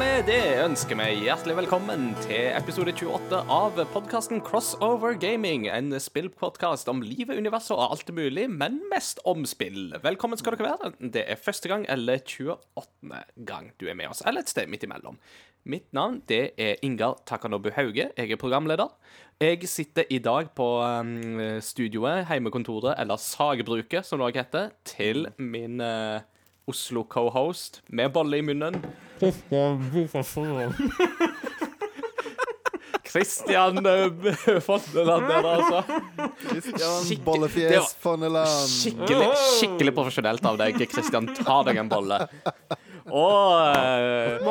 med det ønsker vi hjertelig velkommen til episode 28 av podkasten Crossover Gaming. En spillpodkast om livet, universet og alt mulig, men mest om spill. Velkommen skal dere være. Det er første gang eller 28. gang du er med oss, eller et sted midt imellom. Mitt navn det er Ingar Takanobu Hauge. Jeg er programleder. Jeg sitter i dag på um, studioet, heimekontoret, eller sagbruket, som det også heter, til min uh, Oslo-cohost med bolle i munnen. Christian uh, Fonneland der, altså. Christian Skikke- Bollefjes Fonneland. Skikkelig, skikkelig profesjonelt av deg, Christian. Ta deg en bolle. Og, eh,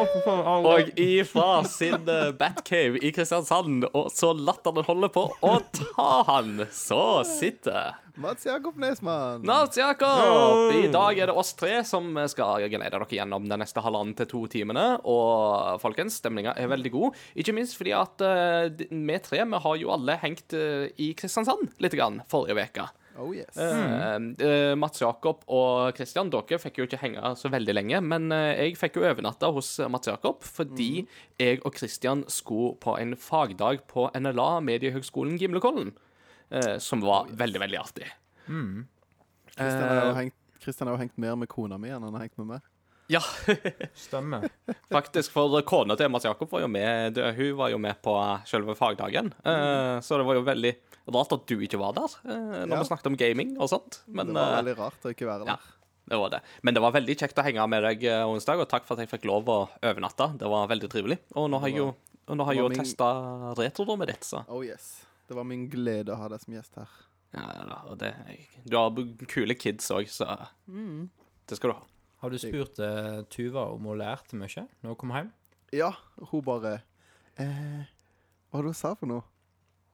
og ifra sin eh, Batcave i Kristiansand, og så latteren holder på å ta han, så sitter Mats Jakob Nesmann. Mats Jakob! I dag er det oss tre som skal glede dere gjennom de neste halvannen til to timene. Og folkens, stemninga er veldig god. Ikke minst fordi at uh, vi tre vi har jo alle hengt uh, i Kristiansand litt grann forrige uke. Oh yes. mm. uh, Mats Jakob og Kristian, dere fikk jo ikke henge så veldig lenge, men jeg fikk jo overnatta hos Mats Jakob fordi jeg og Kristian skulle på en fagdag på NLA, Mediehøgskolen Gimlekollen, som var veldig, veldig artig. Kristian har jo eh, hengt, har jo hengt mer med kona mi enn han har hengt med meg. Ja, Stemmer. faktisk, for kona til Mats Jakob var jo med, det- hun var jo med på selve fagdagen, eh, så det var jo veldig rart at du ikke var der eh, når Ja. vi snakket om gaming og sånt, men det var eh, veldig rart å ikke være der. ja. Det var det. Men det var veldig kjekt å henge med deg eh, onsdag, og takk for at jeg fikk lov å overnatte. Det var veldig trivelig. Og nå har jeg jo, og nå har jeg det jo min- testa retrorommet ditt, så Oh yes. Det var min glede å ha deg som gjest her. ja, ja, og det, Du har kule kids òg, så det skal du ha. Har du spurt uh, Tuva om hun lærte mye når hun kom hjem? Ja, hun bare eh, Hva var det hun sa for noe?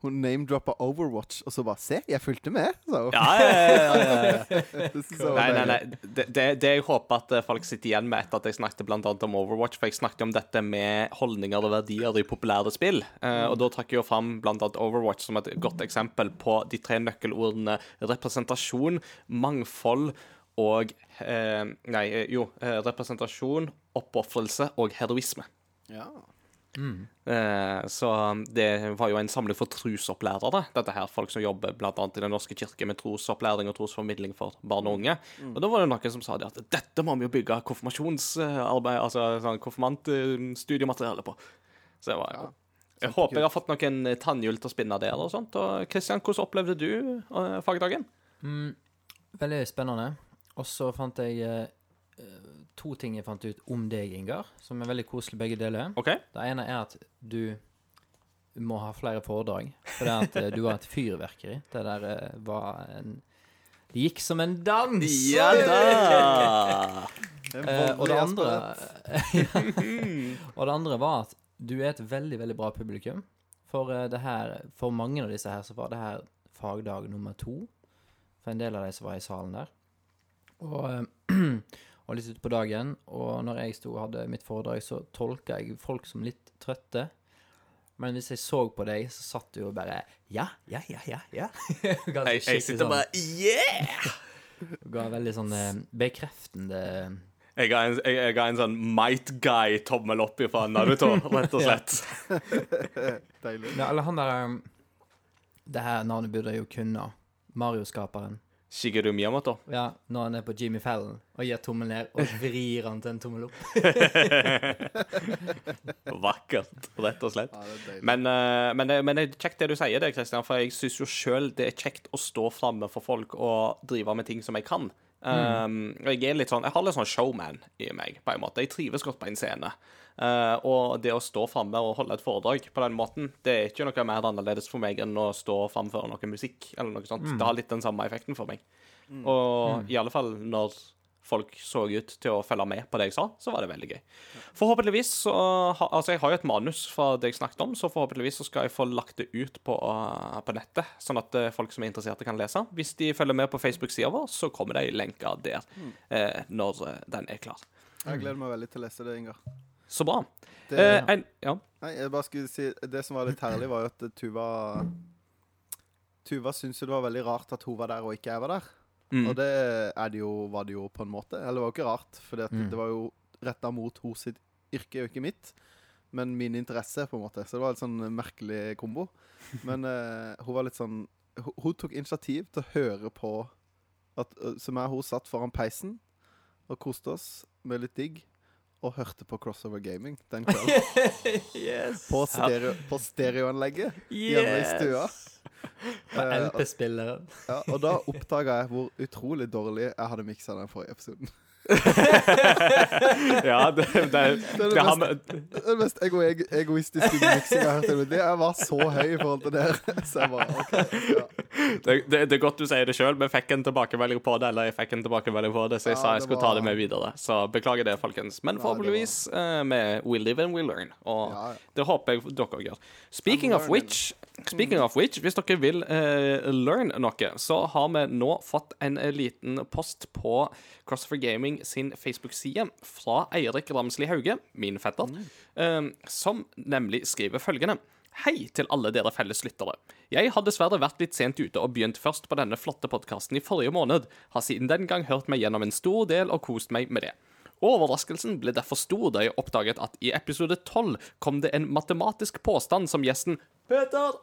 Hun name-droppa Overwatch, og så bare 'Se, jeg fulgte med', sa hun. Ja, ja, ja, Nei, nei, nei. Det, det, det jeg håper at eh, folk sitter igjen med etter at jeg snakket blant annet om Overwatch, for jeg snakket om dette med holdninger og verdier i populære spill, eh, og da trakk jeg jo fram blant annet Overwatch som et godt eksempel på de tre nøkkelordene representasjon, mangfold og eh, Nei, eh, jo. Representasjon, oppofrelse og heroisme. Ja. Eh, så det var jo en samling for trosopplærere, dette her. Folk som jobber annet i Den norske kirke med trosopplæring og trosformidling for barn og unge. Og da var det noen som sa det at dette må vi jo bygge konfirmasjonsarbeid, altså sånn konfirmantstudiemateriale på. Så det var jo Jeg håper jeg har fått noen tannhjul til å spinne der og sånt. Og Kristian, hvordan opplevde du fagdagen? fagdagen? Veldig spennende. Og så fant jeg eh, eh, to ting jeg fant ut om deg, Ingar, som er veldig koselig begge deler. Okay. Det ene er at du må ha flere foredrag. For det at eh, du var et fyrverkeri. Det der eh, var en Det gikk som en dans! Ja da! Eh, og, det andre, og det andre var at du er et veldig, veldig bra publikum. For, det her, for mange av disse her så var det her fagdag nummer to. For en del av de som var i salen der. Og, og litt utpå dagen. Og når jeg sto og hadde mitt foredrag, så tolka jeg folk som litt trøtte. Men hvis jeg så på deg, så satt du jo bare Ja, ja, ja, ja. ja. Jeg, jeg sitter sånn- bare Yeah! Ga veldig sånn eh, bekreftende Jeg ga en, jeg, jeg ga en sånn Might Guy-tommel opp fra Naruto, rett og slett. Deilig. Ja, eller han der um, Det her navnet burde jeg jo kunne. Mario-skaperen. Shigeru Miyamoto. Ja, når han er på Jimmy Fallon og gir tommel ned, og vrir han til en tommel opp. Vakkert, rett og slett. Ja, det. Men, eh, men, det, men det er kjekt det du sier, det, Kristian, for jeg syns jo sjøl det er kjekt å stå framme for folk og drive med ting som jeg kan. Um, og jeg er litt sånn Jeg har litt sånn showman i meg, på en måte. Jeg trives godt på en scene. Eh, og det å stå framme og holde et foredrag på den måten, det er ikke noe mer annerledes for meg enn å stå framføre noe musikk eller noe sånt. Det har litt den samme effekten for meg. Og i alle fall når folk så ut til å følge med på det jeg sa, så var det veldig gøy. Forhåpentligvis så Altså, jeg har jo et manus fra det jeg snakket om, så forhåpentligvis så skal jeg få lagt det ut på, uh, på nettet, sånn at uh, folk som er interesserte, kan lese. Hvis de følger med på Facebook-sida vår, så kommer de lenke der eh, når uh, den er klar. Jeg gleder meg veldig til å lese det, Ingar. Så bra. Det, Eh, en, ja. Nei, jeg bare skulle si Det som var litt herlig, var jo at Tuva Tuva syntes jo det var veldig rart at hun var der og ikke jeg var der. Mm. Og det er det jo, var det jo på en måte. Eller det var jo ikke rart, for Mm. det var jo retta mot hos sitt yrke, og ikke mitt, men min interesse, på en måte. Så det var en sånn merkelig kombo. Men uh, hun var litt sånn Hun, hun tok initiativ til å høre på at, jeg og hun satt foran peisen og koste oss med litt digg. Og hørte på Crossover Gaming den kvelden. yes. På, stereo, på stereoanlegget hjemme i stua. På LP-spilleren. ja, og da oppdaga jeg hvor utrolig dårlig jeg hadde miksa den forrige episoden. Ja, det, det, det, det har vi det mest ego egoistiske miksinga jeg har hørt. Det jeg var så høy i forhold til det. Så jeg bare OK. Ja. det, er godt du sier det sjøl. Vi fikk en tilbakemelding på det, eller jeg fikk en tilbakemelding på det, så jeg Ja, sa jeg skulle skulle ta det med videre. Så beklager det, folkens. Men forhåpentligvis eh, med We live and we learn. Og Ja, ja. det håper jeg dere gjør. Speaking of which, speaking of which, hvis dere vil uh, learn noe, så har vi nå fått en eh, liten post på Crossover Gaming sin Facebook-side fra Eirik Ramsli Hauge, min fetter, eh, som nemlig skriver følgende. Hei til alle dere felles lyttere. Jeg har dessverre vært litt sent ute og begynt først på denne flotte podkasten i forrige måned. Har siden den gang hørt meg gjennom en stor del og kost meg med det. Overraskelsen ble derfor stor da jeg oppdaget at i episode 12 kom det en matematisk påstand som gjesten Peter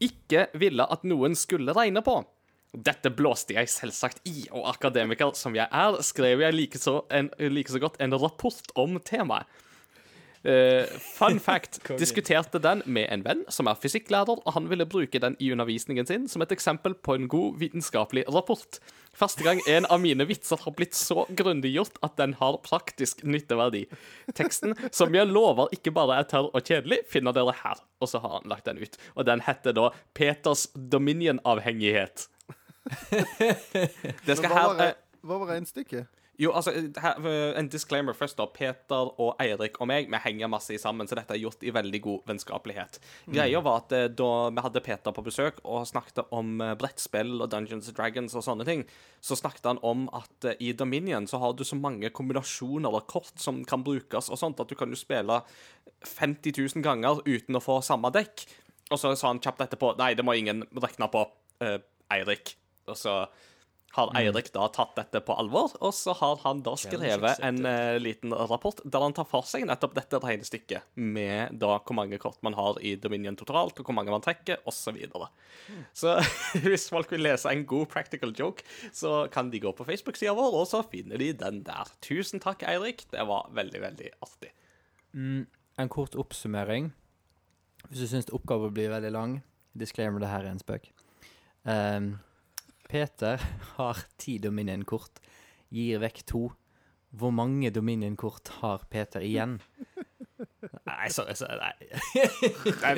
ikke ville at noen skulle regne på. Dette blåste jeg selvsagt i, og akademiker som jeg er, skrev jeg like så, en, like så godt en rapport om temaet. Uh, fun fact diskuterte den med en venn som er fysikklærer, og han ville bruke den i undervisningen sin som et eksempel på en god vitenskapelig rapport. Første gang en av mine vitser har blitt så grundiggjort at den har praktisk nytteverdi. Teksten, som jeg lover ikke bare er tørr og kjedelig, finner dere her. Og så har han lagt den ut. Og den heter da Peters Dominion-avhengighet. Det skal hva var, eh, hva var regnestykket? jo, altså, eh, En disclaimer først. da Peter og Eirik og meg Vi henger masse sammen, så dette er gjort i veldig god vennskapelighet. Greia var at eh, da vi hadde Peter på besøk og snakket om brettspill og Dungeons and Dragons og sånne ting, så snakket han om at i Dominion så har du så mange kombinasjoner eller kort som kan brukes, og sånt, at du kan jo spille 50 000 ganger uten å få samme dekk. Og så sa han kjapt etterpå Nei, det må ingen regne på, uh, Eirik. Og så har Eirik da tatt dette på alvor, og så har han da skrevet en uh, liten rapport der han tar for seg nettopp dette regnestykket, med da hvor mange kort man har i Dominion totalt, og hvor mange man trekker, osv. Så, videre. så hvis folk vil lese en god practical joke, så kan de gå på Facebook-sida vår, og så finner de den der. Tusen takk, Eirik. Det var veldig, veldig artig. En kort oppsummering. Hvis du syns oppgaven blir veldig lang, disclaimer det her er en spøk. Ehm, Peter har ti Dominion-kort, gir vekk to. Hvor mange Dominion-kort har Peter igjen? Nei, sorry, sorry nei.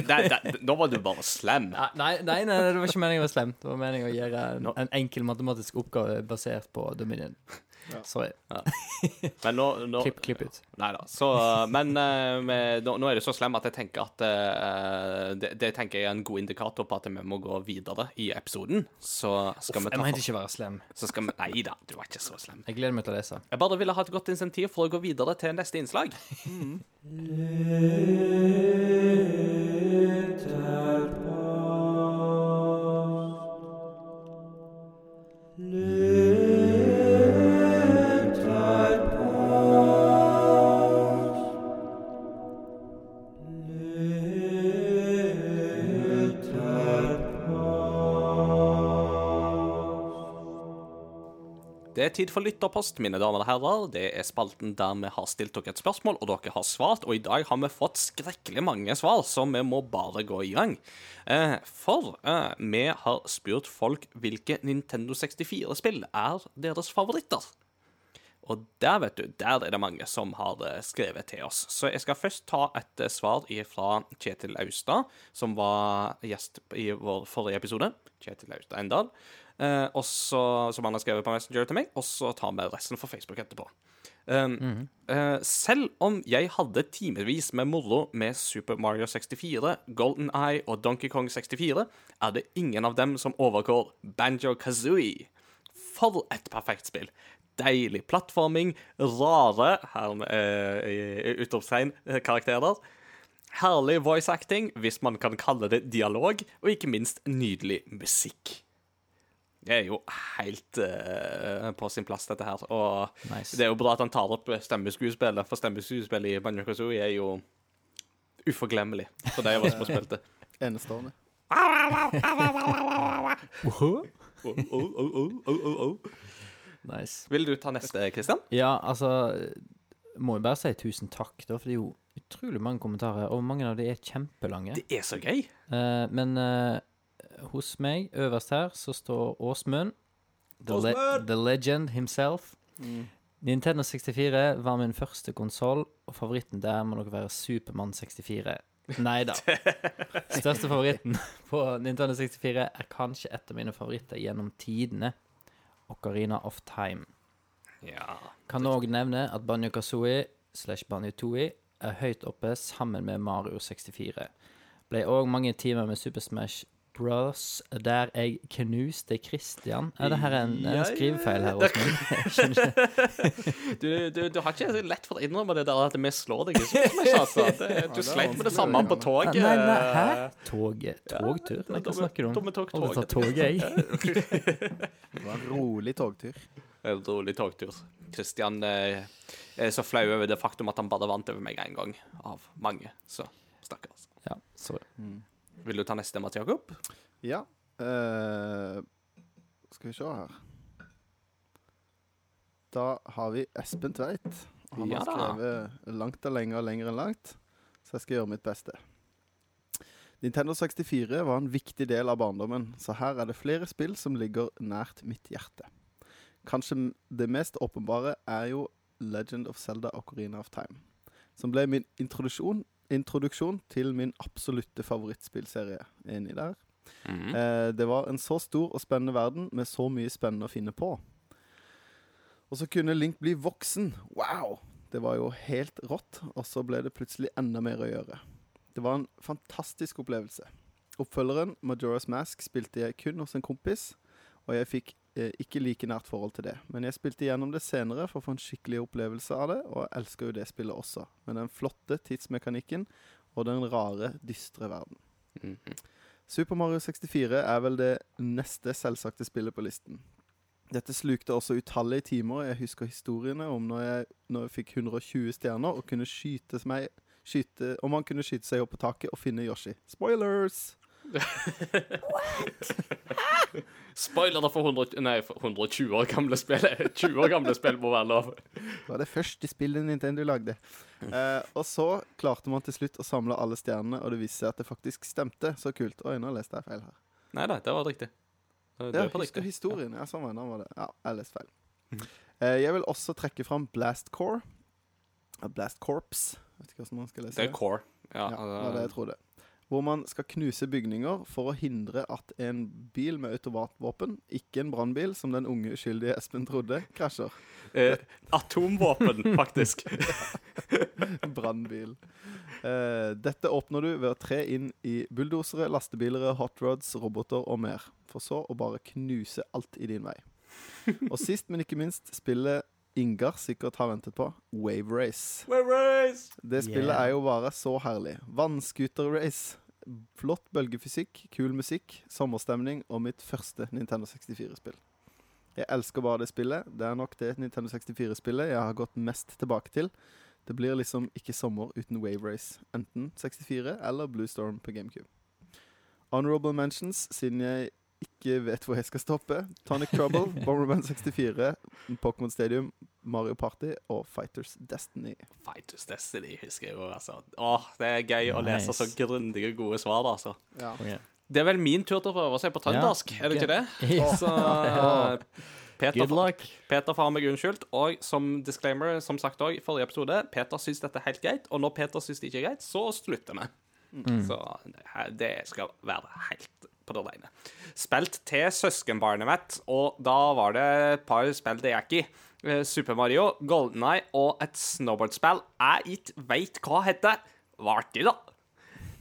Nei, nei, nå var du bare slem. Nei, nei, nei, nei, det var ikke meningen å være slem. Det var meningen å gjøre en, en enkel matematisk oppgave basert på Dominion. Sorry. Men nå, nå Klipp, klipp ut. Nei da. Så, uh, men uh, med, nå, nå er det så slem at jeg tenker at uh, det, det tenker jeg er en god indikator på at vi må gå videre i episoden. Så skal Uff, vi jeg ta mente for, ikke være slem. så skal vi, Nei da, du var ikke så slem. Jeg gleder meg til å lese. Jeg bare ville ha et godt insentiv for å gå videre til neste innslag. Det tid for lytterpost, mine damer og herrer. Det er spalten der vi har stilt dere et spørsmål, og dere har svart. Og i dag har vi fått skrekkelig mange svar, så vi må bare gå i gang. Eh, for eh, vi har spurt folk hvilke Nintendo 64-spill er deres favoritter. Og der, vet du, der er det mange som har eh, skrevet til oss. Så jeg skal først ta et eh, svar fra Kjetil Austad, som var gjest i vår forrige episode. Kjetil Austad Endal. Eh, også, som han har skrevet på Messenger til meg, og så tar vi resten for Facebook etterpå. Um, eh, selv om jeg hadde timevis med moro med Super Mario 64, Golden Eye og Donkey Kong 64, er det ingen av dem som overgår Banjo Kazooie. For et perfekt spill! Deilig plattforming, rare her med, eh, utropstegn, eh, karakterer. Herlig voice acting, hvis man kan kalle det dialog, og ikke minst nydelig musikk. Det er jo helt uh, på sin plass, dette her. Og Nice. det er jo bra at han tar opp stemmeskuespillet, for stemmeskuespillet i Banjo Kazooie er jo uforglemmelig for de av oss som har spilt det. Enestående. nice. Vil du ta neste, Kristian? Ja, altså Må jo bare si tusen takk, da, for det er jo utrolig mange kommentarer, og mange av de er kjempelange. Det er så gøy. Uh, men eh, hos meg, øverst her, så står Åsmund. The, le the legend himself. Nintendo 64 var min første konsoll, og favoritten der må nok være Supermann 64. Nei da. Største favoritten på Nintendo 64 er kanskje et av mine favoritter gjennom tidene. Ocarina of Time. Ja. Kan òg nevne at Banjo Kazooie slash Banjo Tooie er høyt oppe sammen med Mario 64. Ble òg mange timer med Super Smash Bros. der jeg knuste Christian. Er det her en, en ja, skrivefeil her, hos meg. Du, du, du har ikke så lett for å innrømme det der at vi slår deg altså. Det, det du er sleit med det samme på toget. Nei, nei, hæ? Toget? Togtur? Nei, hva snakker du om? tog- Aldri toget. jeg. Det var en rolig togtur. En rolig togtur. Christian eh, er så flau over det faktum at han bare vant over meg én gang, av mange. Så stakkars. Ja, sorry. Vil du ta neste, Mats Jakob? Ja. Uh, skal vi se her Da har vi Espen Tveit. Han Ja har da. skrevet langt og lenger og lenger enn langt, så jeg skal gjøre mitt beste. Nintendo 64 var en viktig del av barndommen, så her er det flere spill som ligger nært mitt hjerte. Kanskje det mest åpenbare er jo Legend of Zelda Ocarina of Time, som ble min introduksjon, introduksjon til min absolutte favorittspillserie. Enig der? Mhm. Eh, det var en så stor og spennende verden med så mye spennende å finne på. Og så kunne Link bli voksen. Wow! Det var jo helt rått. Og så ble det plutselig enda mer å gjøre. Det var en fantastisk opplevelse. Oppfølgeren, Majora's Mask, spilte jeg kun hos en kompis, og jeg fikk ikke like nært forhold til det. Men jeg spilte gjennom det senere for å få en skikkelig opplevelse av det, og jeg elsker jo det spillet også. Med den flotte tidsmekanikken og den rare, dystre verden. Mhm. Super Mario 64 er vel det neste selvsagte spillet på listen. Dette slukte også utallige timer. og Jeg husker historiene om når jeg, når jeg fikk 120 stjerner og kunne skyte meg skyte, Om man kunne skyte seg opp på taket og finne Yoshi. Spoilers! Spoiler for 100, nei, for 120 år gamle spill. 20 år gamle spill må være lov. Det var det første spillet Nintendo lagde. Eh, og så klarte man til slutt å samle alle stjernene, og det viste seg at det faktisk stemte. Så kult. Oi, nå leste jeg feil her. Nei da, det var riktig. Det, det det var riktig. historien. Ja, sånn var det. Ja, jeg leste feil. Eh, jeg vil også trekke fram Blast Core. Blast Corps. Vet ikke hvordan man skal lese Det er core. Ja, Ja, det var det jeg tror trodde. Hvor man skal knuse bygninger for å hindre at en bil med automatvåpen, ikke en brannbil, som den unge uskyldige Espen trodde, krasjer. eh, atomvåpen, faktisk. Brannbil. Eh, dette åpner du ved å tre inn i bulldosere, lastebiler, hotrods, roboter og mer. For så å bare knuse alt i din vei. Og sist, men ikke minst, spillet Ingar sikkert har ventet på, Wave Race. Det spillet Yeah. er jo bare så herlig. Vannscooter-race. Flott bølgefysikk, kul musikk, sommerstemning og mitt første Nintendo 64-spill. Jeg elsker bare det spillet. Det er nok det Nintendo 64-spillet jeg har gått mest tilbake til. Det blir liksom ikke sommer uten Wave Race. Enten 64 eller Blue Storm på GameCube. Honorable mentions, siden jeg ikke vet hvor jeg skal stoppe. Tonic Trouble, Bomberman 64, Pokémon Stadium, Mario Party og Fighters Destiny. Fighters Destiny, husker jeg jo, altså. Åh, det er gøy å lese så grundige, gode svar, da, altså. Ja. Det er vel min tur til å prøve å se på trøndersk, er det ikke det? Ja. Så eh, Peter, Good luck. Peter får ha meg unnskyldt. Og som disclaimer, som sagt òg i forrige episode, Peter syns dette er helt greit. Og når Peter syns det ikke er greit, så slutter vi. Mm. Så det skal være helt på det rene. Spilt til søskenbarnet mitt, og da var det et par spill det gikk i. Eh, Super Mario, Golden Eye og et snowboardspill jeg ikke veit hva heter. Var artig, da.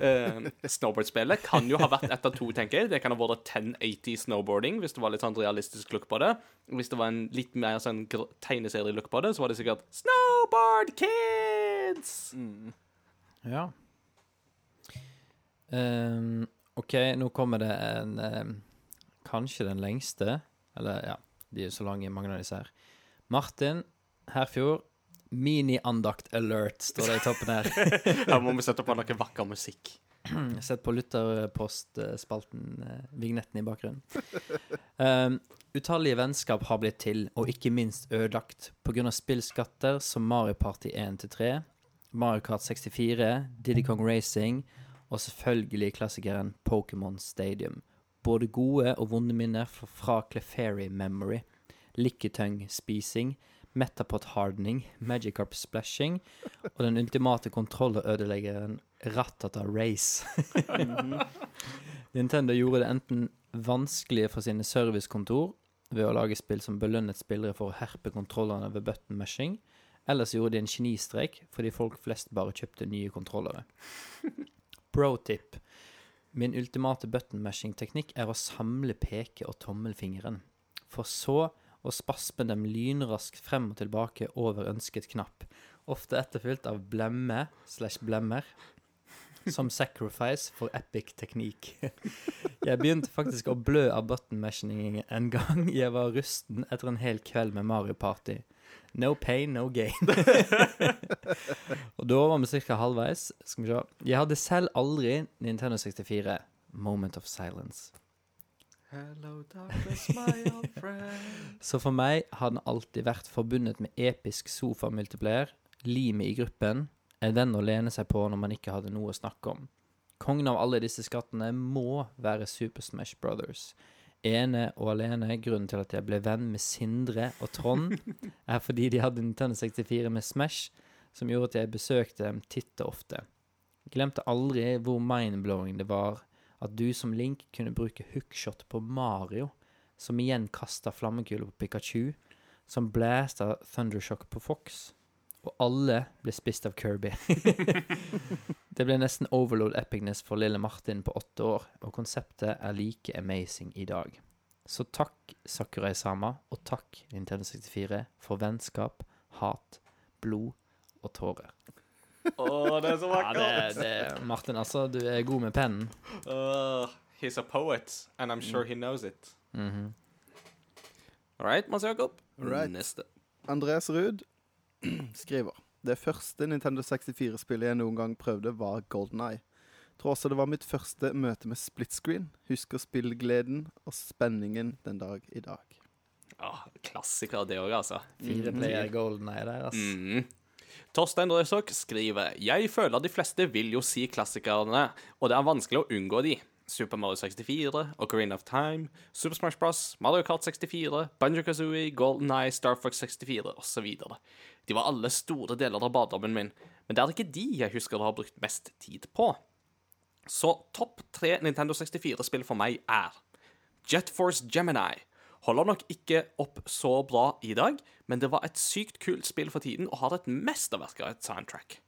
Uh, Snowboardspillet kan jo ha vært ett av to, tenker jeg. Det kan ha vært 1080 snowboarding, hvis det var litt sånn realistisk look på det. Hvis det var en litt mer sånn tegneserie-look på det, så var det sikkert Snowboard Kids! Ja. Um, OK, nå kommer det en um, Kanskje den lengste Eller, ja, de er så lange, mange av disse her. Martin Herfjord. Mini-andakt alert, står det i toppen her. Her må vi sette på noe vakker musikk. Sett på lytterpostspalten, eh, vignetten i bakgrunnen. Um, utallige vennskap har blitt til, og ikke minst ødelagt, pga. spillskatter som Mario Party 1-3, Mario Kart 64, Diddy Kong Racing og selvfølgelig klassikeren Pokémon Stadium. Både gode og vonde minner fra, fra Clefairy Memory. Licketung-spising, Metapod hardening, Magikarp splashing og den ultimate kontrollødeleggeren Ratata Race. Nintendo gjorde det enten vanskelig for sine servicekontor ved å lage spill som belønnet spillere for å herpe kontrollene ved button mashing, eller så gjorde de en genistrek fordi folk flest bare kjøpte nye kontrollere. Pro tip. Min ultimate button mashing-teknikk er å samle peke- og tommelfingeren, for så å spasme dem lynraskt frem og tilbake over ønsket knapp, ofte etterfylt av blemme slash blemmer, som sacrifice for epic teknikk. Jeg begynte faktisk å blø av button mashing en gang jeg var rusten etter en hel kveld med Mario Party. No pain, no gain. og da var vi ca. halvveis. Skal vi se. Jeg hadde selv aldri Nintendo 64. Moment of silence. Hello, darkness, my old friend. Så for meg har den alltid vært forbundet med episk sofa-multiplayer, limet i gruppen, en venn å lene seg på når man ikke hadde noe å snakke om. Kongen av alle disse skattene må være Super Smash Brothers. Ene og alene grunnen til at jeg ble venn med Sindre og Trond, er fordi de hadde Nintendo 64 med Smash, som gjorde at jeg besøkte dem titt og ofte. Glemte aldri hvor mindblowing det var at du som Link kunne bruke hookshot på Mario, som igjen kasta flammekuler på Pikachu, som blæsta Thundershock på Fox, og alle ble spist av Kirby. det ble nesten overload epicness for lille Martin på åtte år, og konseptet er like amazing i dag. Så takk Sakurai-sama, og takk Nintendo 64 for vennskap, hat, blod og tårer. Å, det er så Ja, det, det, Martin, altså, du er god med pennen. Uh, he's a poet, and I'm sure he knows it. Mhm. All right, Mats Jakob. Right. Neste. Andreas Ruud skriver Det første Nintendo 64-spillet jeg noen gang prøvde, var Golden Eye. Tror også det var mitt første møte med split screen. Husker spillgleden og spenningen den dag i dag. Ja, klassiker, det òg, altså. Fire player golden Eye der, altså. Mm. Torstein Røsok skriver Jeg føler de fleste vil jo si klassikerne, og det er vanskelig å unngå de. Super Mario 64, Ocarina of Time, Super Smash Bros, Mario Kart 64, Banjo Kazooie, Golden Eye, Star Fox 64 osv. De var alle store deler av barndommen min, men det er ikke de jeg husker å ha brukt mest tid på. Så topp tre Nintendo 64-spill for meg er Jet Force Gemini. Holder nok ikke opp så bra i dag, men det var et sykt kult spill for tiden og har et mesterverk av et soundtrack.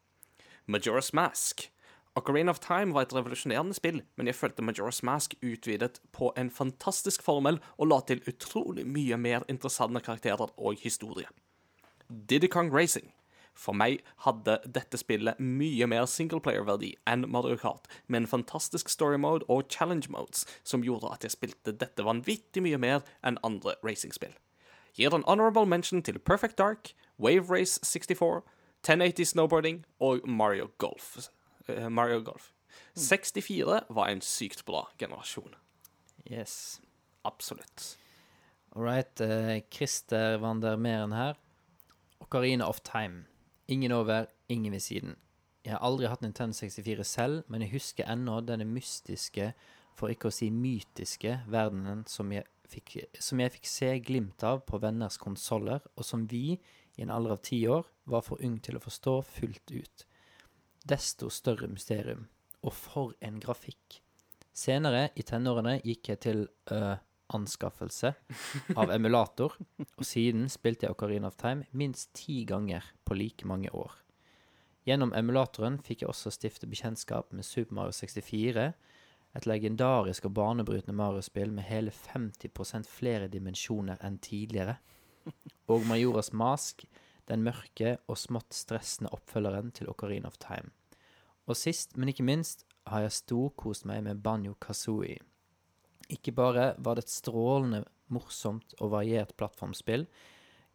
Majora's Mask. Ocarina of Time var et revolusjonerende spill, men jeg følte Majora's Mask utvidet på en fantastisk formel og la til utrolig mye mer interessante karakterer og historie. Diddy Kong Racing. For meg hadde dette spillet mye mer singleplayer-verdi enn Mario Kart, med en fantastisk story mode og challenge modes som gjorde at jeg spilte dette vanvittig mye mer enn andre racingspill. Gir en honorable mention til Perfect Dark, Wave Race 64, 1080 Snowboarding og Mario Golf. Uh, Mario Golf. 64 var en sykt bra generasjon. Yes. Absolutt. All right. Uh, Christer Wander Meren her. Ocarina of Time. Ingen over, ingen ved siden. Jeg har aldri hatt Nintendo 64 selv, men jeg husker ennå denne mystiske, for ikke å si mytiske, verdenen som jeg fikk, som jeg fikk se glimt av på venners konsoller, og som vi, i en alder av ti år, var for ung til å forstå fullt ut. Desto større mysterium. Og for en grafikk. Senere, i tenårene, gikk jeg til øh, anskaffelse av emulator, og siden spilte jeg Ocarina of Time minst ti ganger på like mange år. Gjennom emulatoren fikk jeg også stifte bekjentskap med Super Mario 64, et legendarisk og banebrytende Mario-spill med hele 50% flere dimensjoner enn tidligere, og Majoras Mask, den mørke og smått stressende oppfølgeren til Ocarina of Time. Og sist, men ikke minst, har jeg storkost meg med Banjo Kazooie. Ikke bare var det et strålende morsomt og variert plattformspill.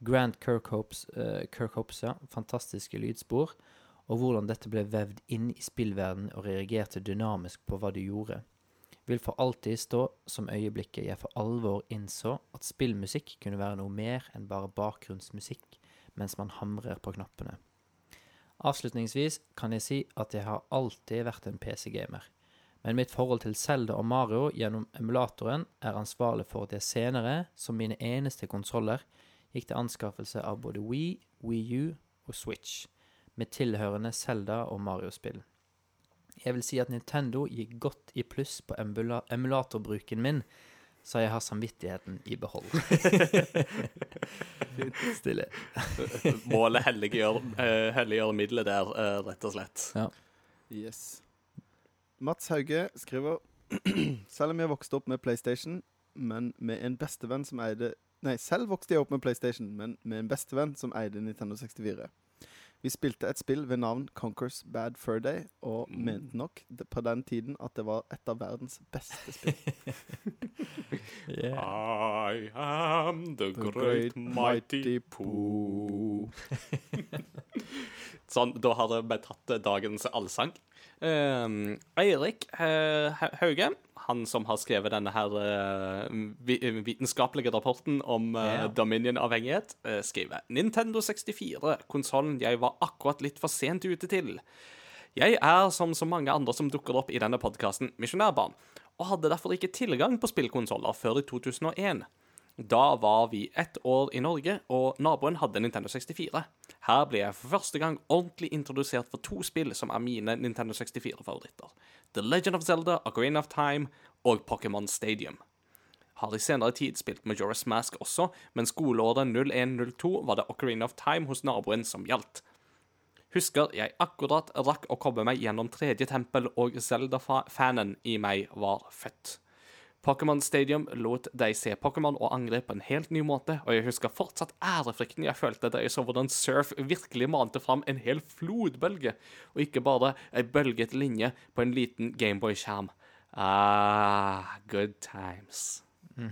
Grand Kirkhopes, uh, Kirkhopes ja, fantastiske lydspor, og hvordan dette ble vevd inn i spillverdenen og reagerte dynamisk på hva du gjorde, vil for alltid stå som øyeblikket jeg for alvor innså at spillmusikk kunne være noe mer enn bare bakgrunnsmusikk mens man hamrer på knappene. Avslutningsvis kan jeg si at jeg har alltid vært en PC-gamer, men mitt forhold til Zelda og Mario gjennom emulatoren er ansvarlig for at jeg senere, som mine eneste konsoller, gikk til anskaffelse av både Wii, Wii U og Switch, med tilhørende Zelda- og Mario-spill. Jeg vil si at Nintendo gikk godt i pluss på emula emulatorbruken min, så jeg har samvittigheten i behold. Stille. Målet helliggjør, uh, helliggjør middelet der, eh, rett og slett. Yes. Mats Hauge skriver Selv om jeg vokste opp med PlayStation, men med en bestevenn som eide Nei, selv vokste jeg opp med PlayStation, men med en bestevenn som eide Nintendo 64. Vi spilte et spill ved navn Conquers Bad Fur Day, og Mm. mente nok det- på den tiden at det var et av verdens beste spill. I am the The great mighty Pooh. sånn, da hadde vi tatt dagens allsang. Um, Eirik eh, Ha- Hauge, han som har skrevet denne her uh, vitenskapelige rapporten om uh. Dominion-avhengighet, uh, skriver Nintendo 64, konsollen jeg var akkurat litt for sent ute til. Jeg er, som så mange andre som dukker opp i denne podkasten, misjonærbarn, og hadde derfor ikke tilgang på spillkonsoller før i 2001. Da var vi ett år i Norge, og naboen hadde Nintendo 64. Her ble jeg for første gang ordentlig introdusert for to spill som er mine Nintendo 64-favoritter. The Legend of Zelda, Ocarina of Time og Pokémon Stadium. Har i senere tid spilt Majora's Mask også, men skoleåret 0102 var det Ocarina of Time hos naboen som gjaldt. Husker jeg akkurat rakk å komme meg gjennom tredje tempel, og Zelda-fanen i meg var født. Pokémon Stadium lot deg se Pokémon og angrep på en helt ny måte, og jeg husker fortsatt ærefrykten jeg følte da jeg så hvordan Surf virkelig mante fram en hel flodbølge, og ikke bare ei bølget linje på en liten Gameboy-skjerm. Ah, good times.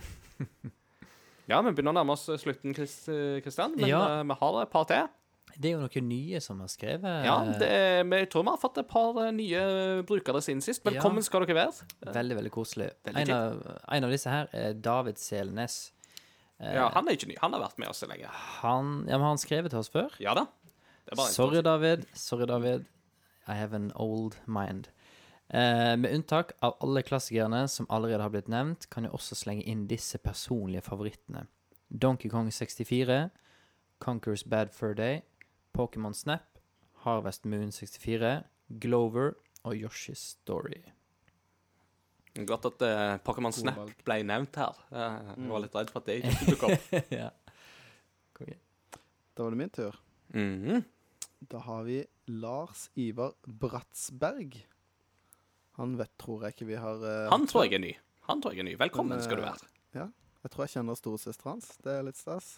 ja, vi begynner å nærme oss slutten, Chris- Christian, men Ja. eh, vi har et par til. Det er jo noen nye som har skrevet. Ja, det, er- jeg tror vi har fått et par eh, nye brukere siden sist. Velkommen skal dere være. Veldig, veldig koselig. Veldig En av, en av disse her er David Selnes. Eh, Ja, Han er ikke ny. Han har vært med oss så lenge. Han, ja, men har han skrevet til oss før? Ja da. Sorry, David. Sorry, David. I have an old mind. Eh, med unntak av alle klassikerne som allerede har blitt nevnt, kan jeg også slenge inn disse personlige favorittene. Donkey Kong 64, Conquers Bad Fur Day, Pokémon Snap, Harvest Moon 64, Glover og Yoshi's Story. Godt at eh, Pokémon Snap valg. ble nevnt her. Eh, jeg var litt redd for at det ikke dukket dukke opp. ja. Konge. Da var det min tur. Mhm. Da har vi Lars Ivar Bratsberg. Han vet, tror jeg ikke vi har eh, Han tror jeg er ny. Han tror jeg er ny. Velkommen Men, skal du være. Ja. Jeg tror jeg kjenner storesøstera hans. Det er litt stas.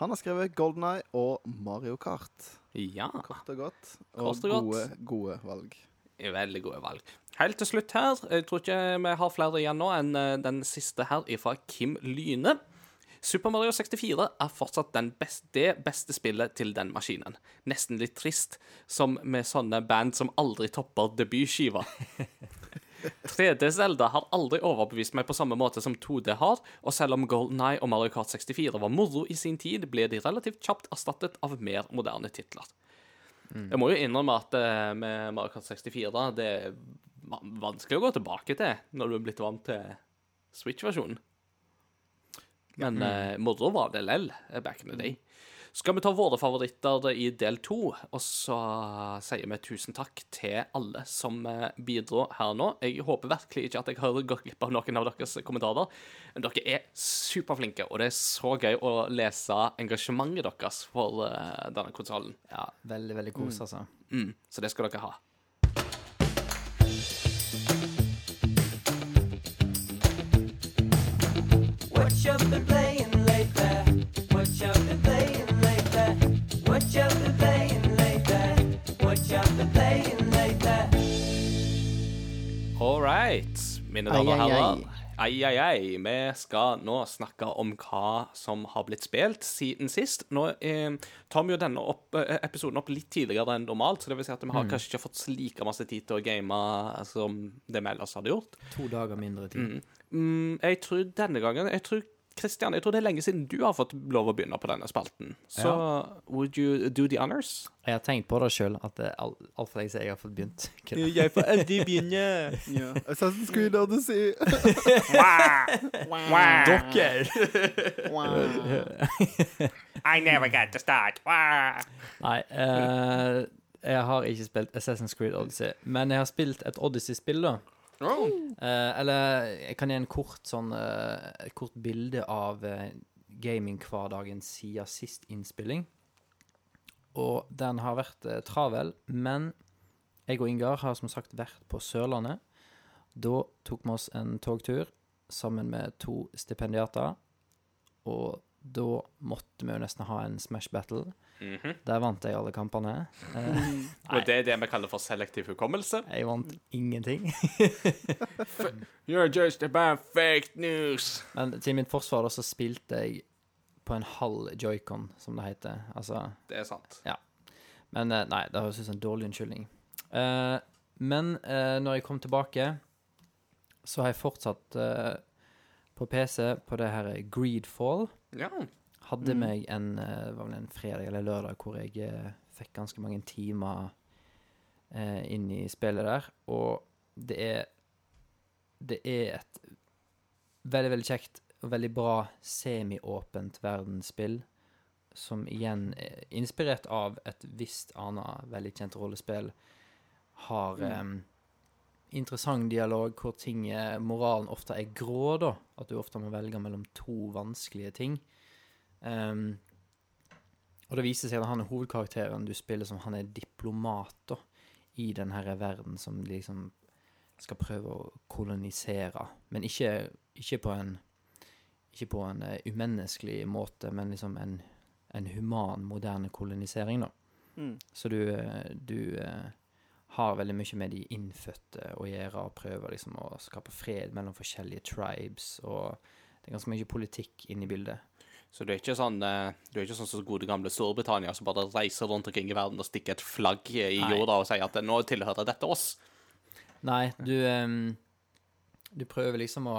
Han har skrevet Golden Eye og Mario Kart. Ja. Kort og godt. Og og gode, gode valg. Veldig gode valg. Helt til slutt her, jeg tror ikke vi har flere igjen nå enn eh, den siste her fra Kim Lyne. Super Mario 64 er fortsatt den best, det beste spillet til den maskinen. Nesten litt trist, som med sånne band som aldri topper debutskiva. 3D-Zelda har aldri overbevist meg på samme måte som 2D har, og selv om Golden Eye og Mario Kart 64 var moro i sin tid, ble de relativt kjapt erstattet av mer moderne titler. Jeg må jo innrømme at uh, med Mario Kart 64 det er vanskelig å gå tilbake til når du er blitt vant til Switch-versjonen. Men eh, moro var det lell eh, back in the day. Skal vi ta våre favoritter i del to, og så sier vi tusen takk til alle som eh, bidro her nå. Jeg håper virkelig ikke at jeg har gått glipp av noen av deres kommentarer. Men dere er superflinke, og det er så gøy å lese engasjementet deres for eh, denne konsollen. Ja, veldig, veldig kos, altså. Mm, så det skal dere ha. What you been playing mine damer og herrer. ai. Ai, ai. Vi skal nå snakke om hva som har blitt spilt siden sist. Nå eh, tar vi jo denne opp, eh, episoden opp litt tidligere enn normalt, så det vil si at vi har kanskje ikke fått like masse tid til å game som det vi ellers hadde gjort. To dager mindre tid. Mm, jeg tror denne gangen Jeg tror Kristian, jeg tror det er lenge siden du har fått lov å begynne på denne spalten. Så would you do the honors? Jeg har tenkt på det sjøl, at det er al- altfor lenge siden jeg har fått begynt. Jeg får aldri begynne. Ja. Assassin's Creed Odyssey. I never got to start. Nei, uh, jeg har ikke spilt Assassin's Creed Odyssey, men jeg har spilt et Odyssey-spill, da. Eh, eller jeg kan gi en kort sånn eh, Et kort bilde av uh, gaminghverdagen siden sist innspilling. Og den har vært eh, travel, men jeg og Ingar har som sagt vært på Sørlandet. Da tok vi oss en togtur sammen med to stipendiater. Og da måtte vi jo nesten ha en Smash Battle. Mhm. Der vant jeg alle kampene. Eh, Og det er det vi kaller for selektiv hukommelse. jeg vant ingenting. You're just about fake news. Men til mitt forsvar så spilte jeg på en halv joycon, som det heter. Altså Det er sant. Men eh, nei, det høres ut som en dårlig unnskyldning. Eh, men eh, når jeg kom tilbake, så har jeg fortsatt eh, på PC på det her Greedfall. Ja. Hadde meg en, eh, en fredag eller lørdag hvor jeg eh, fikk ganske mange timer eh, inn i spillet der. Og det er Det er et veldig, veldig kjekt og veldig bra semiåpent verdensspill. Som igjen er inspirert av et visst annet veldig kjent rollespill. Har eh, interessant dialog hvor ting moralen ofte er grå, da. At du ofte må velge mellom to vanskelige ting. Ehm, og det viser seg at han er hovedkarakteren du spiller som, han er diplomat da, i denne verden som de liksom skal prøve å kolonisere. Men ikke, ikke på en ikke på en eh, umenneskelig måte, men liksom en, en human, moderne kolonisering, da. Mm. Så du, eh, du eh, har veldig mye med de innfødte å gjøre, og prøver liksom å skape fred mellom forskjellige tribes, og det er ganske mye politikk inne i bildet. Så du er ikke sånn eh, Du er ikke sånn som gode gamle Storbritannia som bare reiser rundt omkring i verden og stikker et flagg i Nei. jorda og sier at nå tilhører dette oss. Nei, du ehm, Du prøver liksom å,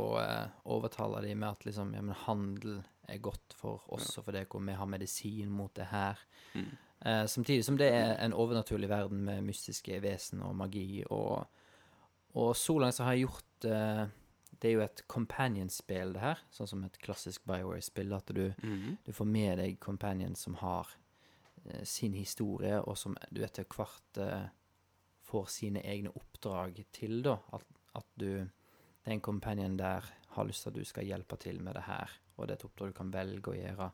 å eh, overtale dem med at liksom Ja, men handel er godt for oss og for dere, og vi har medisin mot det her. Mm. Eh, samtidig som det er en overnaturlig verden med mystiske vesen og magi, og, og så langt så har jeg gjort eh, Det er jo et companion-spill, det her, sånn som et klassisk Bioware-spill, at du, du får med deg companions som har eh, sin historie, og som du etter hvert eh, får sine egne oppdrag til, da. At, at du Det er en companion der har lyst til at du skal hjelpe til med det her, og det er et oppdrag du kan velge å gjøre.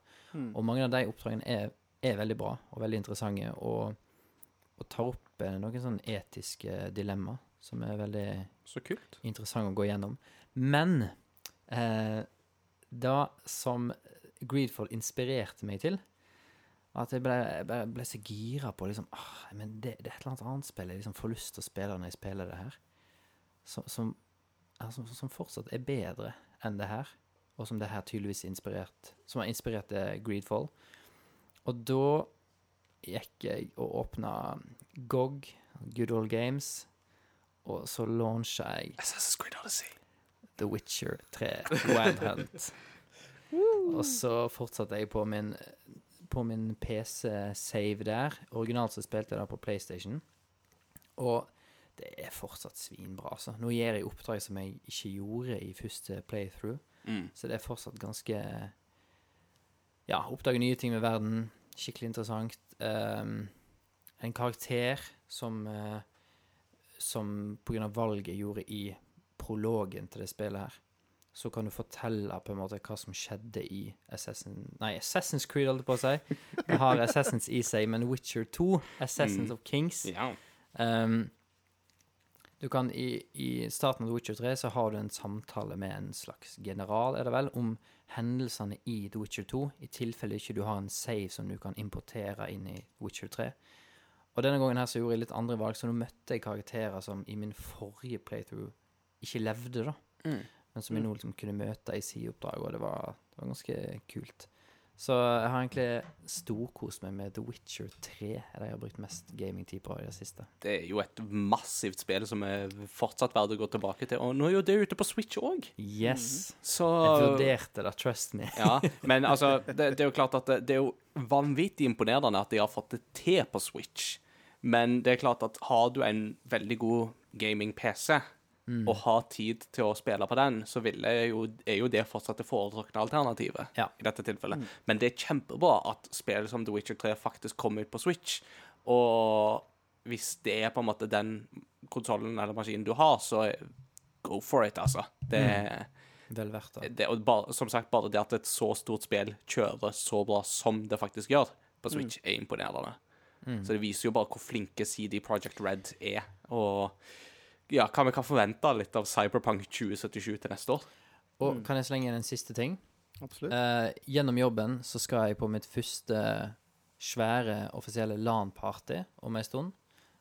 Og mange av de oppdragene er, er veldig bra og veldig interessante, og, og tar opp eh, noen sånne etiske dilemma som er veldig Så kult. interessant å gå gjennom. Men eh, det som Greedfall inspirerte meg til, at jeg ble, ble, ble så gira på liksom, ah, men det, det er et eller annet annet spill jeg liksom får lyst til å spille når jeg spiller det her, som, som, altså, som fortsatt er bedre enn det her, og som det her tydeligvis inspirert, som har inspirert Greedfall. Og da gikk jeg og åpna GOG, Good Old Games, og så launcha jeg Assassin's Creed Odyssey. The Witcher 3 Wild Hunt. Og så fortsatte jeg på min, på min PC-save der. Originalt så spilte jeg da på PlayStation. Og det er fortsatt svinbra, altså. Nå gjør jeg oppdrag som jeg ikke gjorde i første playthrough. Mm. Så det er fortsatt ganske Ja, oppdage nye ting med verden. Skikkelig interessant. Um, en karakter som uh, Som pga. valget jeg gjorde i prologen til det spillet her, så kan du fortelle på en måte hva som skjedde i Assassin, nei, Assassin's Creed, holdt jeg på å si. Det har Assassins i seg, men Witcher 2, Assassins Mm. of Kings Ja. um, du kan i, I starten av The Witcher 3 så har du en samtale med en slags general, er det vel, om hendelsene i The Witcher 2, i tilfelle ikke du har en save som du kan importere inn i Witcher 3. Og denne gangen her så gjorde jeg litt andre valg, så nå møtte jeg karakterer som i min forrige playthrough ikke levde, da. Mm. men som jeg nå liksom kunne møte i sideoppdrag, og det var, det var ganske kult. Så jeg har egentlig storkost meg med The Witcher 3. er det jeg har brukt mest gamingtid på i det siste. Det er jo et massivt spill som er fortsatt verdt å gå tilbake til. Og nå er jo det ute på Switch òg, Yes! så Jeg vurderte det, trust me. Ja, men altså, det, det er jo klart at det, det er jo vanvittig imponerende at de har fått det til på Switch. Men det er klart at har du en veldig god gaming-PC og har tid til å spille på den, så jo, er jo det fortsatt det foretrukne alternativet Ja. i dette tilfellet. Men det er kjempebra at spill som The Witcher 3 faktisk kommer ut på Switch. Og hvis det er på en måte den konsollen eller maskinen du har, så go for it, altså. Det Vel verdt det. det, bare, som sagt, bare det at et så stort spill kjører så bra som det faktisk gjør på Switch, er imponerende. Så det viser jo bare hvor flinke CD Project Red er, og ja, hva vi kan forvente litt av Cyberpunk 2077 til neste år. Og kan jeg slenge inn en siste ting? Absolutt. Eh, gjennom jobben så skal jeg på mitt første svære offisielle LAN-party om en stund.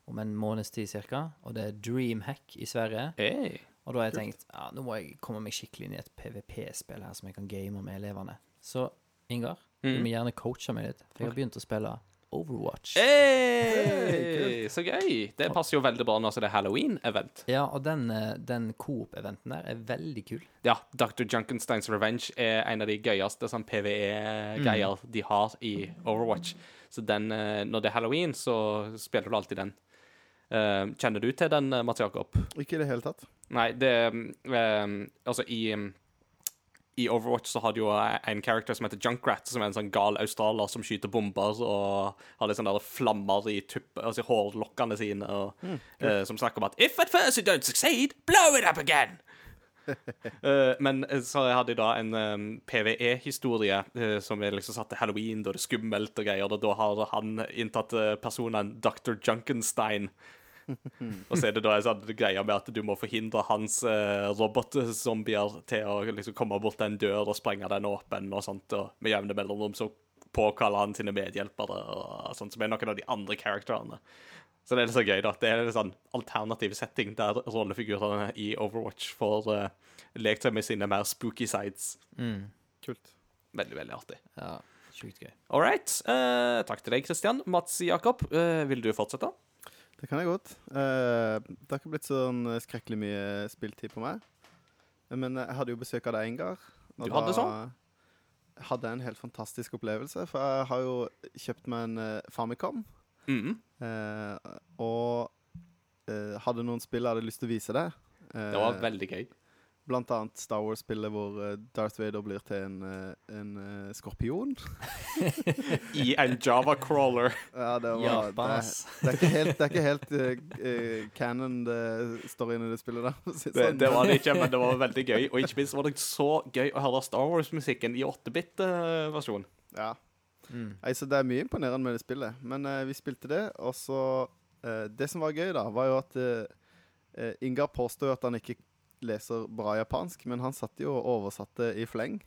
Om en måneds tid cirka. Og det er Dreamhack i Sverige. Hey. Og da har jeg tenkt ja, nå må jeg komme meg skikkelig inn i et PVP-spill her som jeg kan game med elevene. Så Ingar, du Mm. må gjerne coache meg litt, for jeg har begynt å spille Overwatch. Hey, så gøy! Det passer jo veldig bra nå som det er Halloween-event. Ja, og den, eh, den Coop-eventen der er veldig kul. Ja, Dr. Junkensteins Revenge er en av de gøyeste sånn PVE-greier de har i Overwatch. Så den, eh, når det er halloween, så spiller du alltid den. Eh, kjenner du til den, Mats Jakob? Ikke i det hele tatt. Nei, det um, Altså, i um, i Overwatch så har du jo en character som heter Junkrat, som er en sånn gal australier som skyter bomber og har litt sånne flammer i tuppen, altså hårlokkene sine, og, eh, som snakker om at If at first you don't succeed, blow it up again! uh, men eh, så hadde jeg da en um, PVE-historie uh, som er liksom satt til halloween, da det er skummelt og greier, og da har han inntatt eh, personen Dr. Junkenstein. Og så er det da en sånn greie med at du må forhindre hans eh, robotzombier til å liksom komme bort en dør og sprenge den åpen og sånt, og med jevne mellomrom så påkaller han sine medhjelpere og sånt, som er noen av de andre karakterene. Så det er så gøy, da. Det er en sånn alternativ setting der rollefigurene i Overwatch får uh, lekt seg med sine mer spooky sides. Kult. Veldig, veldig artig. Ja, sjukt gøy. All right. Uh, takk til deg, Christian. Mats Jakob, uh, vil du fortsette? Det kan jeg godt. Eh, det har ikke blitt sånn skrekkelig mye spiltid på meg. Men jeg hadde jo besøk av deg, Ingar. Du hadde da sånn? hadde en helt fantastisk opplevelse. For jeg har jo kjøpt meg en eh, Famicom. Mhm. eh, og eh, hadde noen spill jeg hadde lyst til å vise deg. Eh, Det var veldig gøy. Blant annet Star Wars-spillet hvor eh, Darth Vader blir til en, eh, en eh, skorpion. I en Java-crawler. Ja, det var Japan, det, det er ikke helt, det er ikke helt uh, canon, det storyen i det spillet der. Sånn. det Det, var det ikke, men det var veldig gøy. Og ikke minst var det så gøy å høre Star Wars-musikken i 8-bit-versjon. Ja. Mm. Altså, det er mye imponerende med det spillet. Men uh, vi spilte det, og så uh, Det som var gøy, da, var jo at Ingar påstår jo at han ikke leser bra japansk, men han satt jo og oversatte i fleng.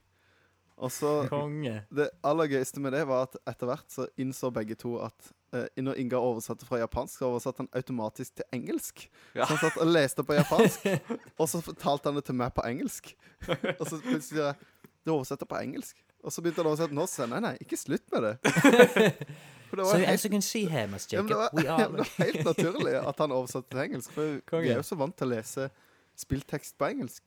Og så Konge. Det aller gøyeste med det var at etter hvert så innså begge to at uh, når Inga oversatte fra japansk, så oversatte han automatisk til engelsk. Ja. Så han satt og leste på japansk, og så fortalte han det til meg på engelsk. Og så plutselig sier jeg Du oversetter på engelsk. Og så begynte han å oversette norsk. Så jeg, Nei, nei, ikke slutt med det. So helt, as you can see here, Mr. ja, det var, det var helt naturlig at han oversatte til engelsk. For Konge. vi er jo så vant til å lese spilltekst på engelsk.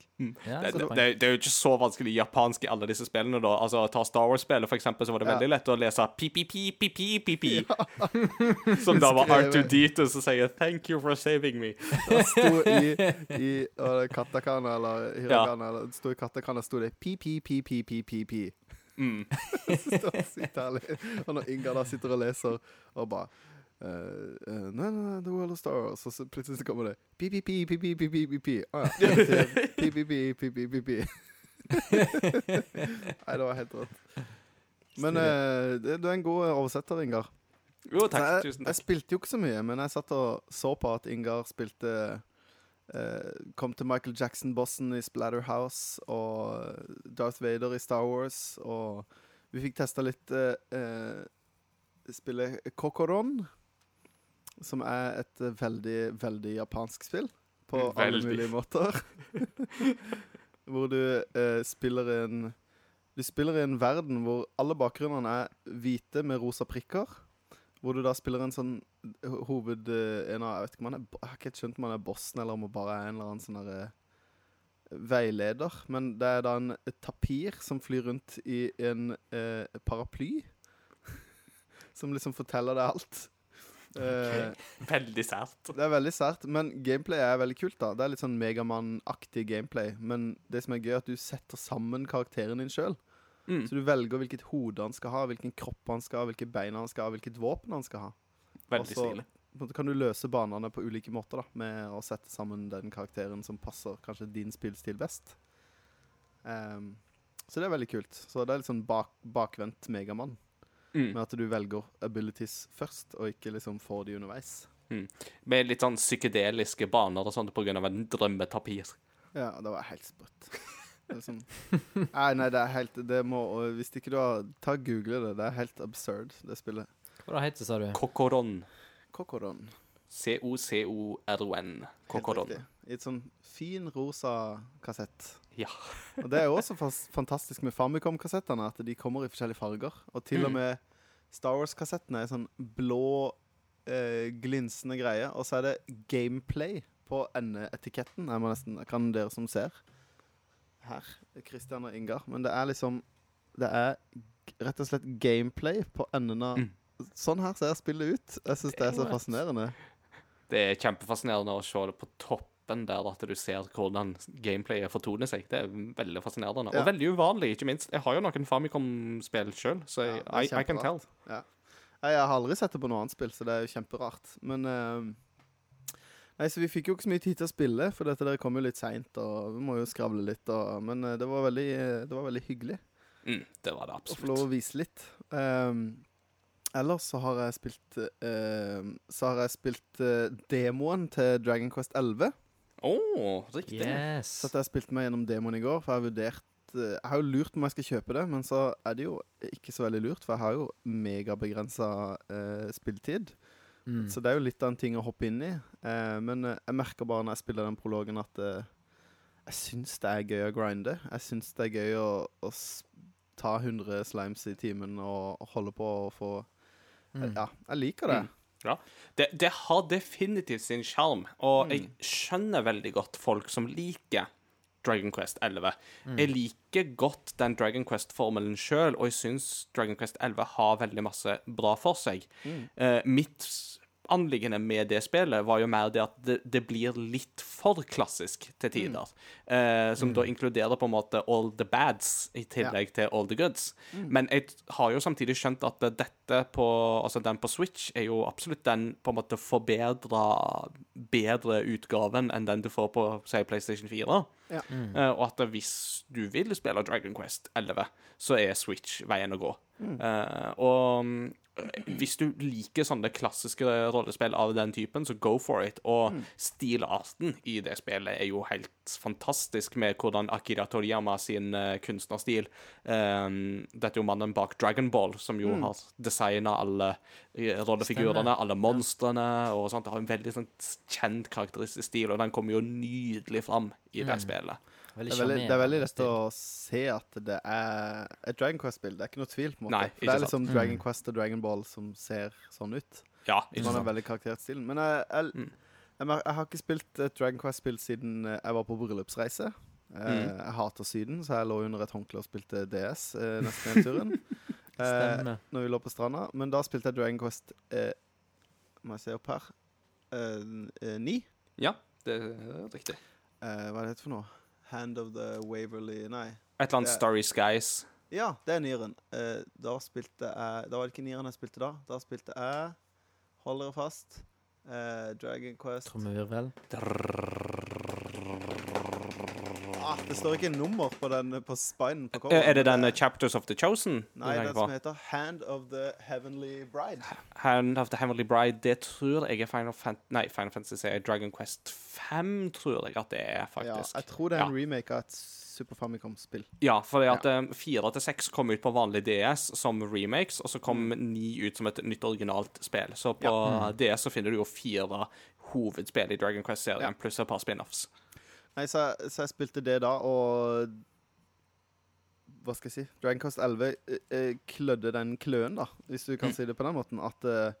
ja, Det, det, det, det er jo ikke så vanskelig japansk i alle disse spillene, da. Altså, Ta Star Wars-spillet, for eksempel, så var det Ja. veldig lett å lese pi-pi-pi-pi-pi-pi. Som da var Skrevet. R2D2 som sier 'thank you for saving me'. Det sto i, i katakana eller hiragana sto i katakana sto det pi, pi, pi, pi, pi, pi, pi. Mm. Så står det sykt herlig. Og når Ingar da sitter og leser og bare Uh, nei, nei, nei, The World of Star Wars. Og så plutselig kommer det pi-pi-pi-pi-pi-pi-pi. Å ah. Pi-pi-pi-pi-pi-pi. nei, det var helt rått. Men uh, du er en god oversetter, Ingar. Jo, takk, jeg, tusen takk. Jeg spilte jo ikke så mye, men jeg satt og så på at Ingar spilte eh, Kom til Michael Jackson-bossen i Splatterhouse og Darth Vader i Star Wars, og vi fikk testa litt eh, Spille Kokoron som er et eh, veldig, veldig japansk spill. På alle mulige måter. hvor du eh, spiller en Du spiller i en verden hvor alle bakgrunnene er hvite med rosa prikker. Hvor du da spiller en sånn hoved... eh, En av, jeg vet ikke om han er Jeg har ikke skjønt om han er bossen, eller om han bare er en eller annen sånn derre veileder. Men det er da en tapir som flyr rundt i en eh, paraply. som liksom forteller deg alt. Eh, Veldig sært. det er veldig sært, men gameplay er veldig kult. da Det er litt sånn Megamann-aktig gameplay. Men det som er gøy, er at du setter sammen karakteren din sjøl. Mm. Så du velger hvilket hode han skal ha, hvilken kropp han skal ha, hvilke bein han skal ha, hvilket våpen han skal ha. Veldig så- stilig. Måte kan du løse banene på ulike måter da med å sette sammen den karakteren som passer kanskje din spillstil best. Um, så det er veldig kult. Så det er litt sånn bak, bakvendt Megamann. Mm. Med at du velger abilities først, og ikke liksom får de underveis. Med litt sånn psykedeliske baner og sånt av en drømmetapir. Ja, det var helt sprøtt. Det Liksom. Nei, nei, det er helt Det må og Hvis ikke du har Ta Google det. Det er helt absurd, det spillet. Hva det sa du? Kokoron. Kokoron. C-o-c-o-r-o-n. Kokoron. I et sånn fin rosa kassett. Ja. Og det er jo også fantastisk med Famicom-kassettene, at de kommer i forskjellige farger. Og til og Mm. med Star Wars-kassettene er sånn blå, eh, glinsende greie. Og så er det gameplay på endeetiketten. Jeg må nesten, kan dere som ser her, Christian og Ingar. Men det er liksom Det er rett og slett gameplay på enden av Mm. Sånn her ser spillet ut. Jeg syns det er så fascinerende. Det er kjempefascinerende å se det på toppen der, at du ser hvordan gameplayet fortoner seg. Det er veldig fascinerende. Ja. Og veldig uvanlig, ikke minst. Jeg har jo noen Famicom-spill sjøl, så jeg, er I, I can tell. Ja. Jeg har aldri sett det på noe annet spill, så det er jo kjemperart. Men uh, Nei, så vi fikk jo ikke så mye tid til å spille, for dette der kom jo litt seint, og vi må jo skravle litt, og Men uh, det var veldig, det var veldig hyggelig Mm, det var det å få lov å vise litt. Um, ellers så har jeg spilt uh, Så har jeg spilt uh, demoen til Dragon Quest 11. Å, riktig. Yes. Så jeg spilte meg gjennom demoen i går, for jeg har vurdert eh, Jeg har jo lurt på om jeg skal kjøpe det, men så er det jo ikke så veldig lurt, for jeg har jo megabegrensa eh, spilletid. Mm. Så det er jo litt av en ting å hoppe inn i. Eh, men eh, jeg merker bare når jeg spiller den prologen, at eh, jeg syns det er gøy å grinde. Jeg syns det er gøy å, å ta 100 slimes i timen og, og holde på å få Mm. Ja, jeg liker det. Mm. Det, det har definitivt sin sjarm, og jeg Mm. skjønner veldig godt folk som liker Dragon Quest 11. Mm. Jeg liker godt den Dragon Quest-formelen sjøl, og jeg syns Dragon Quest 11 har veldig masse bra for seg. Mm. Eh, mitt anliggende med det spillet var jo mer det at det, det blir litt for klassisk til tider. Mm. Eh, som da inkluderer på en måte all the bads i tillegg til all the goods. Mm. Men jeg har jo samtidig skjønt at dette på Altså den på Switch er jo absolutt den på en måte forbedra bedre utgaven enn den du får på si PlayStation 4. Ja. Eh, og at hvis du vil spille Dragon Quest 11, så er Switch veien å gå. Eh, og mm, hvis du liker sånne klassiske rollespill av den typen, så go for it. Og stilarten i det spillet er jo helt fantastisk, med hvordan Akira Toriyama sin eh, kunstnerstil um, Dette er jo mannen bak Dragon Ball, som jo har designa alle rollefigurene, alle monstrene og sånt. Det har en veldig sånn kjent karakteristisk stil, og den kommer jo nydelig fram i det spillet. Veldig Det er veldig, det er veldig lett å se at det er et Dragon Quest-spill. Det er ikke noe tvil. på en måte. Nei, det er liksom sant. Dragon Quest og Dragon Ball som ser sånn ut. Ja, ikke sant? en veldig karakterert. Men jeg, jeg, Mm. jeg, jeg har ikke spilt et Dragon Quest-spill siden eh, jeg var på bryllupsreise. Eh, Mm. Jeg hater Syden, så jeg lå under et håndkle og spilte DS eh, nesten hele turen. eh, når vi lå på stranda. Men da spilte jeg Dragon Quest eh, Må jeg se opp her eh, eh, 9. Ja, det er riktig. Eh, hva er det for noe? Hand of the Waverly Nei. Et eller annet Det- Starry Skies. Ja, det er nieren. Eh, da spilte jeg Da var det ikke nieren jeg spilte da. Da spilte jeg Hold dere fast. Eh, Dragon Quest Trommevirvel. Ah, Det står ikke nummer på den på spinen. På coveren. Er det den uh, Chapters of the Chosen? Nei, den som heter Hand of the Heavenly Bride. Hand of the Heavenly Bride, det tror jeg er Final, Fan Nei, Final Fantasy Dragon Quest 5, tror jeg at det er, Ja, faktisk. jeg tror det er en Ja. remake av et Super Famicom-spill. Ja, fordi at eh, fire til seks kom ut på vanlig DS som remakes, og så kom ni ut som et nytt originalt spill. Så på DS så finner du jo fire hovedspill i Dragon Quest-serien, Ja. pluss et par spin-offs. Nei, så, så jeg spilte det da, og Hva skal jeg si? Dragon Quest 11 eh, eh, klødde den kløen, da, hvis du kan si det på den måten. At eh,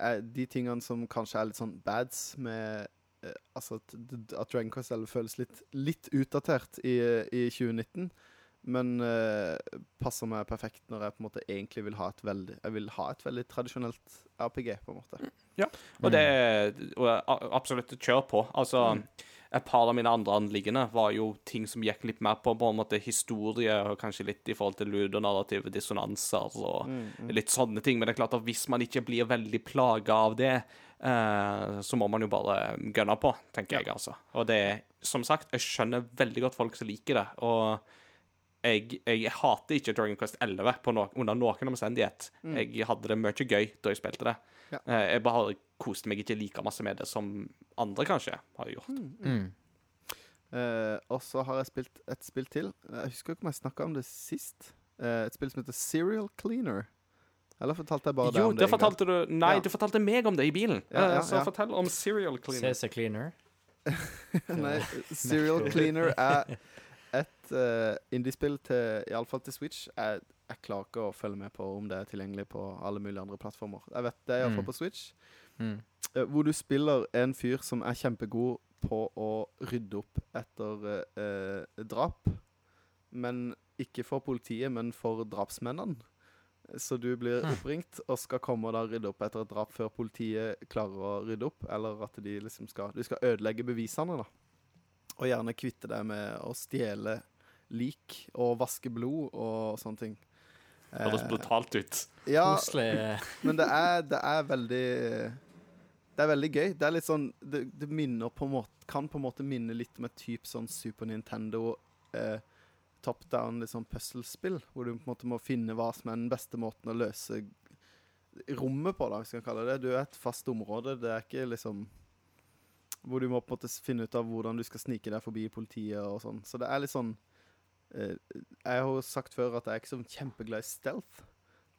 eh, de tingene som kanskje er litt sånn bads med eh, Altså at, at Dragon Quest 11 føles litt, litt utdatert i, i 2019. Men uh, passer meg perfekt når jeg på en måte egentlig vil ha et veldig Jeg vil ha et veldig tradisjonelt RPG, på en måte. Ja, Og det og absolutt kjør på. Altså, Mm. Et par av mine andre anliggende var jo ting som gikk litt mer på på en måte historie, og kanskje litt i forhold til ludonarrative dissonanser og Mm, litt sånne ting. Men det er klart at hvis man ikke blir veldig plaga av det, eh, så må man jo bare gønne på, tenker jeg, altså. Og det er, som sagt, jeg skjønner veldig godt folk som liker det. og jeg, jeg hater ikke Dragon Quest 11 på no under noen omstendighet. Jeg hadde det mye gøy da jeg spilte det. Ja. Eh, Jeg bare koste meg ikke like masse med det som andre kanskje har gjort. Mm. Uh, og så har jeg spilt et spill til. Jeg husker ikke om jeg snakka om det sist. Uh, et spill som heter Serial Cleaner. Eller fortalte jeg bare jo, det om det? det fortalte du Nei, Ja. du fortalte meg om det i bilen. Ja, ja, Så fortell om Serial Cleaner. CC Cleaner. Nei, Serial Cleaner er et uh, indiespill til Iallfall til Switch. Jeg, jeg klarer ikke å følge med på om det er tilgjengelig på alle mulige andre plattformer. Jeg vet det iallfall Mm. på Switch. Mm. Uh, hvor du spiller en fyr som er kjempegod på å rydde opp etter uh, drap. Men ikke for politiet, men for drapsmennene. Så du blir oppringt og skal komme og da rydde opp etter et drap før politiet klarer å rydde opp. Eller at de liksom skal Du skal ødelegge bevisene, da. Og gjerne kvitte deg med å stjele lik og vaske blod og sånne ting. Høres Eh, brutalt ut. ja, Koselig. men det er, det er veldig Det er veldig gøy. Det er litt sånn Det, det minner på en måte Kan på en måte minne litt med typ sånn Super Nintendo eh, top down litt sånn puslespill, hvor du på en måte må finne hva som er den beste måten å løse rommet på, da, hvis vi kan kalle det det. Du er et fast område. Det er ikke liksom Hvor du må på en måte finne ut av hvordan du skal snike deg forbi politiet og sånn. Så det er litt sånn eh, Jeg har sagt før at jeg er ikke så kjempeglad i stealth.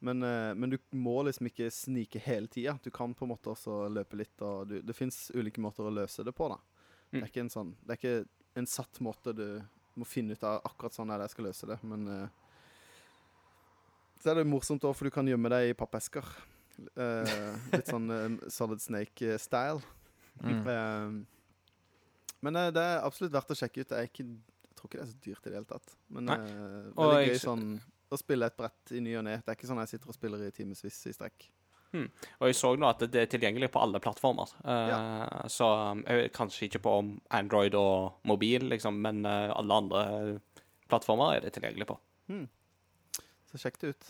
Men, eh, men du må liksom ikke snike hele tida. Du kan på en måte også løpe litt. Og du, det fins ulike måter å løse det på. da. Det Mm. er ikke en sånn Det er ikke en satt måte du må finne ut av akkurat sånn er det jeg skal løse det. Men eh, så er det morsomt òg, for du kan gjemme deg i pappesker. Eh, litt sånn eh, Solid Snake-style. Mm. Eh, men eh, det er absolutt verdt å sjekke ut. Det er ikke, tror ikke det er så dyrt i det hele tatt. Men uh, eh, veldig jeg gøy sy- sånn å spille et brett i ny og ne. Det er ikke sånn jeg sitter og spiller i timevis i strekk. Og jeg så nå at det er tilgjengelig på alle plattformer. Eh, Så eh, kanskje ikke på Android og mobil, liksom, men uh, alle andre plattformer er det tilgjengelig på. Så sjekk det ut.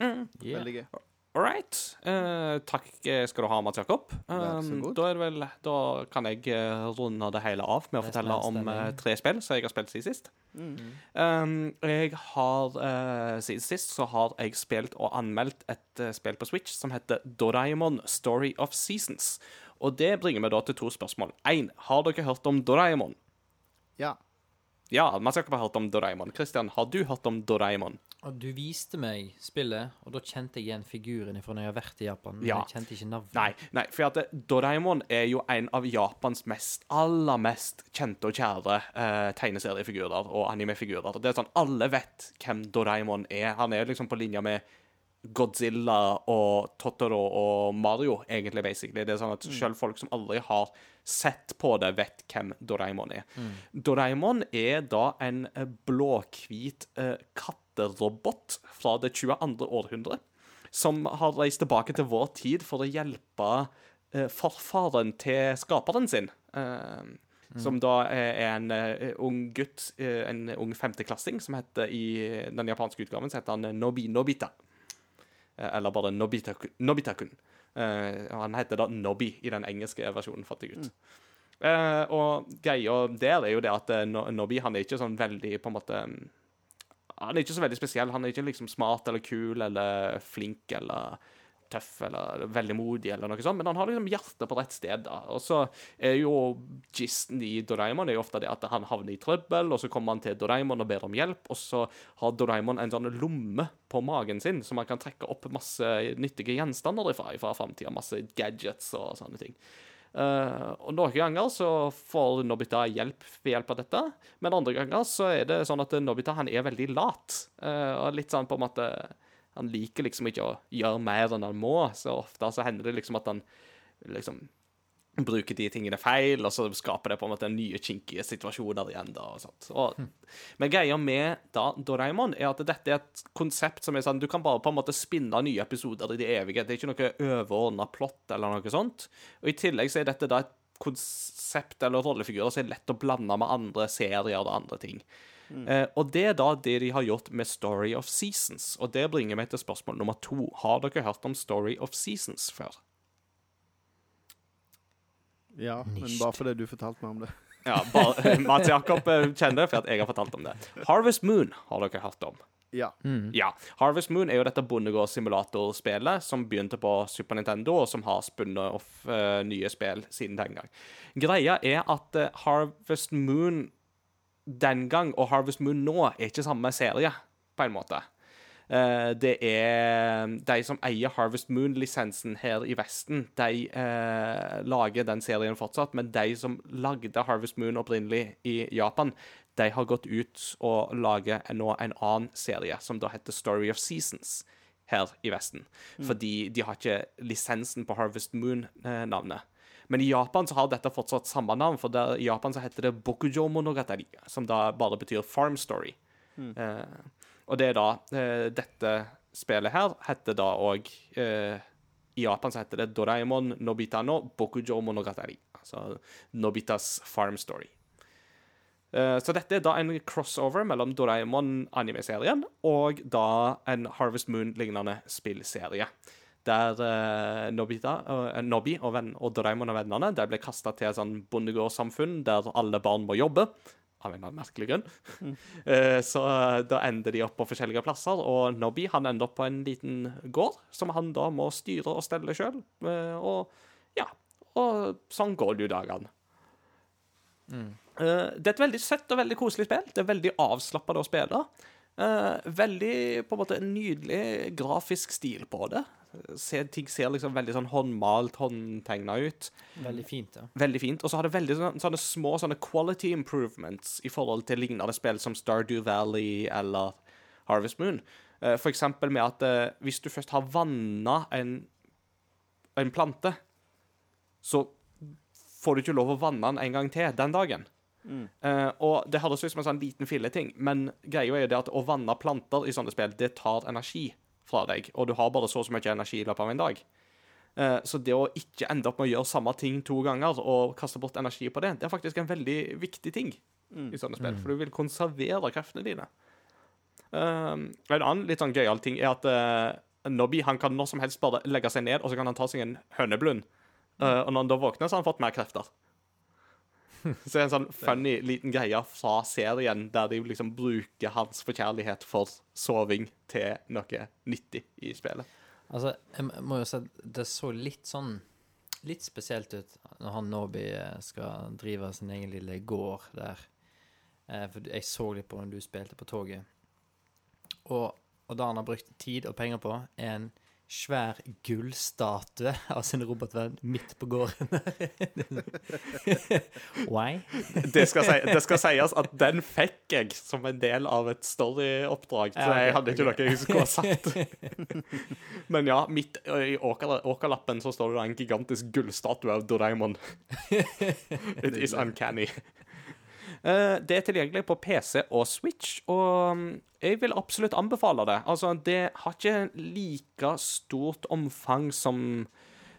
Yeah. Veldig gøy. All right. Eh, takk skal du ha, Mats Jakob. Um, da, er vel, da kan jeg eh, runde det hele av med å fortelle om eh, tre spill som jeg har spilt siden sist. Mm. Um, jeg har uh, Siden sist så har jeg spilt og anmeldt et uh, spill på Switch som heter Doraemon Story of Seasons. Og det bringer meg da til to spørsmål. Én, har dere hørt om Doraemon? Ja. Ja, Mats Jakob har hørt om Doraemon. Christian, har du hørt om Doraemon? Og du viste meg spillet, og da kjente jeg igjen figuren fra når jeg har vært i Japan. Men Ja. jeg kjente ikke navnet. Nei, nei, for at Doraemon er jo en av Japans mest, aller mest kjente og kjære eh, tegneseriefigurer og animefigurer. Det er sånn, Alle vet hvem Doraemon er. Han er liksom på linje med Godzilla og Totoro og Mario, egentlig, basically. Det er sånn at selv folk som aldri har sett på det, vet hvem Doraemon er. Doraemon er da en eh, blåhvit eh, katterobot fra det 22. århundre som har reist tilbake til vår tid for å hjelpe eh, farfaren til skaperen sin. eh, Som da er en eh, ung gutt, eh, en ung femteklassing, som heter i den japanske utgaven så heter han Nobi Nobita. Eh, eller bare Nobita-kun. Nobita-kun. Eh, han heter da Nobby i den engelske versjonen, fant jeg ut. Uh, og greia der er jo det at uh, Nobby han er ikke sånn veldig på en måte mm, Han er ikke så veldig spesiell. Han er ikke liksom smart eller kul eller flink eller tøff eller veldig modig eller noe sånt, men han har liksom hjertet på rett sted. da. Og så er jo gisten i Doraemon er jo ofte det at han havner i trøbbel, og så kommer han til Doraemon og ber om hjelp, og så har Doraemon en sånn lomme på magen sin som han kan trekke opp masse nyttige gjenstander ifra fra framtida. Masse gadgets og sånne ting. Eh, og noen ganger så får Nobita hjelp ved hjelp av dette, men andre ganger så er det sånn at Nobita han er veldig lat. Uh, og litt sånn på en måte Han liker liksom ikke å gjøre mer enn han må, så ofte så hender det liksom at han liksom bruker de tingene feil, og så skaper det på en måte nye kinkige situasjoner igjen. da, og sånt. Og, Men greia med da, Doraemon er at dette er et konsept som er sånn Du kan bare på en måte spinne nye episoder i det evige. Det er ikke noe overordna plott eller noe sånt. Og i tillegg så er dette da et konsept eller rollefigurer som er lett å blande med andre serier og andre ting. Eh, og det er da det de har gjort med Story of Seasons. Og det bringer meg til spørsmål nummer to. Har dere hørt om Story of Seasons før? Ja, men bare fordi du fortalte meg om det. Ja, bare, Mats Jakob eh, kjenner det, for at jeg har fortalt om det. Harvest Moon har dere hørt om. Ja. Ja. Harvest Moon er jo dette bondegårdssimulatorspillet som begynte på Super Nintendo, og som har spunnet off uh, nye spill siden den gang. Greia er at uh, Harvest Moon den gang og Harvest Moon nå er ikke samme serie, på en måte. Eh, det er de som eier Harvest Moon-lisensen her i Vesten, de eh, lager den serien fortsatt, men de som lagde Harvest Moon opprinnelig i Japan, de har gått ut og lager nå en annen serie, som da heter Story of Seasons her i Vesten. Fordi de har ikke lisensen på Harvest Moon-navnet. Men i Japan så har dette fortsatt samme navn, for der, i Japan så heter det Bokujo Monogatari, som da bare betyr Farm Story. Eh, og det er da eh, Dette spillet her heter da òg eh, I Japan så heter det Doraemon Nobita no Bokujo Monogatari. Altså Nobitas Farm Story. Eh, så dette er da en crossover mellom Doraemon-anime-serien og da en Harvest Moon-lignende spillserie. Der eh, Nobita, eh, Nobi og, venn, og Doraemon og vennene de ble kasta til et sånn bondegårdssamfunn der alle barn må jobbe. Av en eller annen merkelig grunn. Mm. så eh, da ender de opp på forskjellige plasser, og Nobby han ender opp på en liten gård som han da må styre og stelle sjøl. Og ja, og sånn går det jo dagene. Mm. det er et veldig søtt og veldig koselig spill. Det er veldig avslappende å spille. Eh, veldig på en måte nydelig grafisk stil på det. Se, ting ser liksom veldig sånn håndmalt, håndtegna ut. Veldig fint, ja. Veldig fint. Og så har det veldig sånne, sånne små sånne quality improvements i forhold til lignende spill som Stardew Valley eller Harvest Moon. Eh, For eksempel med at eh, hvis du først har vanna en, en plante, så får du ikke lov å vanne den en gang til den dagen. Eh, og det høres ut som en sånn liten filleting, men greia er jo det at å vanne planter i sånne spill, det tar energi fra deg, og du har bare så og så mye energi i løpet av en dag. Uh, så det å ikke ende opp med å gjøre samme ting to ganger og kaste bort energi på det, det er faktisk en veldig viktig ting i sånne spill, for du vil konservere kreftene dine. Uh, en annen litt sånn gøyal ting er at uh, Nobby han kan når som helst bare legge seg ned, og så kan han ta seg en høneblund. Uh, og når han da våkner, så har han fått mer krefter. Så det er en sånn funny liten greie fra serien der de liksom bruker hans forkjærlighet for soving til noe nyttig i spillet. Altså, jeg må- jo si det så litt sånn Litt spesielt ut når han Nobby eh, skal drive sin egen lille gård der. Eh, For jeg så litt på når du spilte på toget. Og, og det han har brukt tid og penger på, er en svær gullstatue av sin robotvenn midt på gården. Why? Det skal, si, det skal sies at den fikk jeg som en del av et storyoppdrag, så jeg hadde ikke noe jeg skulle ha sagt. Men ja, midt i åkerlappen så står det en gigantisk gullstatue av Doraemon. It is uncanny. Eh, Det er tilgjengelig på PC og Switch, og mm, jeg vil absolutt anbefale det. Altså, det har ikke like stort omfang som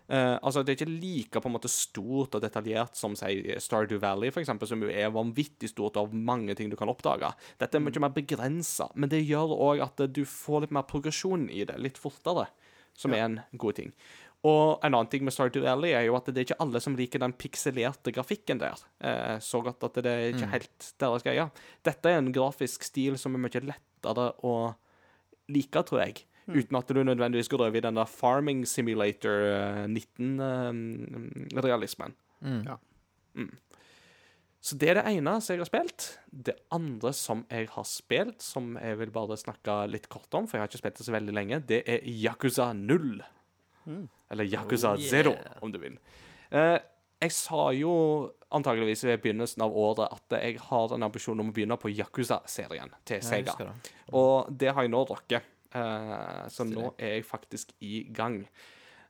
Uh, altså, Det er ikke like på en måte stort og detaljert som si, Stardew Valley, for eksempel, som jo er vanvittig stort og mange ting du kan oppdage. Dette er mye mer begrensa, men det gjør òg at du får litt mer progresjon i det, litt fortere, som er en god ting. Og en annen ting med Stardew Valley er jo at det er ikke alle som liker den pikselerte grafikken der eh, så godt at det er ikke helt deres greie. Dette er en grafisk stil som er mye lettere å like, tror jeg. Uten at du nødvendigvis går over i den der Farming Simulator eh, 19-realismen. Ja. Så det er det ene som jeg har spilt. Det andre som jeg har spilt, som jeg vil bare snakke litt kort om, for jeg har ikke spilt det så veldig lenge, det er Yakuza 0. Eller Yakuza Oh, yeah. Zero, om du vil. Eh, jeg sa jo antageligvis ved begynnelsen av året at jeg har en ambisjon om å begynne på Yakuza-serien til Sega. det. Og det har jeg nå drukket. Eh, så nå er jeg faktisk i gang.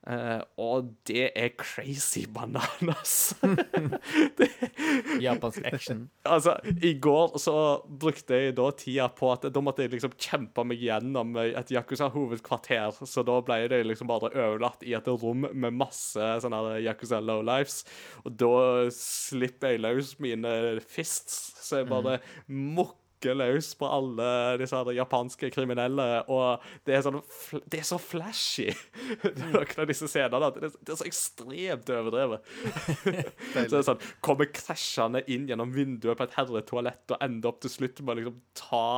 Eh, og det er crazy bananas. Japansk action. altså, i går så brukte jeg da tida på at da måtte jeg liksom kjempe meg gjennom et Yakuza-hovedkvarter. Så da ble det liksom bare overlatt i et rom med masse sånne Yakuza lowlifes. Og da slipper jeg løs mine fists, så jeg bare mukker løs på alle disse her japanske kriminelle, og det er sånn Det er så flashy, noen av disse scenene. at Det er, det så ekstremt overdrevet. Så det er sånn Kommer krasjende inn gjennom vinduet på et herretoalett og ender opp til slutt med å liksom ta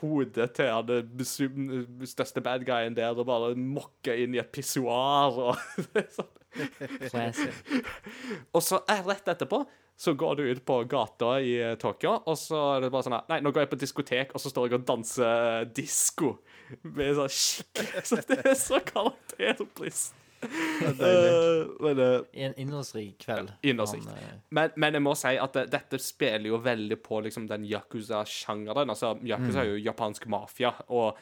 hodet til han det største bad guyen der og bare mokke inn i et pissoar og det er sånn. Classic. Og så eh, rett etterpå så går du ut på gata i eh, Tokyo, og så er det bare sånn her, Nei, nå går jeg på diskotek, og så står jeg og danser disko med sånn skikkelig Så det er så karakterbrist. Uh, men, uh, I en innholdsrik kveld. Innholdsrikt. Eh, Men, men jeg må si at det, dette spiller jo veldig på liksom, den yakuza-sjangeren. Altså, Yakuza er jo japansk mafia, og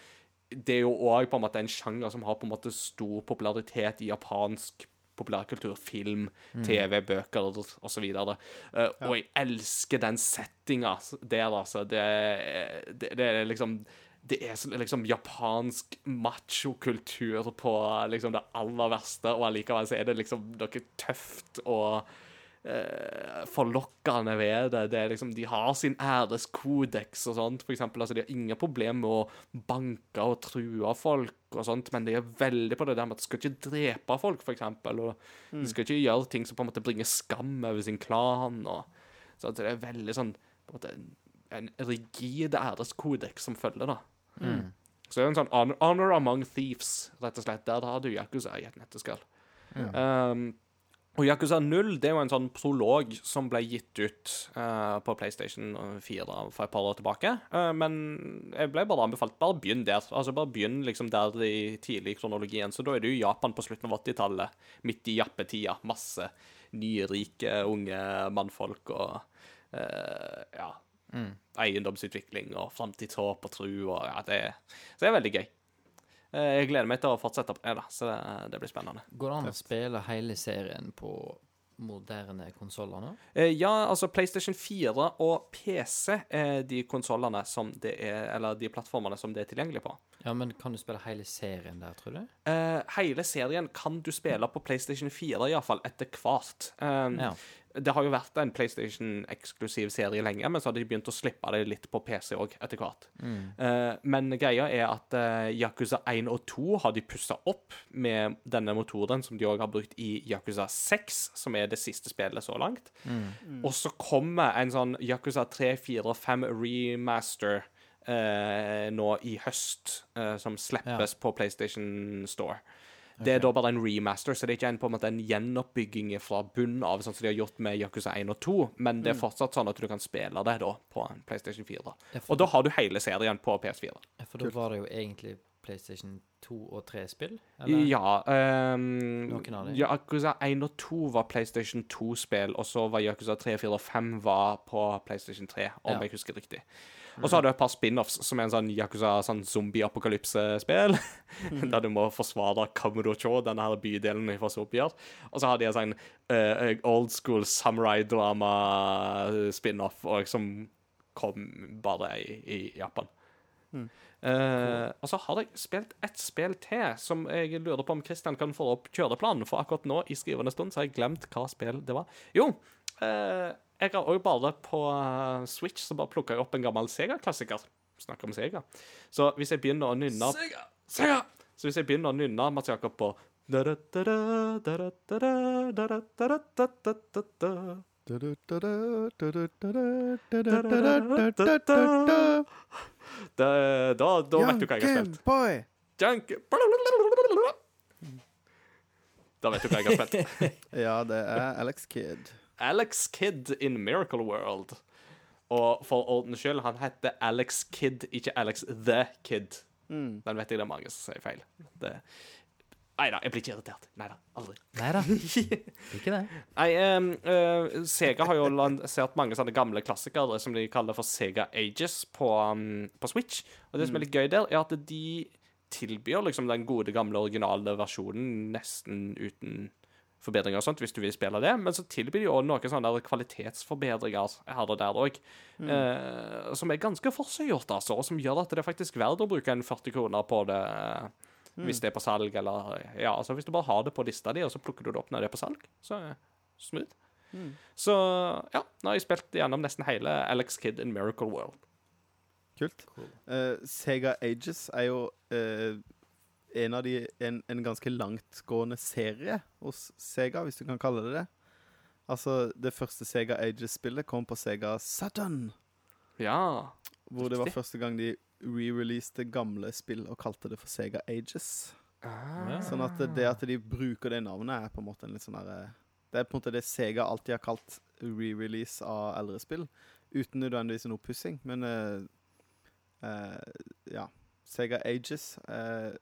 det er jo òg en måte en sjanger som har på en måte stor popularitet i japansk populærkultur, film, TV, bøker osv. Uh, Og jeg elsker den settinga der, altså. Det, det, det er liksom det er liksom japansk machokultur på liksom det aller verste, og allikevel så er det liksom noe tøft og eh, forlokkende ved det. det er liksom, de har sin æreskodeks og sånt, for eksempel. Altså, de har ingen problem med å banke og true folk og sånt, men de er veldig på det der med at de skal ikke drepe folk, for eksempel. Og de skal ikke gjøre ting som på en måte bringer skam over sin klan. Og, så det er veldig sånn på en måte en, rigid æreskodeks som følger, da. Så det er en sånn honor, honor among thieves, rett og slett. Der har du Yakuza i et netteskall. Um, og Yakuza 0 det er jo en sånn prolog som ble gitt ut uh, på PlayStation 4 for et par år tilbake. Uh, men jeg ble bare anbefalt bare begynn der. Altså Bare begynn liksom der i tidlig kronologien. Så da er det jo Japan på slutten av 80-tallet, midt i jappetida. Masse nyrike unge mannfolk og uh, ja, eiendomsutvikling og framtidshåp og tru og ja, det, så det er veldig gøy. Eh, Jeg gleder meg til å fortsette på det, da, så det, det blir spennende. Går det an å spille hele serien på moderne konsoller nå? Eh, ja, altså PlayStation 4 og PC er de konsollene som det er Eller de plattformene som det er tilgjengelig på. Ja, men kan du spille hele serien der, tror du? Eh, hele serien kan du spille på PlayStation 4, iallfall etter hvert. Eh, Ja. Det har jo vært en PlayStation-eksklusiv serie lenge, men så har de begynt å slippe det litt på PC òg, etter hvert. Eh, men greia er at uh, Yakuza 1 og 2 har de pussa opp med denne motoren som de òg har brukt i Yakuza 6, som er det siste spillet så langt. Og så kommer en sånn Yakuza 3, 4 og 5 remaster Uh, nå i høst, som slippes på PlayStation Store. Det er da bare en remaster, så det er ikke en, på en måte en gjenoppbygging fra bunnen av, sånn som de har gjort med Yakuza 1 og 2, men det er fortsatt sånn at du kan spille det da på en PlayStation 4. Da. Og da har du hele serien på PS4. ja, for da var det jo egentlig PlayStation 2 og 3-spill? Ja Um, Noen av dem? Yakuza 1 og 2 var PlayStation 2-spill, og så var Yakuza 3, 4 og 5 var på PlayStation 3, om Ja. jeg husker riktig. Og så har du et par spin-offs, som er en sånn Yakuza sånn zombie-apokalypse-spill. der du må forsvare Kamurocho, denne her bydelen fra zombier. Og så har de en sånn uh, old school samurai-drama-spin-off som kom bare i, i Japan. Eh, og så har jeg spilt ett spill til som jeg lurer på om Christian kan få opp kjøreplanen, for akkurat nå i skrivende stund så har jeg glemt hva spill det var. Jo, eh, jeg har òg bare på eh, Switch så bare plukka jeg opp en gammel Sega-klassiker. Snakker om Sega. Så hvis jeg begynner å nynne Sega! Så hvis jeg begynner å nynne Mats Jakob på Da, da, da vet du hva jeg har spilt. Boy! Junk Da vet du hva jeg har spilt. Ja, det er Alex Kidd. Alex Kidd in Miracle World. Og for ordens skyld, han heter Alex Kidd, ikke Alex the Kid. Den vet jeg det er mange som sier feil. Det, Nei da, jeg blir ikke irritert. Nei da, aldri. Nei da, ikke det. Nei, um, uh, Sega har jo lansert mange sånne gamle klassikere som de kaller for Sega Ages på, um, på Switch. Og det som er litt gøy der, er at de tilbyr liksom den gode, gamle, originale versjonen nesten uten forbedringer og sånt, hvis du vil spille det. Men så tilbyr de òg noen sånne der kvalitetsforbedringer her og der òg, eh, som er ganske forseggjort, altså, og som gjør at det er faktisk verdt å bruke en 40 kroner på det. Eh, Hvis det er på salg, eller Ja, altså hvis du bare har det på lista di, og så plukker du det opp når det er på salg, så smooth. Mm. Så ja, nå har jeg spilt gjennom nesten hele Alex Kid in Miracle World. Kult. Eh, Sega Ages er jo uh, en av de en, en ganske langtgående serie hos Sega, hvis du kan kalle det det. Altså, det første Sega Ages-spillet kom på Sega Saturn, Ja. hvor det var første gang de re-releaste gamle spill og kalte det for Sega Ages. Ah. Sånn at det at de bruker det navnet, er på en måte en litt sånn derre Det er på en måte det Sega alltid har kalt re-release av eldre spill, uten nødvendigvis en oppussing. Men uh, uh, ja. Sega Ages uh,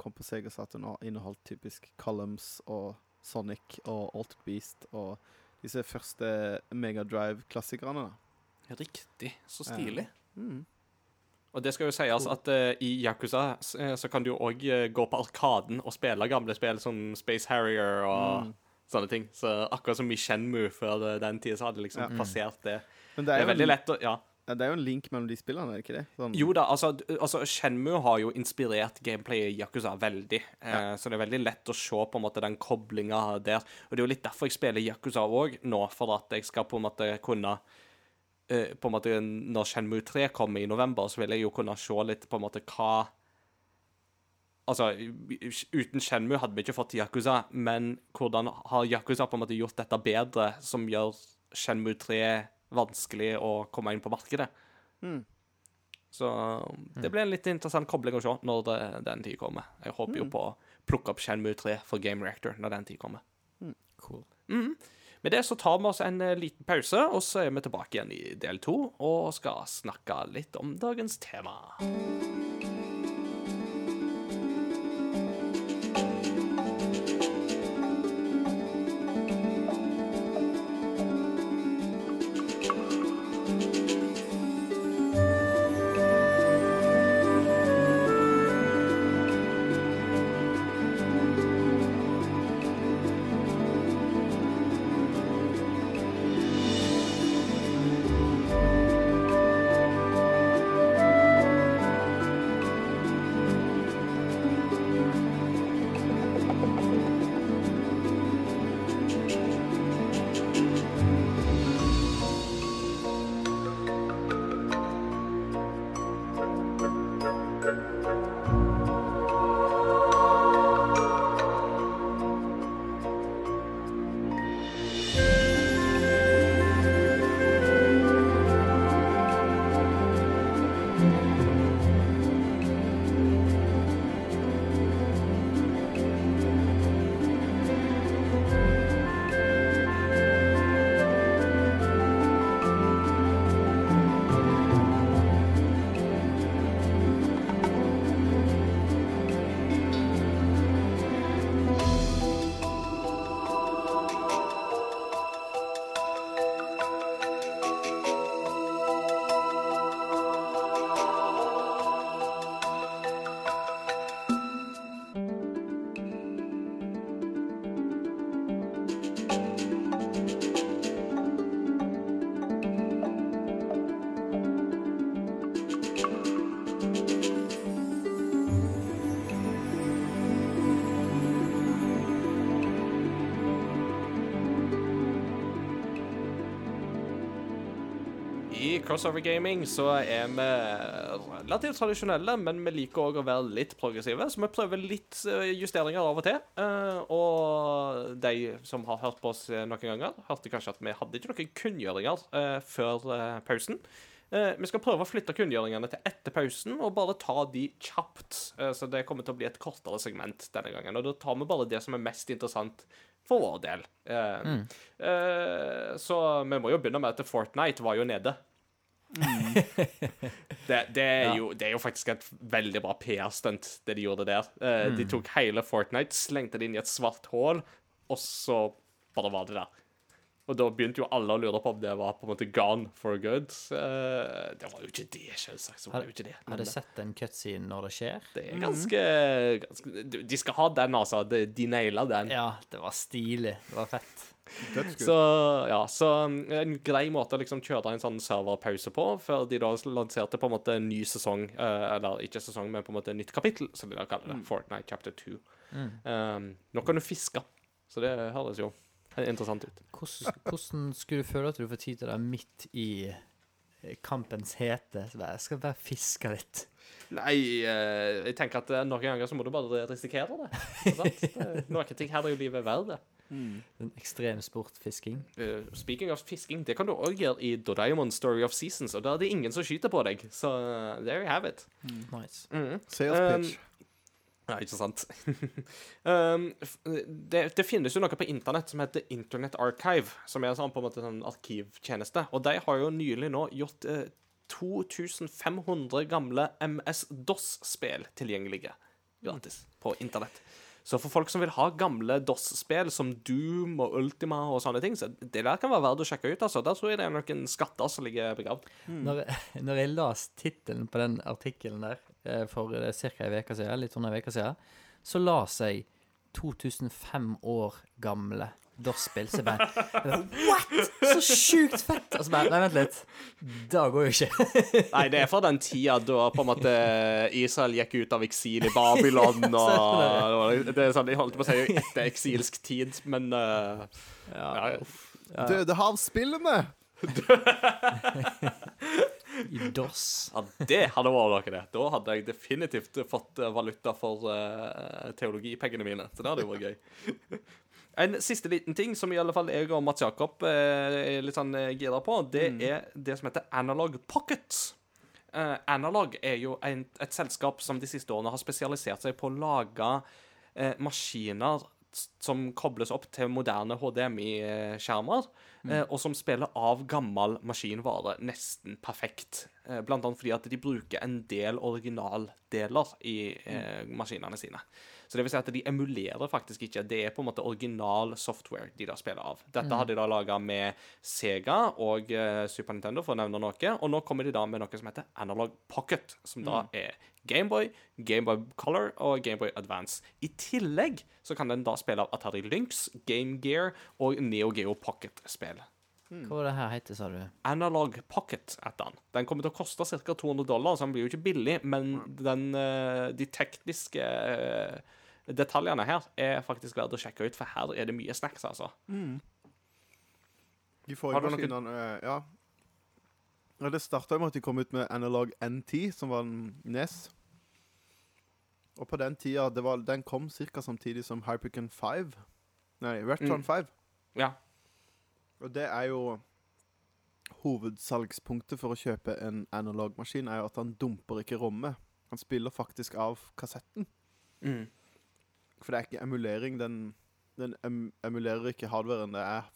kom på Sega Saturn og inneholdt typisk Columns og Sonic og Alt Beast og disse første Megadrive-klassikerne. da. Riktig. Så stilig. Mm. Og det skal jo sies at uh, i Yakuza eh, så kan du jo òg gå på Arkaden og spille gamle spill som Space Harrier og Mm. sånne ting. Så akkurat som i Shenmue før eh, den tida, så hadde det liksom Ja. passert det. Men Det det er, er, veldig en, lett å Ja. det er jo en link mellom de spillene, er det ikke det? Sånn, Jo da, altså, altså Shenmue har jo inspirert gameplayet i Yakuza veldig. Eh, Ja. Så det er veldig lett å se på en måte den koblinga der. Og det er jo litt derfor jeg spiller Yakuza òg nå, for at jeg skal på en måte kunne eh, på en måte Når Shenmue 3 kommer i november, så vil jeg jo kunne se litt på en måte hva Altså, uten Shenmue hadde vi ikke fått Yakuza, men hvordan har Yakuza på en måte gjort dette bedre, som gjør Shenmue 3 vanskelig å komme inn på markedet? Mm. Så det blir en litt interessant kobling å se når det, den tid kommer. Jeg håper jo på å plukke opp Shenmue 3 for Game Reactor når den tid kommer. Cool. Med det så tar vi oss en eh, liten pause, og så er vi tilbake igjen i del to og skal snakke litt om dagens tema. Crossover Gaming så er vi relativt tradisjonelle, men vi liker òg å være litt progressive, så vi prøver litt eh, justeringer av og til. Eh, Og de som har hørt på oss eh, noen ganger, hørte kanskje at vi hadde ikke noen kunngjøringer før pausen. Vi skal prøve å flytte kunngjøringene til etter pausen og bare ta de kjapt. Så det kommer til å bli et kortere segment denne gangen. Og da tar vi bare det som er mest interessant for vår del. Uh, mm. uh, Så vi må jo begynne med at Fortnite var jo nede. det, det, er jo, det er jo faktisk et veldig bra PR-stunt, det de gjorde der. Eh, De tok hele Fortnite, slengte det inn i et svart hull, og så bare var det der. Og da begynte jo alle å lure på om det var på en måte gone for good. Uh, det var jo ikke det, selvsagt. Så var det det. har du sett en cutscene når det skjer. det er ganske, ganske De skal ha den, altså. De, de naila den. Ja, det var stilig. Det var fett. Så ja, så um, en grei måte å liksom kjøre en sånn serverpause på, før de da lanserte på en måte en ny sesong, eh, eller ikke sesong, men på en måte en nytt kapittel, som de da kaller det. Fortnite chapter 2. Um, nå kan du fiske, så det høres jo interessant ut. Hvordan, hvordan skulle du føle at du får tid til det midt i eh, kampens hete? Jeg skal bare fiske litt. Nei, eh, jeg tenker at noen ganger så må du bare risikere det. Noen ting her er jo livet verdt det. En ekstremsportfisking. Uh, speaking of fisking, det kan du òg gjøre i Doraemon Story of Seasons, og da er det ingen som skyter på deg. Så uh, there you have it. Nice. Sales Um, pitch. Ja, ikke sant. um, det, det finnes jo noe på internett som heter Internet Archive, som er sånn, på en måte en arkivtjeneste. Og de har jo nylig nå gjort eh, 2500 gamle MS-DOS-spill tilgjengelige gratis på internett. Så for folk som vil ha gamle DOS-spill som Doom og Ultima og sånne ting, så det der kan være verdt å sjekke ut. altså. Der tror jeg det er noen skatter som ligger begravd. Når, jeg- når jeg las tittelen på den artikkelen der eh, for ca. ei uke siden, litt under ei uke siden, så las jeg 2005 år gamle DOS-spill. Så jeg bare jeg bare, What?! Så sjukt fett! Og så bare Nei, vent litt. Det går jo ikke. Nei, det er fra den tida da på en måte Israel gikk ut av eksil i Babylon og Det er sånn, Jeg holdt på å si etter eksilsk tid, men uh, ja, ja. Dødehavsspillene! I DOS. ja, det hadde vært noe, det. Da hadde jeg definitivt fått eh, valuta for uh, teologipengene mine. Så det hadde jo vært gøy. En siste liten ting som i alle fall jeg og Mats Jakob eh, er litt sånn eh, gira på, det er det som heter Analog Pocket. Uh, Analog er jo en, et selskap som de siste årene har spesialisert seg på å lage uh, maskiner som kobles opp til moderne HDMI-skjermer, eh, og som spiller av gammel maskinvare nesten perfekt. Eh, blant annet fordi at de bruker en del originaldeler i eh, maskinene sine. Så det vil si at de emulerer faktisk ikke. Det er på en måte original software de da spiller av. Dette har de da laga med Sega og eh, Super Nintendo, for å nevne noe. Og nå kommer de da med noe som heter Analog Pocket, som da er Gameboy, Gameboy Color og Gameboy Advance. I tillegg så kan den da spille av Atari Lynx, Game Gear og Neo Geo Pocket-spill. Hva var det her heter, sa du? Analog Pocket heter den. Den kommer til å koste ca. 200 dollar, så den blir jo ikke billig, men den, eh, de tekniske eh, detaljene her er faktisk verdt å sjekke ut, for her er det mye snacks, altså. De Har forrige maskinene eh, Ja. ja det starta med at de kom ut med Analog NT, som var en NES. Og på den tida det var, Den kom ca. samtidig som Hypercon 5. Nei, Retron Mm. 5. Ja. Og det er jo Hovedsalgspunktet for å kjøpe en analogmaskin er jo at han dumper ikke rommet. Han spiller faktisk av kassetten. Mm. For det er ikke emulering. Den, den em emulerer ikke hardwaren. Det er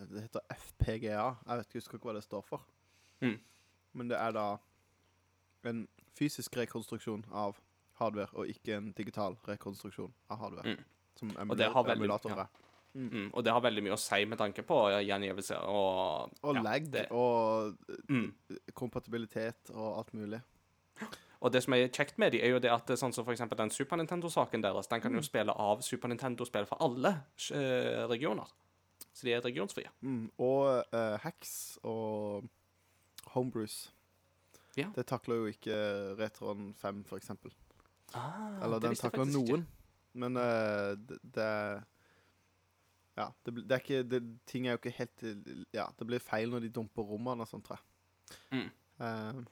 Det heter FPGA. Jeg vet ikke, husker ikke hva det står for. Mm. Men det er da en fysisk rekonstruksjon av hardware, og ikke en digital rekonstruksjon av hardware. Mm. Som Og det har emulator, veldig- emulatorer ja. Er. Mm. Og det har veldig mye å si med tanke på eh, gjengivelse og Og ja, lag det- og Mm. kompatibilitet og alt mulig. Og det som er kjekt med de, er jo det at sånn som eksempel den Super Nintendo-saken deres, den kan jo spille av Super Nintendo-spill for alle eh, regioner. Så de er regionsfrie. Mm. Og eh, hacks og homebrews. Ja. Det takler jo ikke Retron 5, for eksempel. Ah, Eller den takler noen, ikke. Men eh, det, det Ja, det, det er ikke det, Ting er jo ikke helt Ja, det blir feil når de dumper rommene og sånt, tror jeg. Mm. Uh,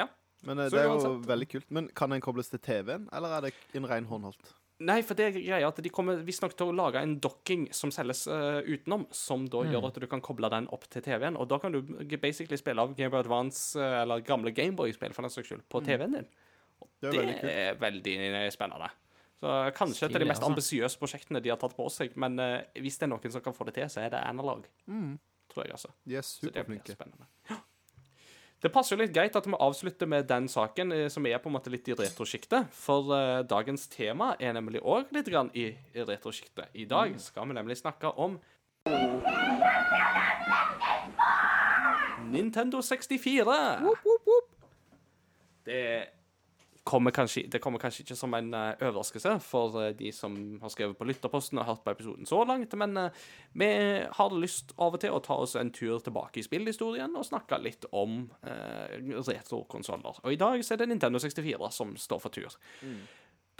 Ja. Men eh, Så det er jo uansett- veldig kult. Men kan den kobles til TV-en, eller er det en ren håndholdt? Nei, for det er greia at de kommer visstnok til å lage en docking som selges uh, utenom, som da Mm. gjør at du kan koble den opp til TV-en. Og da kan du basically spille av Game Boy Advance uh, eller gamle Gameboy-spill for den saks skyld på TV-en din. Og Det er Det veldig kult. er veldig spennende. Så kanskje et av de mest altså. ambisiøse prosjektene de har tatt på seg, men uh, hvis det er noen som kan få det til, så er det analog. Mm. Tror jeg, altså. Er Så det blir spennende. Ja. Det passer jo litt greit at vi avslutter med den saken, eh, som er på en måte litt i retrosjiktet. For uh, dagens tema er nemlig òg litt grann i, retrosjiktet. I dag skal vi nemlig snakke om Nintendo 64. Det kommer kanskje, det kommer kanskje ikke som en uh, overraskelse for uh, de som har skrevet på lytterposten og hørt på episoden så langt, men uh, vi har lyst av og til å ta oss en tur tilbake i spillhistorien og snakke litt om uh, retrokonsoller. Og i dag så er det Nintendo 64 som står for tur.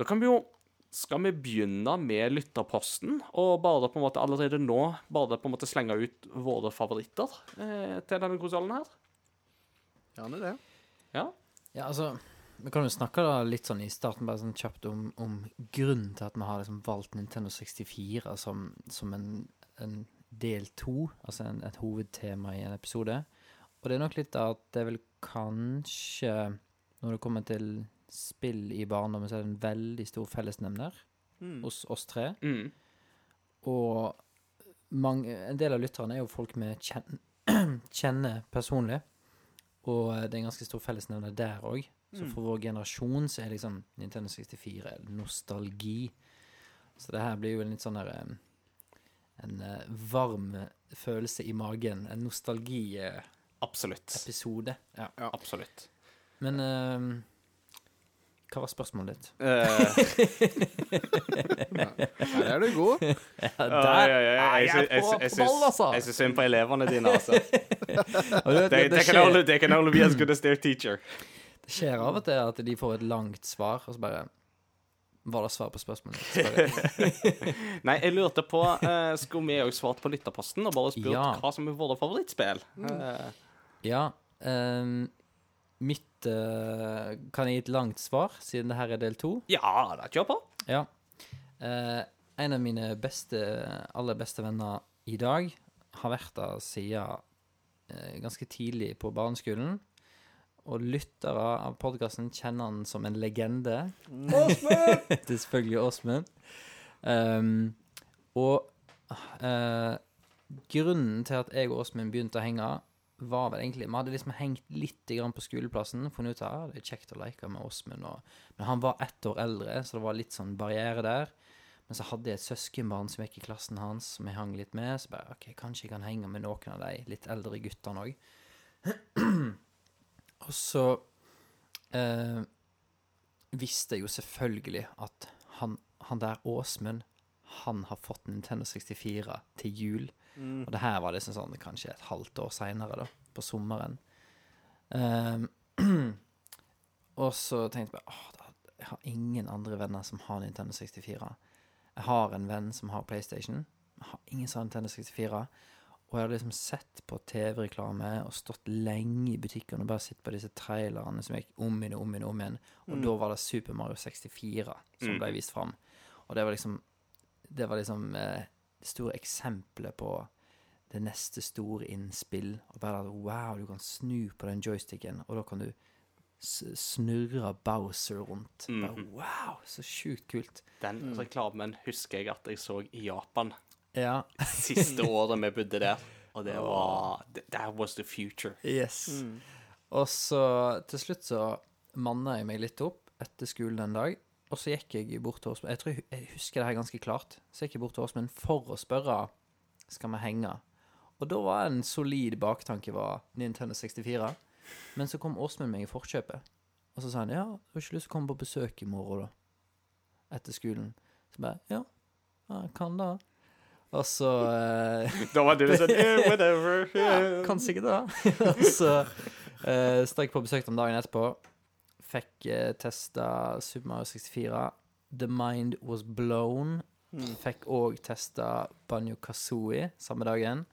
Da kan vi jo skal vi begynne med lytterposten, og bare på en måte allerede nå bare på en måte slenge ut våre favoritter eh, til denne konsollen her? Gjerne det. Ja. Ja, altså Vi kan jo snakke da litt sånn i starten bare sånn kjapt om, om grunnen til at vi har liksom valgt Nintendo 64 som, som en, en del to, altså en, et hovedtema i en episode. Og det er nok litt at det er vel kanskje Når det kommer til spill i barndommen, så er det en veldig stor fellesnevner hos oss tre. Mm. Og mange, en del av lytterne er jo folk vi kjen, kjenner personlig. Og det er en ganske stor fellesnevner der òg. Så for vår generasjon så er liksom Nintendo 64 nostalgi. Så det her blir jo en litt sånn der eh, En eh, varm følelse i magen. En nostalgiepisode. Absolutt. Ja. Absolutt. Men uh, hva var spørsmålet ditt? Eh, Her er du god. Ja, ja, ja, ja, Nei, jeg er på- på ball, altså. Jeg syns synd på elevene dine, altså. They, they, can only, they can only be as good as their teacher. Det skjer av og til at de får et langt svar, og så bare Var det svar på spørsmålet? Nei, jeg lurte på uh, Skulle vi òg svart på lytterposten og bare spurt Ja. hva som er våre favorittspill? Uh. ja. Um, mitt uh, Kan jeg gi et langt svar, siden det her er del to? ja, da kjør på. Ja. En av mine beste, aller beste venner i dag har vært der siden ganske tidlig på barneskolen. Og lyttere av podkasten kjenner han som en legende. Åsmund! det er selvfølgelig Åsmund. Um, og uh, grunnen til at jeg og Åsmund begynte å henge, var vel egentlig Vi hadde liksom hengt litt grann på skoleplassen. Funnet ut at det er kjekt å leke med Åsmund. Men han var ett år eldre, så det var litt sånn barriere der. Men så hadde jeg et søskenbarn som gikk i klassen hans, som jeg hang litt med. Så bare OK, kanskje jeg kan henge med noen av de litt eldre guttene òg. og så eh, visste jeg jo selvfølgelig at han, han der Åsmund, han har fått Nintendo 64 til jul. Og det her var liksom sånn kanskje et halvt år seinere, da, på sommeren. Ehm, og så tenkte jeg bare åh, jeg har ingen andre venner som har Nintendo 64. Jeg har en venn som har PlayStation. Jeg har ingen som har Nintendo 64. Og jeg hadde liksom sett på TV-reklame og stått lenge i butikken og bare sett på disse trailerne som gikk om igjen og om igjen. Og om igjen Og da var det Super Mario 64 som ble vist fram. Og det var liksom Det var liksom eh, det store eksempelet på det neste store innspill. Og bare at wow, du kan snu på den joysticken, og da kan du snurre Bowser rundt. Bare, wow, så sjukt kult. Den reklamen husker jeg at jeg så i Japan Ja. siste året vi bodde der. Og det var That was the future. Yes. Og så til slutt så manna jeg meg litt opp etter skolen en dag. Og så gikk jeg bort til Åsmund. Jeg tror jeg, husker det her ganske klart. Så gikk jeg bort til Åsmund for å spørre skal vi henge. Og da var en solid baktanke var Nintendo 64. Men så kom Åsmund meg i forkjøpet. Og så sa han ja, har du ikke lyst til å komme på besøk i morgen, da? Etter skolen. Så bare ja, ja jeg kan da. Og så eh, Da var du sånn eh, Whatever. ja, kanskje ikke det. Og så uh, stakk på besøk dem dagen etterpå. Fikk uh, testa Super Mario 64. The Mind Was Blown. Fikk òg testa Banjo Kazooie samme dagen.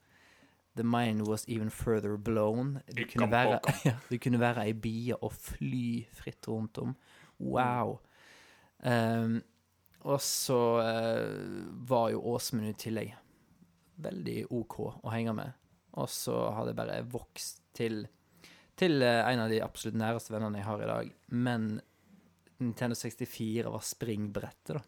The Mind Was Even Further Blown. Du kunne være, ja, du kunne være ei bie og fly fritt rundt om. Wow. Um, og så eh, var jo Åsmund i tillegg veldig OK å henge med. Og så har det bare vokst til, til eh, en av de absolutt næreste vennene jeg har i dag. Men Nintendo 64 var springbrettet, da.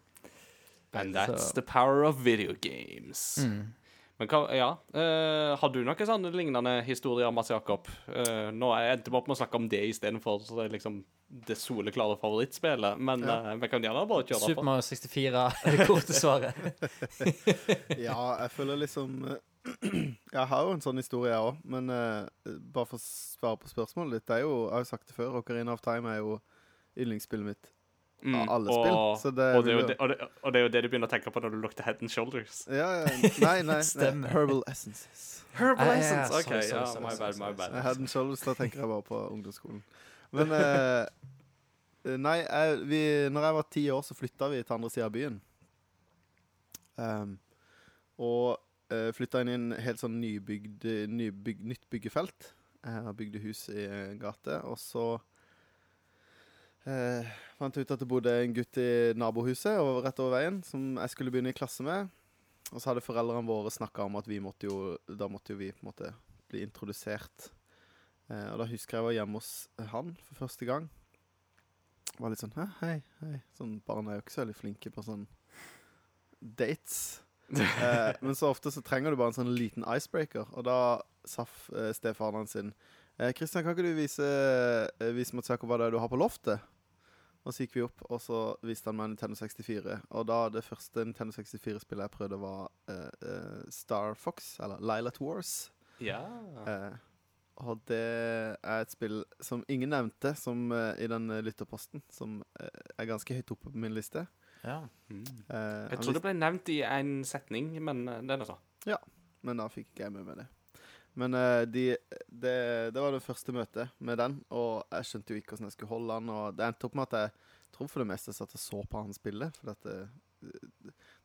And that's Så- the power of video games. Mm. Men hva, ja. uh, har du noen sånne lignende historier, Mats Jakob? Uh, nå jeg endte vi opp med å snakke om det istedenfor liksom, det soleklare favorittspillet, men Ja. eh, vi kan gjerne bare kjøre Super. Mario 64 er det korte svaret. Ja, jeg føler liksom Jeg har jo en sånn historie, jeg òg, men uh, bare for å svare på spørsmålet ditt Det er jo, Jeg har jo sagt det før, Ocarina of Time er jo yndlingsspillet mitt Mm, av alle spill. og, Så det og, det er jo det, og, og det er jo det du begynner å tenke på når du lukter Head and Shoulders. Ja, ja. Nei, nei. Nei Herbal Essences. Herbal Ja, ja, ja, Essence. OK, sorry, my bad, my bad. Head and Shoulders, da tenker jeg bare på ungdomsskolen. Men eh, Nei, jeg, vi, når jeg var ti år, så flytta vi til andre sida av byen. Um, og uh, flytta inn i en helt sånn nybygd, nybygd nytt byggefelt. Jeg har bygd hus i en gate, og så eh, fant jeg ut at det bodde en gutt i nabohuset over, rett over veien som jeg skulle begynne i klasse med. Og så hadde foreldrene våre snakka om at vi måtte jo, da måtte jo vi på en måte bli introdusert. Eh, og da husker jeg jeg var hjemme hos han for første gang. Var litt sånn hei, hei. Sånn, Barn er jo ikke så veldig flinke på sånn dates. Eh, men så ofte så trenger du bare en sånn liten icebreaker, og da sa eh, stefaren hans sin eh, Kristian, kan ikke du vise, eh, vise Mats Jakob hva det er du har på loftet? Og så gikk vi opp, og så viste han meg Nintendo 64. Og da det første Nintendo 64-spillet jeg prøvde, var eh, eh, Star Fox, eller Lilat Wars. Ja. Og det er et spill som ingen nevnte som, uh, i den eh, lytterposten, som uh, er ganske høyt oppe på min liste. Ja. Mm. Jeg tror det ble nevnt i en setning, men det er det så. Men da fikk jeg med meg det. Men de, det, det var det første møtet med den, og jeg skjønte jo ikke hvordan jeg skulle holde den. Og det endte opp med at jeg tror for det meste satt og så på han spille. For at det,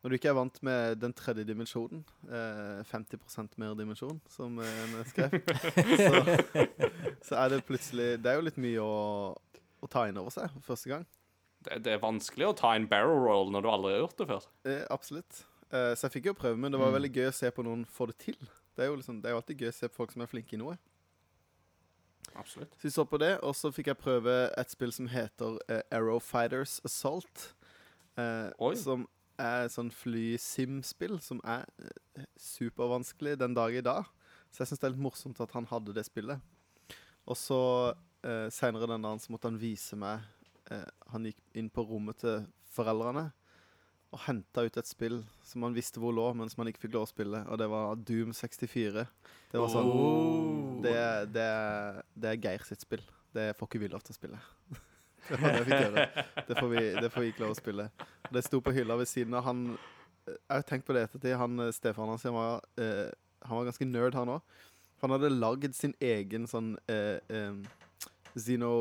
når du ikke er vant med den tredje dimensjonen, eh, 50% mer dimensjon, som eh, en skrev, så, så er det plutselig Det er jo litt mye å, å ta inn over seg første gang. Det, det er vanskelig å ta en barrel roll når du aldri har gjort det før. Eh, absolutt. Eh, så jeg fikk jo prøve, men det var Mm. veldig gøy å se på noen få det til. Det er jo liksom, det er jo alltid gøy å se på folk som er flinke i noe. Absolutt. Så vi så på det, og så fikk jeg prøve et spill som heter eh, Arrow Fighters Assault. Eh, som er sånn fly-sim-spill som er eh, supervanskelig den dag i dag. Så jeg syns det er litt morsomt at han hadde det spillet. Og så eh, seinere den dagen så måtte han vise meg eh, Han gikk inn på rommet til foreldrene og henta ut et spill som han visste hvor lå, men som han ikke fikk lov å spille, og det var Doom 64. Det var sånn Oh. det, det, det er Geir sitt spill. Det får ikke vi lov til å spille. det var det jeg fikk gjøre. Det får vi, det får vi ikke lov å spille. Det sto på hylla ved siden av han Jeg har tenkt på det ettertid. Han eh, Stefan hans, han var, eh, han var ganske nerd, han òg. Han hadde lagd sin egen sånn eh, eh, Zeno,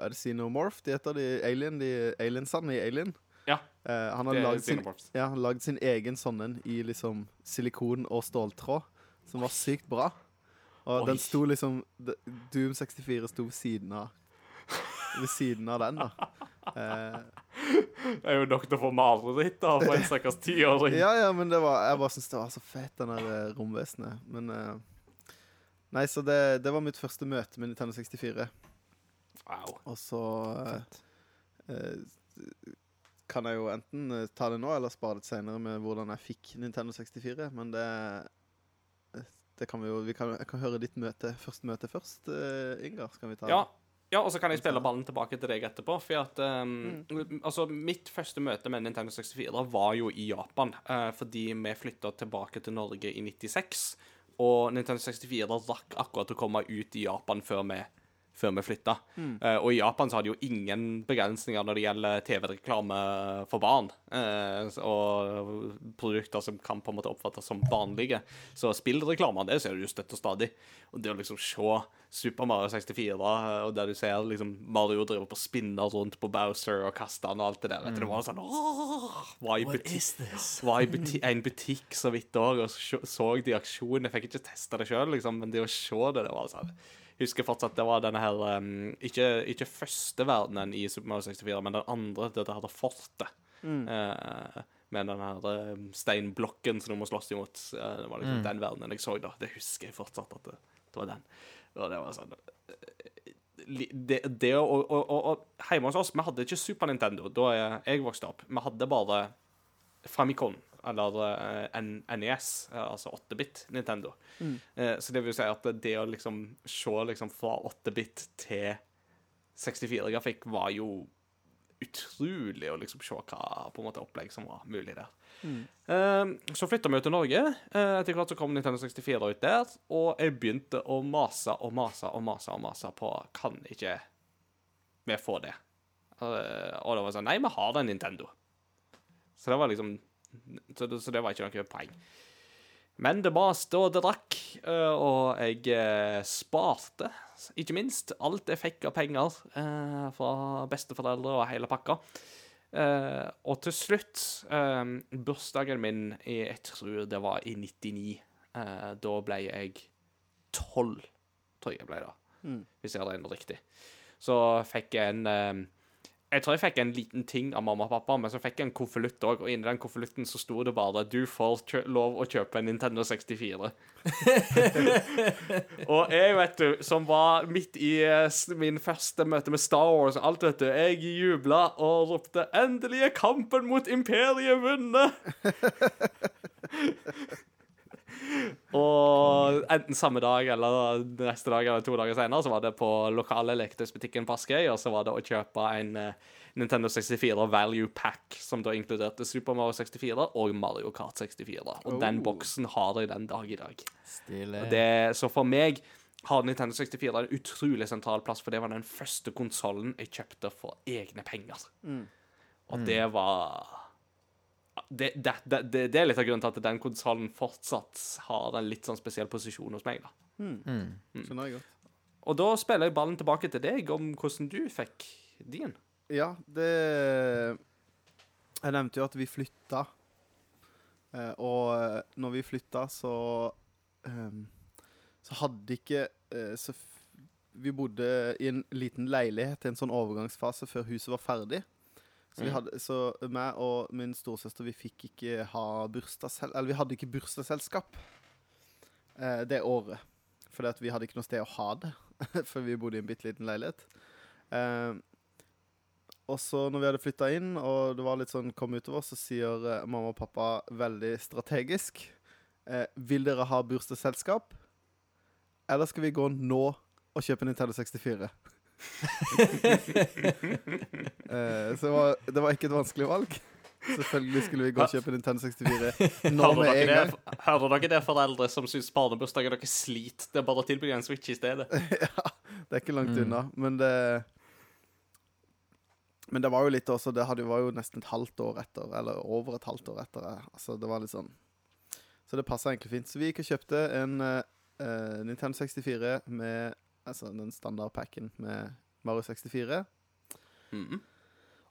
Er det Xenomorph? De heter de Alien, de aliensene i Alien. Ja. Uh, han er lagd sin, ja, han lagd sin egen sånn en i liksom silikon og ståltråd, som var sykt bra. Og Oi. den sto liksom Doom 64 sto ved siden av Ved siden av den, da. Eh, Det er jo nok til å få mareritt da, for en stakkars tiåring. ja, ja, men det var Jeg bare syns det var så fett, den der eh, romvesenet. Men eh, Nei, så det, det var mitt første møte med Nintendo 64. Wow. Og så eh, eh, kan jeg jo enten eh, ta det nå, eller spare det senere med hvordan jeg fikk Nintendo 64. Men det Det kan vi jo vi kan, Jeg kan høre ditt møte, første møte først, uh, Ingar. Skal vi ta Ja. Ja, og så kan jeg spille ballen tilbake til deg etterpå. For at um, Altså, mitt første møte med Nintendo 64 var jo i Japan. Uh, fordi vi flytta tilbake til Norge i 96. Og Nintendo 64 rakk akkurat å komme ut i Japan før vi, før vi flytta. Eh, og i Japan så hadde jo ingen begrensninger når det gjelder TV-reklame for barn. Uh, og produkter som kan på en måte oppfattes som vanlige. Så spillreklame, det ser du støtt og stadig. Og det å liksom se Super Mario 64, eh, og der du ser liksom Mario driver på spinner rundt på Bowser og kaster han og alt det der, mm. det var sånn åh, var i butikk, var i buti en butikk så vidt òg og så, så de aksjonene. Fikk ikke testa det sjøl, liksom, men det å se det, det var sånn Husker fortsatt det var denne her um, ikke, ikke første verdenen i Super Mario 64, men den andre, det der fortet. Uh, med den her eh, steinblokken som du må slåss imot. Eh, det var liksom den verdenen jeg så da. Det husker jeg fortsatt at det, det var den. Og det var sånn eh, det, det og, og, og, og Hjemme hos oss, vi hadde ikke Super Nintendo da jeg, vokste opp. Vi hadde bare Famicom. Eller eh, NES, eh, altså 8-bit Nintendo. Mm. Eh, så det vil si at det å liksom se liksom fra 8-bit til 64-grafikk var jo utrolig å liksom se hva på en måte opplegg som var mulig der. Eh, så flytta vi jo til Norge. Etter hvert så kom Nintendo 64 ut der, og jeg begynte å mase og mase og mase og mase på Kan ikke vi få det? Og det var sånn Nei, vi har en Nintendo. Så det var liksom Så det, så det var ikke noe poeng. Men det maste og det drakk, eh, og jeg eh, sparte, ikke minst, alt jeg fikk av penger eh, fra besteforeldre og hele pakka. Og til slutt, bursdagen min i Jeg tror det var i 99. Eh, da ble jeg tolv, tror jeg jeg ble da. Mm. Hvis jeg hadde regnet riktig. Så fikk jeg en Jeg tror jeg fikk en liten ting av mamma og pappa, men så fikk jeg en konvolutt òg, og inni den konvolutten så sto det bare 'Du får lov å kjøpe en Nintendo 64'. og jeg, vet du, som var midt i uh, min første møte med Star Wars og alt, vet du, jeg jubla og ropte 'Endelig er kampen mot imperiet vunnet'! Og enten samme dag eller neste dag eller to dager senere så var det på lokale leketøysbutikken på Askøy, og så var det å kjøpe en eh, Nintendo 64 Value Pack, som da inkluderte Super Mario 64 og Mario Kart 64. Og den Oh. boksen har jeg den dag i dag. Det, så for meg har Nintendo 64 en utrolig sentral plass, for det var den første konsollen jeg kjøpte for egne penger. Mm. Og det var det, det, det, det, er litt av grunnen til at den konsollen fortsatt har en litt sånn spesiell posisjon hos meg. da. Mm. Skjønner jeg godt. Og da spiller jeg ballen tilbake til deg om hvordan du fikk din. Ja, det Jeg nevnte jo at vi flytta. Eh, og eh, når vi flytta, så ehm, Så hadde ikke eh, så Vi bodde i en liten leilighet i en sånn overgangsfase før huset var ferdig. Så, vi hadde, så meg og min storesøster vi fikk ikke ha bursdagssel... Eller vi hadde ikke bursdagsselskap eh, det året. Fordi at vi hadde ikke noe sted å ha det. For vi bodde i en bitte liten leilighet. Eh, og så når vi hadde flytta inn, og det var litt sånn kom utover, så sier eh, mamma og pappa veldig strategisk eh, Vil dere ha bursdagsselskap? Eller skal vi gå nå og kjøpe Nintendo 64? eh, så det var, det var ikke et vanskelig valg. Selvfølgelig skulle vi gå og kjøpe Nintendo 64 når Hører med dere, gang. det, hører dere det, foreldre som syns barnebursdag er sliter? slit? Det er bare å tilby en Switch i stedet. ja, det er ikke langt Mm. unna. Men det Men det var jo litt også Det hadde, var jo nesten et halvt år etter, eller over et halvt år etter. eh, Altså, det var litt sånn Så det passa egentlig fint. Så vi gikk og kjøpte en eh, Nintendo 64 med Altså den standardpacken med Mario 64. Mhm.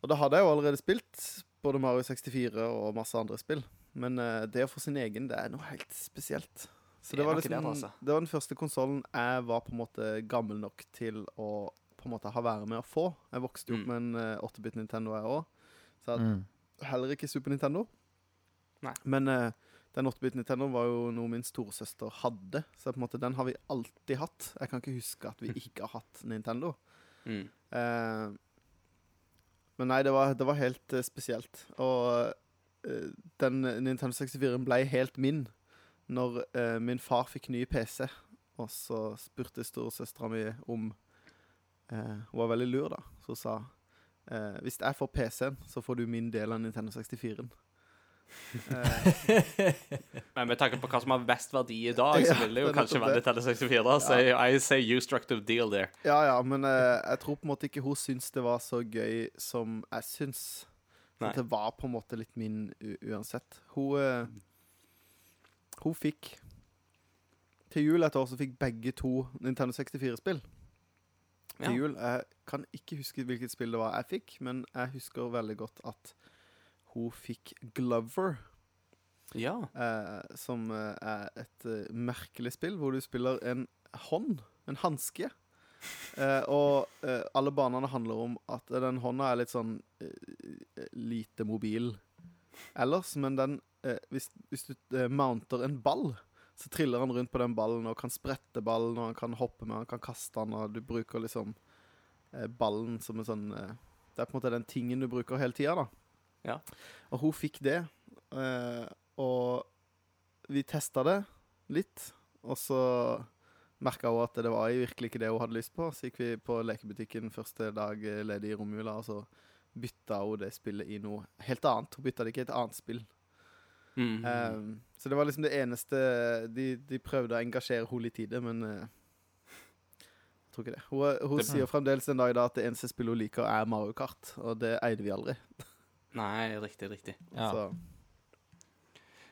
Og da hadde jeg jo allerede spilt både Mario 64 og masse andre spill. Men uh, det å få sin egen, det er noe helt spesielt. Så Det det var, liksom, altså. det var den første konsollen jeg var på en måte gammel nok til å på en måte ha være med å få. Jeg vokste jo opp Mm. med en uh, 8-bit Nintendo, jeg òg. Så jeg hadde Mm. heller ikke Super Nintendo. Nei. Men eh, den 8-bit Nintendo var jo noe min storesøster hadde. Så på en måte den har vi alltid hatt. Jeg kan ikke huske at vi ikke har hatt Nintendo. Mm. Eh, men nei, det var, det var helt eh, spesielt. Og eh, den Nintendo 64 ble helt min når eh, min far fikk ny PC. Og så spurte storesøstera mi om eh, Hun var veldig lur, da. Så hun sa eh, hvis jeg får PC-en, så får du min del av Nintendo 64-en. Eh, Men med tanke på hva som har best verdi i dag, så Ja, vil det jo det er kanskje være det. Nintendo 64. Så I say you struck the deal there. ja, ja, men uh, jeg tror på en måte ikke hun syns det var så gøy som jeg syns. Nei. det var på en måte litt min uansett. Hun uh, Hun fikk Til jul et år så fikk begge to Nintendo 64-spill. Ja. Til jul. Jeg kan ikke huske hvilket spill det var jeg fikk, men jeg husker veldig godt at hun fikk Glover. Ja. eh, som eh, er et eh, merkelig spill, hvor du spiller en hånd, en hanske. Eh, og eh, alle banene handler om at den hånda er litt sånn eh, lite mobil ellers, men den eh, hvis, hvis du mounter en ball, så triller han rundt på den ballen og kan sprette ballen, og han kan hoppe med, han kan kaste den, og du bruker liksom ballen som en sånn Det er på en måte den tingen du bruker hele tida, da. Ja. Og hun fikk det. eh, Og vi testa det litt, og så merka hun at det var virkelig ikke det hun hadde lyst på. Så gikk vi på lekebutikken første dag eh, ledig i romjula, og så bytta hun det spillet i noe helt annet. Hun bytta det ikke i et annet spill. Mm. Um, så det var liksom det eneste De, de prøvde å engasjere henne litt i det, men uh, jeg tror ikke det. Hun, hun Det- sier fremdeles den dag i dag at det eneste spillet hun liker, er Mario Kart, og det eide vi aldri. Nei, riktig, riktig. Ja. Så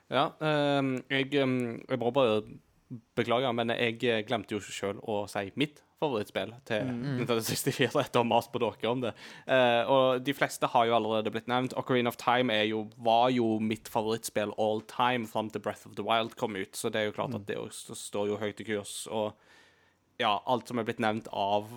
Ja, ehm, jeg, ehm, jeg må bare beklage, men jeg glemte jo sjøl å si mitt favorittspill til Mm. Nintendo 64 etter å ha mast på dere om det. Uh, og de fleste har jo allerede blitt nevnt. Ocarina of Time er jo, var jo mitt favorittspill all time fram til Breath of the Wild kom ut, så det er jo klart at det også står jo høyt i kurs. Og ja, alt som er blitt nevnt av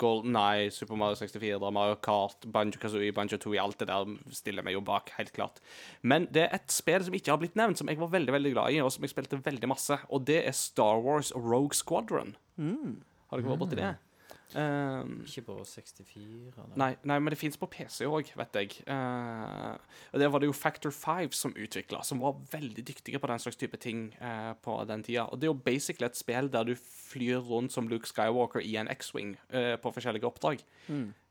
Golden Eye, Super Mario 64, Mario Kart, Banjo Kazooie, Banjo Tooie, alt det der stiller meg jo bak, helt klart. Men det er et spill som ikke har blitt nevnt, som jeg var veldig veldig glad i, og som jeg spilte veldig masse, og det er Star Wars Rogue Squadron. Har dere vært borti det? Um, Ikke på 64? Eller? Nei, nei, men det fins på PC òg, vet jeg. Uh, og Der var det jo Factor 5 som utvikla, som var veldig dyktige på den slags type ting uh, på den tida. Og det er jo basically et spill der du flyr rundt som Luke Skywalker i en X-wing uh, på forskjellige oppdrag.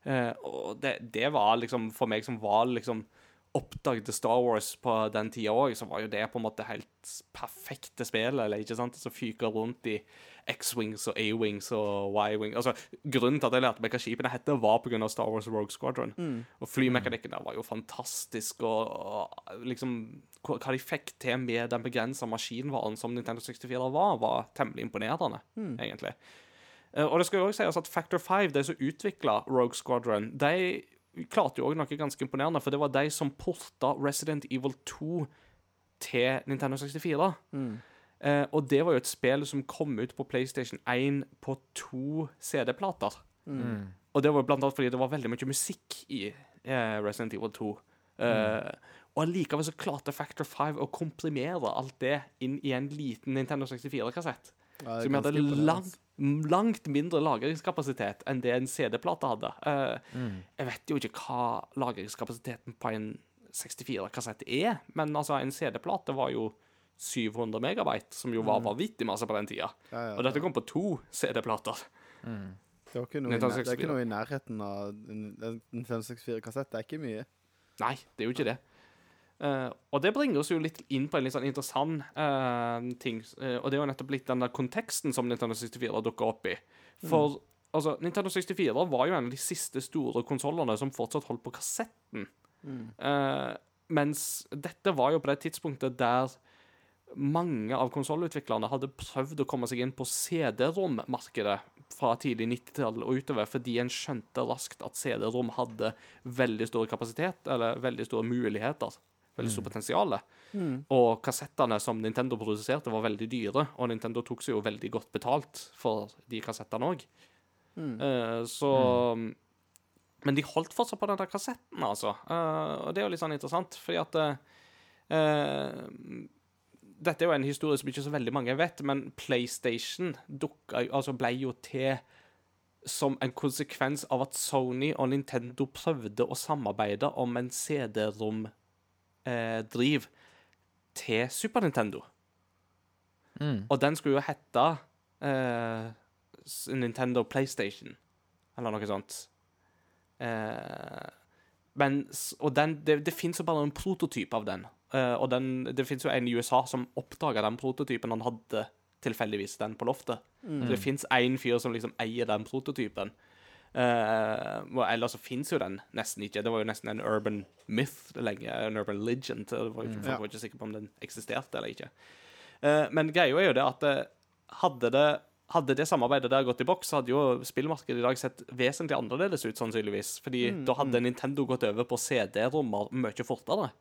Eh, og det, det var liksom, for meg som var liksom oppdaget Star Wars på den tida òg, så var jo det på en måte helt perfekte spillet, eller ikke sant? Så fyker rundt i X-wings og A-wings og Y-wing. Altså, grunnen til at jeg lærte meg hva skipene hette, var pga. Star Wars Rogue Squadron. Og flymekanikken der var jo fantastisk, og, og liksom hva de fikk til med den begrensa maskinvaren som Nintendo 64 var, var temmelig imponerende, egentlig. Eh, Og det skal jo også sies at Factor 5, de som utvikla Rogue Squadron, de klarte jo òg noe ganske imponerende, for det var de som porta Resident Evil 2 til Nintendo 64. Eh, og det var jo et spill som kom ut på PlayStation 1 på to CD-plater. Mm. Og det var blant annet fordi det var veldig mye musikk i eh, Resident Evil 2. Eh, Og allikevel så klarte Factor 5 å komprimere alt det inn i en liten Nintendo 64-kassett. ja, Som hadde lang, langt, langt mindre lagringskapasitet enn det en CD-plate hadde. Eh, Mm. Jeg vet jo ikke hva lagringskapasiteten på en 64-kassett er, men altså, en CD-plate var jo 700 megabyte, som jo var vanvittig masse på den tida. Ja, ja, Og dette kom på to CD-plater. Det, Nintendo nær- det er ikke noe i nærheten av en en Nintendo 64-kassett. Det er ikke mye. Nei, det er jo ikke det. Uh, og det bringer oss jo litt inn på en litt sånn interessant uh, ting. Uh, og det er jo nettopp litt den der konteksten som Nintendo 64 dukka opp i. For altså, Nintendo 64 var jo en av de siste store konsollene som fortsatt holdt på kassetten. Eh, mens dette var jo på det tidspunktet der mange av konsollutviklerne hadde prøvd å komme seg inn på CD-rom-markedet fra tidlig 90-tall og utover, fordi en skjønte raskt at CD-rom hadde veldig stor kapasitet, eller veldig store muligheter, veldig stort potensial. Og kassettene som Nintendo produserte, var veldig dyre, og Nintendo tok seg jo veldig godt betalt for de kassettene òg. så Men de holdt fortsatt på den der kassetten, altså. Uh, og det er jo litt sånn interessant, fordi at eh, dette er jo en historie som ikke så veldig mange vet, men PlayStation dukka, altså ble jo til som en konsekvens av at Sony og Nintendo prøvde å samarbeide om en CD-rom-driv til Super Nintendo. Mm. Og den skulle jo hete eh, Nintendo PlayStation, eller noe sånt. Eh, men, og den, det, det fins jo bare en prototyp av den. Eh, og den, det fins jo en i USA som oppdaga den prototypen. Han hadde tilfeldigvis den på loftet. Så det fins én fyr som liksom eier den prototypen. Uh, ellers så fins jo den nesten ikke. Det var jo nesten en urban myth lenge. En urban legend. Det var, ikke- Folk var ikke sikre på om den eksisterte eller ikke. Uh, men greia er jo det at hadde det hadde det samarbeidet der gått i boks, så hadde jo spillmarkedet i dag sett vesentlig annerledes ut, sannsynligvis. Fordi da hadde Nintendo gått over på CD-rommer mye fortere.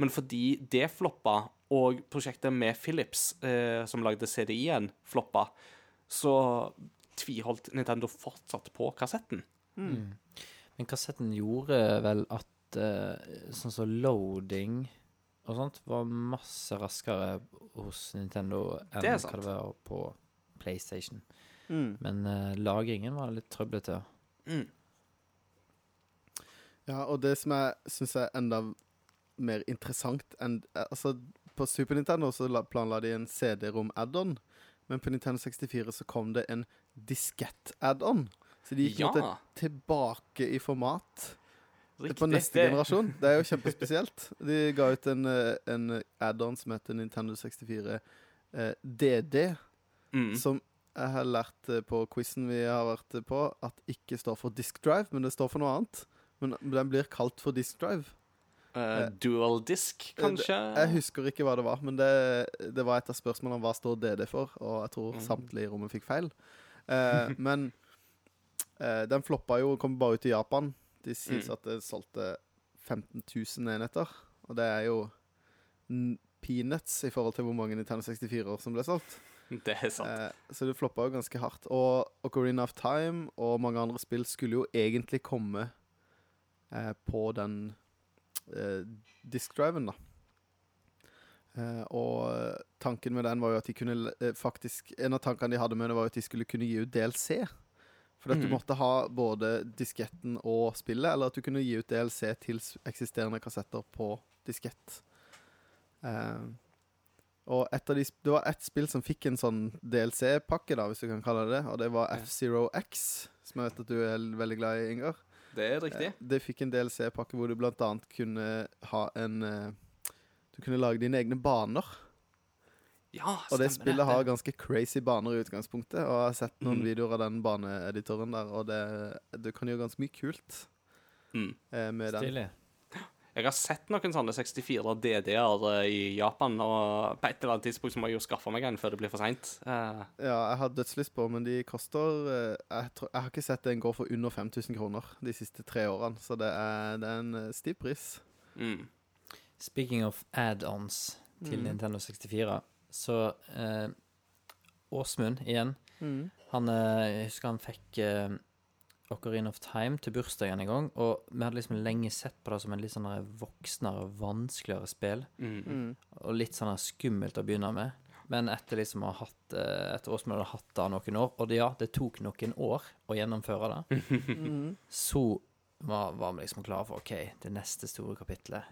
Men fordi det floppa, og prosjektet med Philips, eh, som lagde CDI-en, floppa, så tviholdt Nintendo fortsatt på kassetten. Men kassetten gjorde vel at eh, sånn som loading og sånt var masse raskere hos Nintendo enn hva det var på PlayStation. Mm. Men uh, lagringen var litt trøblete. Mm. Ja, og det som jeg syns er enda mer interessant enn eh, Altså, på Super Nintendo så planla de en CD-rom add-on, men på Nintendo 64 så kom det en diskett-add-on. Så de gikk ja. måte tilbake i format Riktig. på neste generasjon. Det er jo kjempespesielt. De ga ut en, eh, en add-on som heter Nintendo 64 eh, DD, Mm. som jeg har lært eh, på quizen vi har vært eh, på, at ikke står for disk drive, men det står for noe annet. Men den blir kalt for disk drive. Uh, dual disk, kanskje? Jeg husker ikke hva det var, men det, det var et av spørsmålene om hva står DD for, og jeg tror Mm. samtlige i rommet fikk feil. Uh, men uh, den floppa jo, kom bare ut i Japan. De sies Mm. at det solgte 15 000 enheter, og det er jo peanuts i forhold til hvor mange Nintendo 64-er som ble solgt. Det er sant. Eh, så det floppa jo ganske hardt. Og Ocarina of Time og mange andre spill skulle jo egentlig komme eh, på den eh, diskdriven, da. Eh, og tanken med den var jo at de kunne eh, faktisk En av tankene de hadde med det, var jo at de skulle kunne gi ut DLC. For at du Mhm. måtte ha både disketten og spillet, eller at du kunne gi ut DLC til eksisterende kassetter på diskett. Eh, og et av de, det var ett spill som fikk en sånn DLC-pakke, da, hvis du kan kalle det det. Og det var F-Zero X, som jeg vet at du er veldig glad i, Ingar. Det er riktig. Eh, Det fikk en DLC-pakke hvor du blant annet kunne ha en eh, Du kunne lage dine egne baner. Ja, stemmer Og det spillet spillet har ganske crazy baner i utgangspunktet. Og jeg har sett noen mm. videoer av den baneeditoren der, og det, du kan gjøre ganske mye kult Mm. med med den. Jeg har sett noen sånne 64 DD-er i Japan, og på et eller annet tidspunkt så må jeg jo skaffe meg en før det blir for seint. Uh, Ja, jeg har dødslyst på, men de koster eh, jeg, tror, jeg har ikke sett en gå for under 5000 kroner de siste tre årene, så det er, det er en eh, stiv pris. mm. Speaking of add-ons til Mm. Nintendo 64, så uh, Åsmund igjen Mm. Han, eh, jeg husker han fikk eh, Ocarina of Time til bursdagen en gang, og vi hadde liksom lenge sett på det som en litt sånn voksnere vanskeligere spill, Mm. Mm. og litt sånn skummelt å begynne med. Men etter liksom å ha hatt Etter oss vi hadde hatt det noen år, og det, ja, det tok noen år å gjennomføre det, Mm. så var, var vi liksom klare for OK, det neste store kapitlet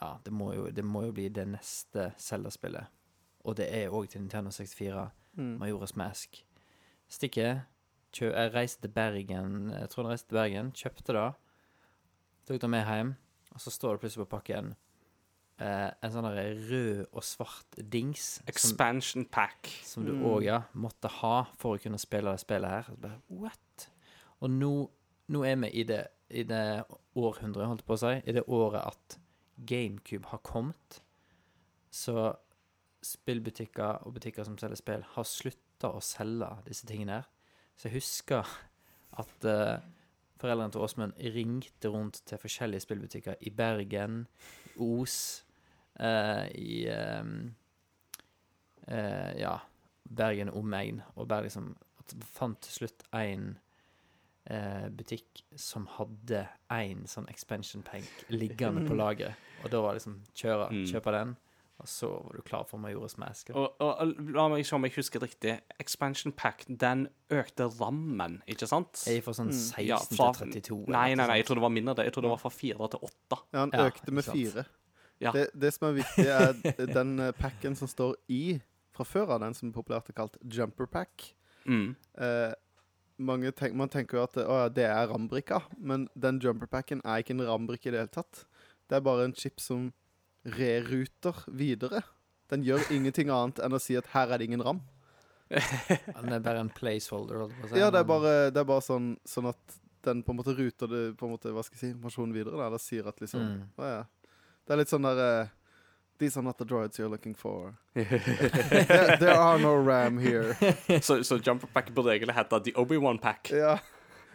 Ja, det må jo, det må jo bli det neste Zelda-spillet. Og det er òg til Nintendo 64. Mm. Majoras Mask. Stikket. Kjø jeg reiste til Bergen, jeg tror jeg reiste til Bergen, kjøpte det. Tok det med hjem, og så står det plutselig på pakken eh, en sånn rød og svart dings som, Expansion pack. som du Mm. ja, måtte ha for å kunne spille det spillet her. Så bare, What? Og nå, nå er vi i det, i det århundret, holdt jeg på å si, i det året at GameCube har kommet. Så spillbutikker og butikker som selger spill, har slutta å selge disse tingene her. Så jeg husker at uh, foreldrene til Åsmund ringte rundt til forskjellige spillbutikker i Bergen, Os, uh, i um, uh, Ja, Bergen omegn, og bare liksom at fant til slutt en eh, butikk som hadde en sånn expansion pank liggende på lageret. Og da var det liksom kjøre, Mm. kjøpe den, og så var du klar for Majoras Mask. Og, og, la meg se om jeg husker riktig. Expansion pack, den økte rammen, ikke sant? Jeg er fra sånn Mm. 16 Ja, fra- til 32. Nei, nei, nei, jeg tror det var mindre. Jeg tror det var fra fire til åtte. Ja, han Ja, økte med 4. Ja. Det, det som er viktig, er den eh, packen som står i fra før av, den som er populært er kalt jumper pack. Mm. Eh, mange tenk, man tenker jo at å, ja, det er rambrikka, men den jumper packen er ikke en rambrikke i det hele tatt. Det er bare en chip som reruter videre. Den gjør ingenting annet enn å si at her er det ingen ram. Den er bare en placeholder. si. Ja, det er bare, det er bare sånn, sånn at den på en måte ruter det, på en måte, hva skal jeg si, informasjonen videre. Da, eller sier at liksom Mm. Å ja. Det er litt sånn der eh, These are not the droids you're looking for. there, there are no ram here. så, so, so Jumperpack burde egentlig hete The Obi-Wan Pack. Ja.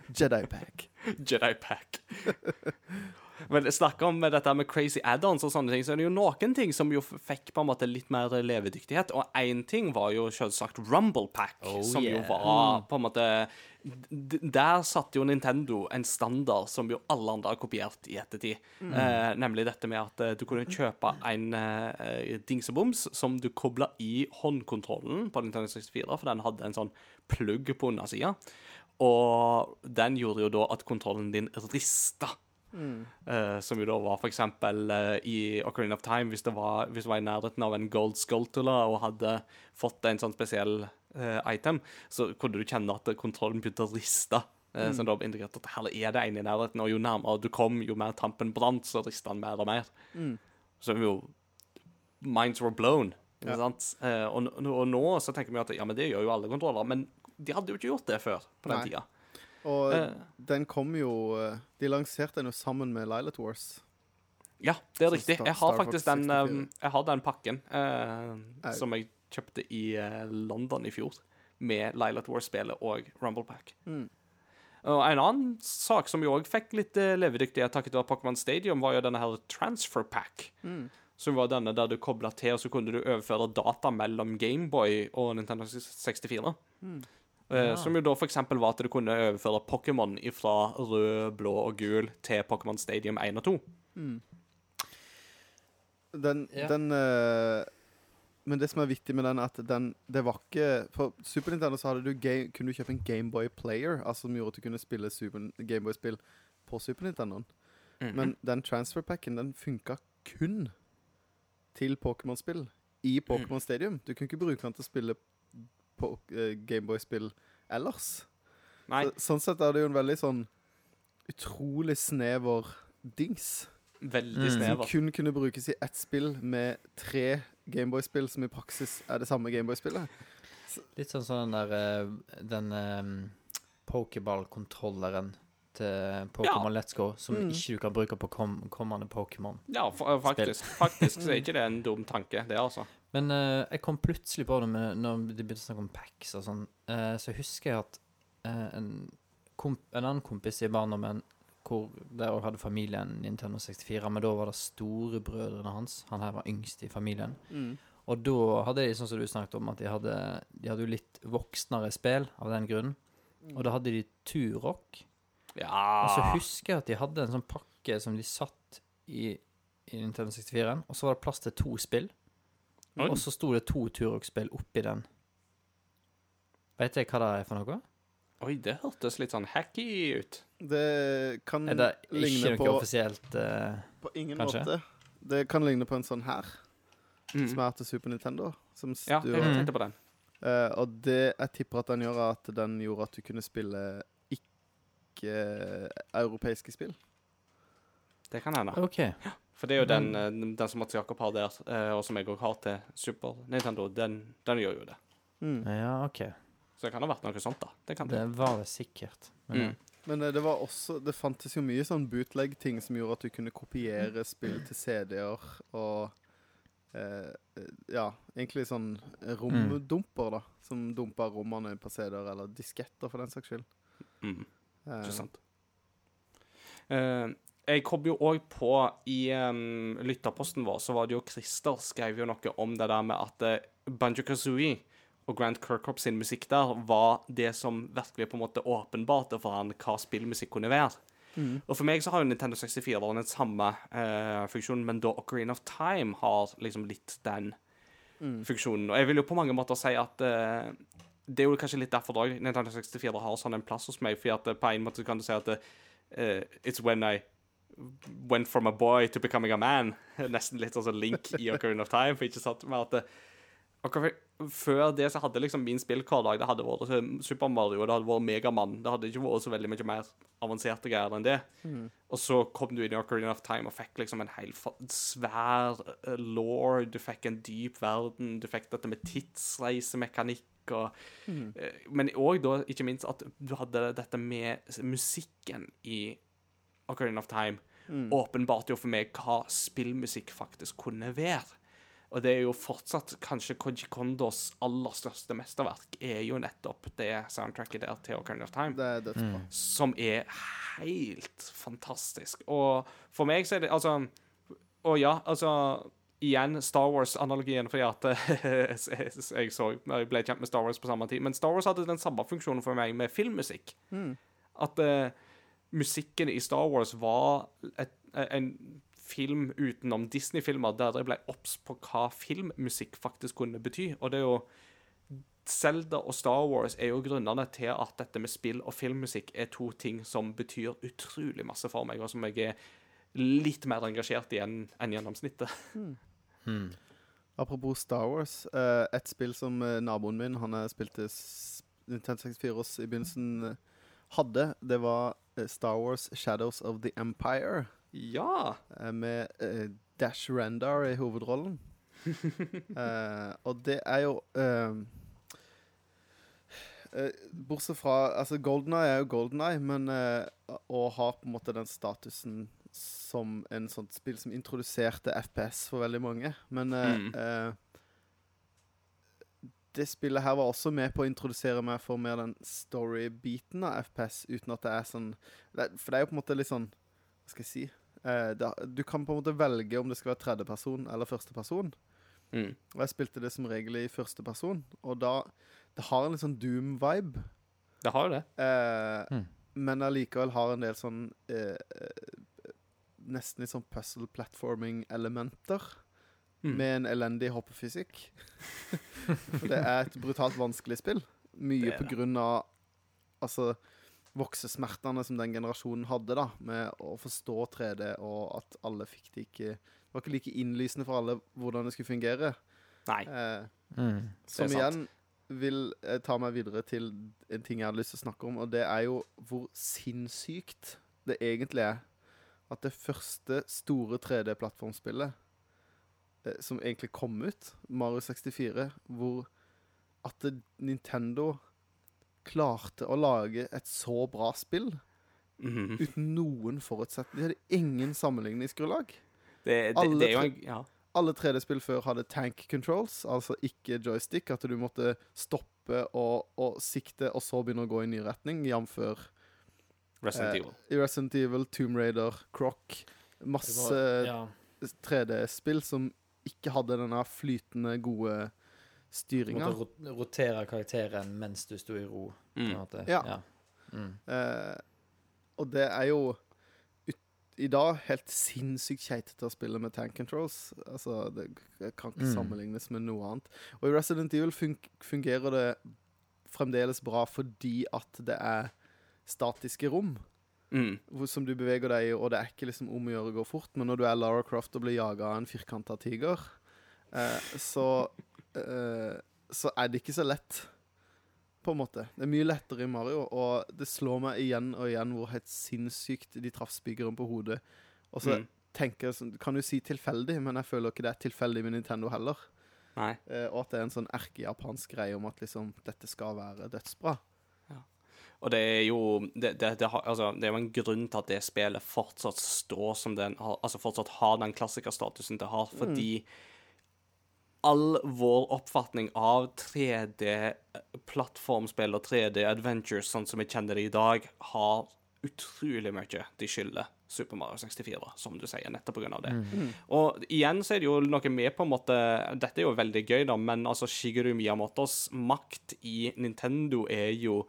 Jedi pack. Jedi Pack. Men snakker om dette med crazy add-ons og sånne ting, så er det jo noen ting som jo fikk på en måte litt mer levedyktighet. Og én ting var jo selvsagt Rumble Pack, Oh, som jo var på en måte Der satte jo Nintendo en standard som jo alle andre har kopiert i ettertid. Eh, nemlig dette med at eh, du kunne kjøpe en eh, dingseboms som du kobla i håndkontrollen på Nintendo 64, for den hadde en sånn plugg på undersida. Og den gjorde jo da at kontrollen din rista Eh, som jo da var for eksempel eh, i Ocarina of Time, hvis det var, hvis det var i nærheten av en Gold Skulltula og hadde fått en sånn spesiell uh, item, så kunne du kjenne at kontrollen begynte å riste. Mm. Som da indikerte at her er det en i nærheten, og jo nærmere du kom, jo mer tampen brant, så rista den mer og mer. Så jo Minds were blown. Ja. og nå så tenker vi at ja, men det gjør jo alle kontroller, men de hadde jo ikke gjort det før på den Nei. tida. Og Eh. den kom jo eh, De lanserte den jo sammen med Lilat Wars. Ja, det er riktig. Jeg har faktisk den, um, jeg har den pakken eh, som jeg kjøpte i eh, London i fjor, med Lilat War-spillet og Rumble Pack. Mm. Og en annen sak som jo òg fikk litt levedyktighet takket være Pokémon Stadium, var jo denne her Transfer Pack. Mm. Som var denne der du kobla til, og så kunne du overføre data mellom Gameboy og Nintendo 64. Mm. Eh, Ja. Som jo da eksempel var at du kunne overføre Pokémon fra rød, blå og gul til Pokémon Stadium 1 og 2. Den, Ja. den uh, Men det som er viktig med den, er at den Det var ikke På Super Nintendo så hadde du game, kunne du kjøpe en Gameboy Player, altså som gjorde at du kunne spille Gameboy-spill på Super Nintendo. Mm -hmm. Men den transferpacken, den funka kun til Pokémon-spill i Pokémon Stadium. Du kunne ikke bruke den til å spille Gameboy-spill ellers. Nei, Så, sånn sett er det jo en veldig sånn utrolig snever dings. veldig Mm. Som kun kunne brukes i ett spill med tre Gameboy-spill som i praksis er det samme Gameboy-spillet. Litt sånn som den der eh, Den um, pokéball-kontrolleren til Pokémon Let's Go, som Mm. ikke du kan bruke på kom kommende Pokémon. Ja, faktisk. Faktisk så er ikke det en dum tanke, det, altså. Men eh, jeg kom plutselig på det med, når de begynte å snakke om packs og sånn. eh, så husker jeg at eh, en, komp en annen kompis i barndommen hvor der òg hadde familien Nintendo 64, men da var det storebrødrene hans. Han her var yngst i familien. Og da hadde de sånn som du snakket om, at de hadde, de hadde jo litt voksnere spill av den grunn. Og da hadde de Turok. Og så husker jeg at de hadde en sånn pakke som de satt i, i Nintendo 64, og så var det plass til to spill. Oi. Og så sto det to Turok-spill oppi den. Vet jeg hva det er for noe? Oi, det hørtes litt sånn hacky ut. Det kan Er det ikke ligne noe på offisielt eh, På ingen Kanskje? måte. Det kan ligne på en sånn her, Mm. som er til Super Nintendo. Som Ja, du, jeg tenkte på den. Eh, og det jeg tipper at den gjør, er at den gjorde at du kunne spille ikke-europeiske spill. Det kan hende. OK. For det er jo den, eh, den som Mats Jakob har der, eh, og som jeg òg har til Super Nintendo, den, den gjør jo det. Mm. Ja, OK. Så det kan ha vært noe sånt, da. Det kan det. Det var det sikkert. Men, Mm. Men eh, det var også Det fantes jo mye sånn bootleg-ting som gjorde at du kunne kopiere spill til CD-er og eh, Ja, egentlig sånn romdumper, da. Som dumpa rommene på CD-er, eller disketter, for den saks skyld. Mm. Ikke sant. Eh, jeg kom jo òg på i um, lytterposten vår, så var det jo Christer skrev jo noe om det der med at uh, Banjo Kazooie og Grant Kirkhope sin musikk der var det som virkelig på en måte åpenbarte for han hva spillmusikk kunne være. mm. Og for meg så har jo Nintendo 64 den samme uh, funksjonen, men da Ocarina of Time har liksom litt den Mm. funksjonen. Og jeg vil jo på mange måter si at uh, det er jo kanskje litt derfor da Nintendo 64 har sånn en plass hos meg, fordi at på en måte kan du si at uh, it's when I went from a boy to becoming a man. Nesten litt sånn Link i Ocarina of Time, for ikke sant? med at det, før det så hadde liksom min spillhverdag Det hadde vært eh, Super Mario, det hadde vært Megamann. Det hadde ikke vært så veldig mye mer avanserte greier enn det. Mm. Og så kom du inn i Ocarina of Time og fikk liksom en hel svær uh, law. Du fikk en dyp verden. Du fikk dette med tidsreisemekanikk og Mm. eh, Men òg da, ikke minst, at du hadde dette med musikken i Ocarina of Time. Mm. Åpenbart jo for meg hva spillmusikk faktisk kunne være. Og det er jo fortsatt kanskje Koji Kondos aller største mesterverk, er jo nettopp det soundtracket der til Ocarina of Time Det er dødsbra. Mm. som er helt fantastisk. Og for meg så er det altså Og ja, altså Igjen Star Wars-analogien, fordi at jeg så Jeg ble kjent med Star Wars på samme tid. Men Star Wars hadde den samme funksjonen for meg med filmmusikk. Mm. At eh, musikken i Star Wars var et, en film utenom Disney-filmer der jeg ble obs på hva filmmusikk faktisk kunne bety. Og det er jo Zelda og Star Wars er jo grunnene til at dette med spill og filmmusikk er to ting som betyr utrolig masse for meg, og som jeg er litt mer engasjert i enn enn gjennomsnittet. Hmm. Apropos Star Wars. eh, et spill som eh, naboen min, han spilte Nintendo 64 i begynnelsen, eh, hadde, det var Star Wars Shadows of the Empire. Ja. eh, med uh, Dash Rendar i hovedrollen. uh, og det er jo uh, eh, Bortsett fra Altså, Golden Eye er jo Golden Eye, men eh, Og har på en måte den statusen som en sånt spill som introduserte FPS for veldig mange. Men eh, Mm. Det spillet her var også med på å introdusere meg for mer den story-biten av FPS, uten at det er sånn For det er jo på en måte litt sånn Hva skal jeg si? Eh, du kan på en måte velge om det skal være tredjeperson eller førsteperson. Mm. Og jeg spilte det som regel i førsteperson, og da Det har en litt sånn Doom-vibe. Det har jo det. Eh, Mm. Men allikevel har en del sånn eh, eh, Nesten litt sånn puzzle platforming-elementer. Mm. Med en elendig hoppefysikk. For det er et brutalt vanskelig spill. Mye Det på grunn av Altså voksesmertene som den generasjonen hadde, da. Med å forstå 3D, og at alle fikk det ikke Det var ikke like innlysende for alle hvordan det skulle fungere. Nei. Eh, Mm. som igjen vil eh, ta meg videre til en ting jeg hadde lyst til å snakke om, og det er jo hvor sinnssykt det egentlig er at det første store 3D-plattformspillet eh, som egentlig kom ut, Mario 64, hvor at Nintendo klarte å lage et så bra spill Mhm. uten noen forutsetning. De hadde ingen sammenligningsgrunnlag. Det, det, Alle det er jo en Ja. alle 3D-spill før hadde tank controls, altså ikke joystick. At du måtte stoppe og, og sikte, og så begynne å gå i ny retning, jf. Resident Eh, Evil. Resident Evil, Tomb Raider, Croc. Masse var- ja. 3D-spill som ikke hadde denne flytende, gode Du styringa. måtte rot- rotere karakteren mens du sto i ro. På en Mm. måte. Ja. Mm. Eh, og det er jo ut, i dag helt sinnssykt keitete å spille med tank controls. Altså, det kan ikke Mm. sammenlignes med noe annet. Og i Resident Evil fun fungerer det fremdeles bra fordi at det er statiske rom Mm. som du beveger deg i, og det er ikke liksom om å gjøre å gå fort, men når du er Lara Croft og blir jaga av en firkanta tiger, eh, så eh, så er det ikke så lett, på en måte. Det er mye lettere i Mario, og det slår meg igjen og igjen hvor helt sinnssykt de traff spikeren på hodet. Og så Mm. tenker jeg sånn, Du kan jo si tilfeldig, men jeg føler ikke det er tilfeldig med Nintendo heller. Eh, og at det er en sånn erkejapansk greie om at liksom dette skal være dødsbra. Og det er jo det, det, det, altså, det er jo en grunn til at det spillet fortsatt står som den Altså fortsatt har den klassikerstatusen det har, fordi all vår oppfatning av 3D-plattformspill og 3D-adventures, sånn som vi kjenner det i dag, har utrolig mye de skylder Super Mario 64, som du sier, nettopp pga. det. Og igjen så er det jo noe med på en måte Dette er jo veldig gøy, da, men altså Shigeru Miyamotos makt i Nintendo er jo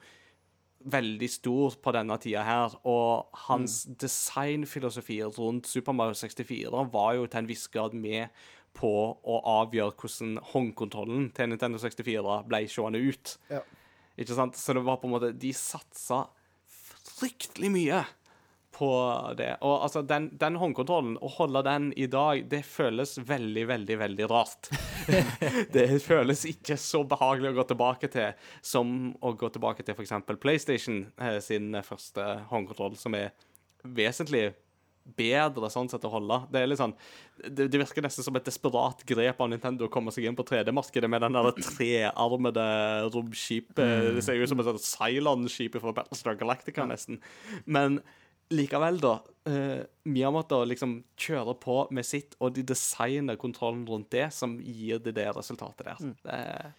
veldig stor på denne tida her, og hans designfilosofi rundt Super Mario 64 var jo til en viss grad med på å avgjøre hvordan håndkontrollen til Nintendo 64 ble seende ut. Ja. Ikke sant? Så det var på en måte De satsa fryktelig mye på det. Og altså, den, den håndkontrollen, å holde den i dag, det føles veldig, veldig, veldig rart. det føles ikke så behagelig å gå tilbake til som å gå tilbake til f.eks. PlayStation eh, sin første håndkontroll, som er vesentlig bedre sånn sett å holde. Det er litt sånn Det, det virker nesten som et desperat grep av Nintendo å komme seg inn på 3D-markedet med den der trearmede romskipet. Det ser jo ut som et Cylon-skip fra Battlestar Galactica, nesten. Men likevel, da. Uh, Miyamoto liksom kjører på med sitt, og de designer kontrollen rundt det, som gir det det resultatet der. Det er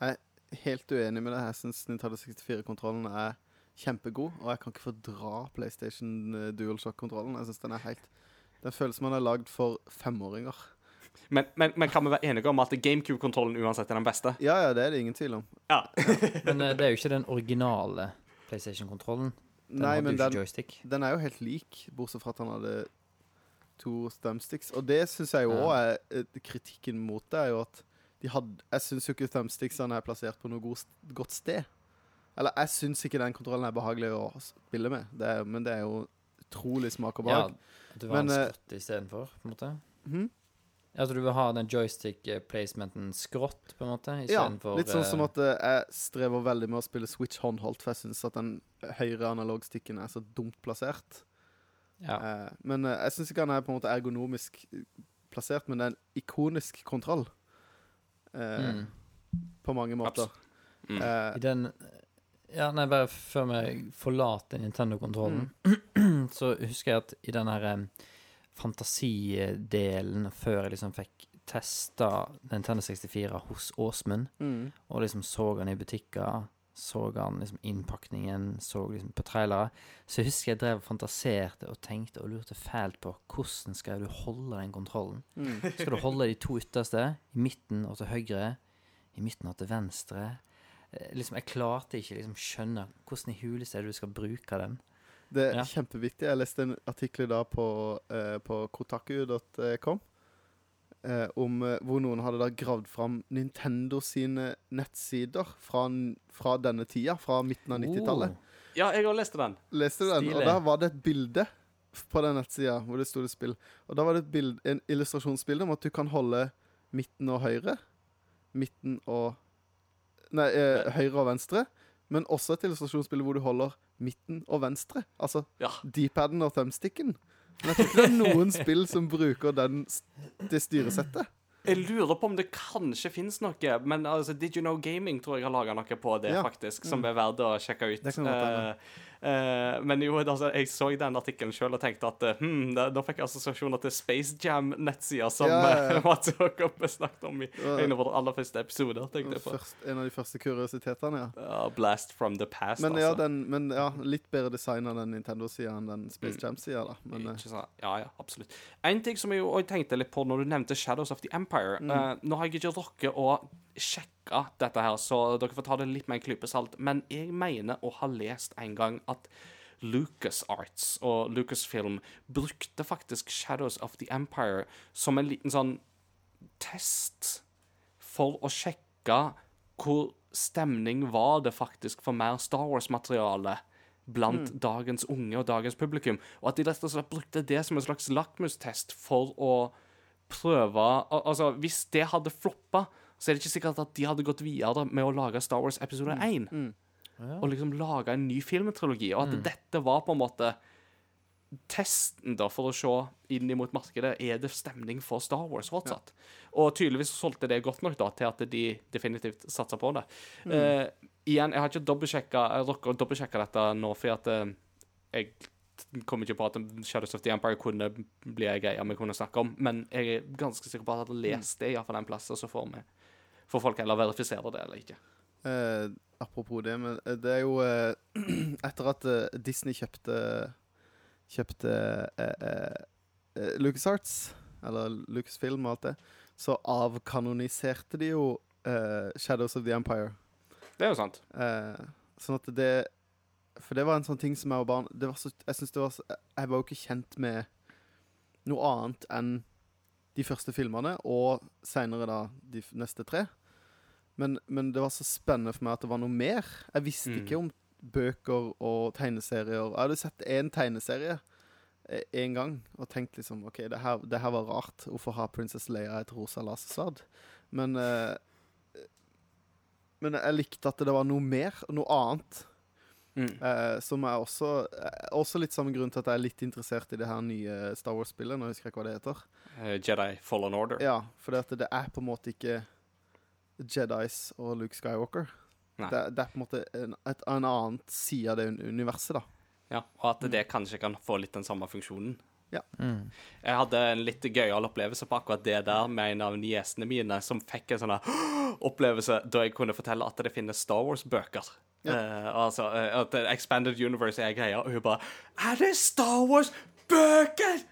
Jeg er helt uenig med det. Jeg syns Nintendo 64-kontrollen er kjempegod, og jeg kan ikke fordra PlayStation eh, DualShock-kontrollen. Jeg synes Den er helt Den føles som den er lagd for femåringer. men, men, men kan vi være enige om at GameCube-kontrollen uansett er den beste? Ja, ja, det er det ingen tvil om. Ja. Men eh, det er jo ikke den originale PlayStation-kontrollen. Nei, men den, den er jo helt lik, bortsett fra at han hadde to thumbsticks. Og det syns jeg jo òg Ja. er eh, Kritikken mot det er jo at de hadde, Jeg syns jo ikke thumbsticksene er plassert på noe god, godt sted. Eller jeg syns ikke den kontrollen er behagelig å spille med, det er, men det er jo utrolig smak og behag. Ja, du var men, en skott eh, skrått istedenfor, på en måte? Mhm. Altså du vil ha den joystick-placementen skrått, på en måte? Ja, litt sånn eh, som at eh, jeg strever veldig med å spille Switch håndholdt, for jeg syns at den høyre analogstikken er så dumt plassert. Ja. Eh, men eh, jeg syns ikke han er på en måte ergonomisk eh, plassert, men det er en ikonisk kontroll. Eh, Mm. På mange måter. Mm. Eh, I den Ja, nei, bare før vi forlater Nintendo-kontrollen, Mm. så husker jeg at i den herre fantasidelen, før jeg liksom fikk testa Nintendo 64 hos Åsmund, mm, og liksom så han i butikker, så han liksom innpakningen, så liksom på trailere, så husker jeg drev og fantaserte og tenkte og lurte fælt på hvordan skal du holde den kontrollen? mm. Skal du holde de to ytterste, i midten og til høyre, i midten og til venstre? Eh, Liksom, jeg klarte ikke liksom skjønne hvordan i huleste du skal bruke den. Det er Ja. kjempeviktig. Jeg leste en artikkel da på, eh, på kotaku.com eh, om eh, hvor noen hadde da gravd fram Nintendo sine nettsider fra, fra denne tida, fra midten av 90-tallet. Oh, Ja, jeg har lest den. Leste den? Stilig. Og der var det et bilde på den nettsida hvor det sto det spill. Og da var det et bild, en illustrasjonsbilde om at du kan holde midten og høyre. Midten og Nei, eh, høyre og venstre. Men også et illustrasjonsbilde hvor du holder midten og venstre. Altså Ja. D-paden og thumbsticken. Men jeg tror ikke det er noen spill som bruker den, det styresettet. Jeg lurer på om det kanskje fins noe, men altså, Did You Know Gaming tror jeg har laga noe på det, Ja. faktisk, som er verdt å sjekke ut. Det kan godt hende. Eh, men jo, altså, jeg så den artikkelen sjøl og tenkte at uh, hmm, da, da fikk jeg assosiasjoner til Space Jam-nettsida som Ja, ja, ja. eh, Mats Jakob snakket om i en av våre aller første episoder. tenkte jeg på. Først, en av de første kuriositetene, ja. Ja, blast from the past, Men altså. den, men ja, litt bedre design av den Nintendo-sida enn den Space Jam-sida, da. Men sant? Ja, ja, absolutt. En ting som jeg også tenkte litt på når du nevnte Shadows of the Empire Mm. uh, Nå har jeg ikke rukket å sjekke dette her, så dere får ta det litt med en klype salt, men jeg mener å ha lest en gang at LucasArts og Lucasfilm brukte faktisk Shadows of the Empire som en liten sånn test for å sjekke hvor stemning var det faktisk for mer Star Wars-materiale blant dagens unge og dagens publikum, og at de rett og slett brukte det som en slags lakmustest for å prøve al- Altså, hvis det hadde floppa, så er det ikke sikkert at de hadde gått videre med å lage Star Wars episode 1. Ja. Og liksom lage en ny filmtrilogi, og at dette var på en måte testen da for å se inn mot markedet er det stemning for Star Wars fortsatt. Og tydeligvis solgte det godt nok da til at de definitivt satsa på det. Eh, igjen, jeg har ikke dobbeltsjekka dette nå, for at uh, jeg kom kommer ikke på at Shadows of the Empire kunne bli ei greie vi kunne snakke om, men jeg er ganske sikker på at jeg hadde lest det iallfall en plass, og så får vi Får folk heller verifisere det eller ikke. Eh, apropos det, men eh, det er jo eh, Etter at eh, Disney kjøpte Kjøpte eh, eh, LucasArts, eller Lucasfilm og alt det, så avkanoniserte de jo Shadows of the Empire. Det er jo sant. Eh, sånn at det For det var en sånn ting som jeg og barn det var så, Jeg synes det var så, Jeg var jo ikke kjent med noe annet enn de første filmene, og seinere da de neste tre. Men, men det var så spennende for meg at det var noe mer. Jeg visste Mm. ikke om bøker og tegneserier. Jeg hadde sett én tegneserie én gang og tenkt liksom OK, det her, det her var rart. Hvorfor har Princess Leia et rosa lasersverd? Men eh, Men jeg likte at det var noe mer, noe annet. Mm. Eh, som er også eh, Også litt samme grunn til at jeg er litt interessert i det her nye Star Wars-spillet. Nå husker jeg ikke hva det heter. Eh, Jedi Fallen Order. Ja, for det, at det er på en måte ikke Jedis og Luke Skywalker. Det, det er på en måte en, et, en annen side av det universet, da. Ja, og at det kanskje kan få litt den samme funksjonen. Mm. Jeg hadde en litt gøyal opplevelse på akkurat det der med en av niesene mine, som fikk en sånn opplevelse da jeg kunne fortelle at det finnes Star Wars-bøker. Eh, altså uh, at Expanded Universe er greia, og hun bare Er det Star Wars-bøker?!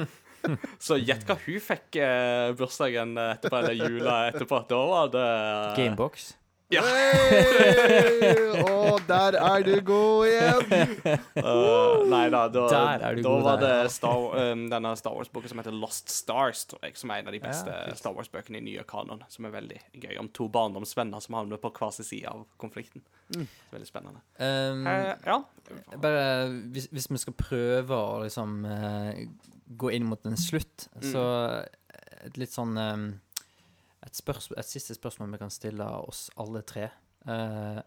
Så gjett hva hun fikk eh, bursdagen etterpå, eller jula etterpå. Da var det Gamebox. Ja. Hey! Å, der er du god igjen! Uh, nei da, da, da god var der, det ja. Star, um, denne Star Wars-boka som heter Lost Stars, tror jeg, som er en av de beste Ja. Star Wars-bøkene i nye kanon. Som er veldig gøy. Om to barndomsvenner som havner på hver sin side av konflikten. Mm. Veldig spennende. Um, uh, ja. bare hvis, hvis vi skal prøve å liksom eh, gå inn mot en slutt, Mm. så et litt sånn um, et, spørsmål, et siste spørsmål vi kan stille oss alle tre. eh,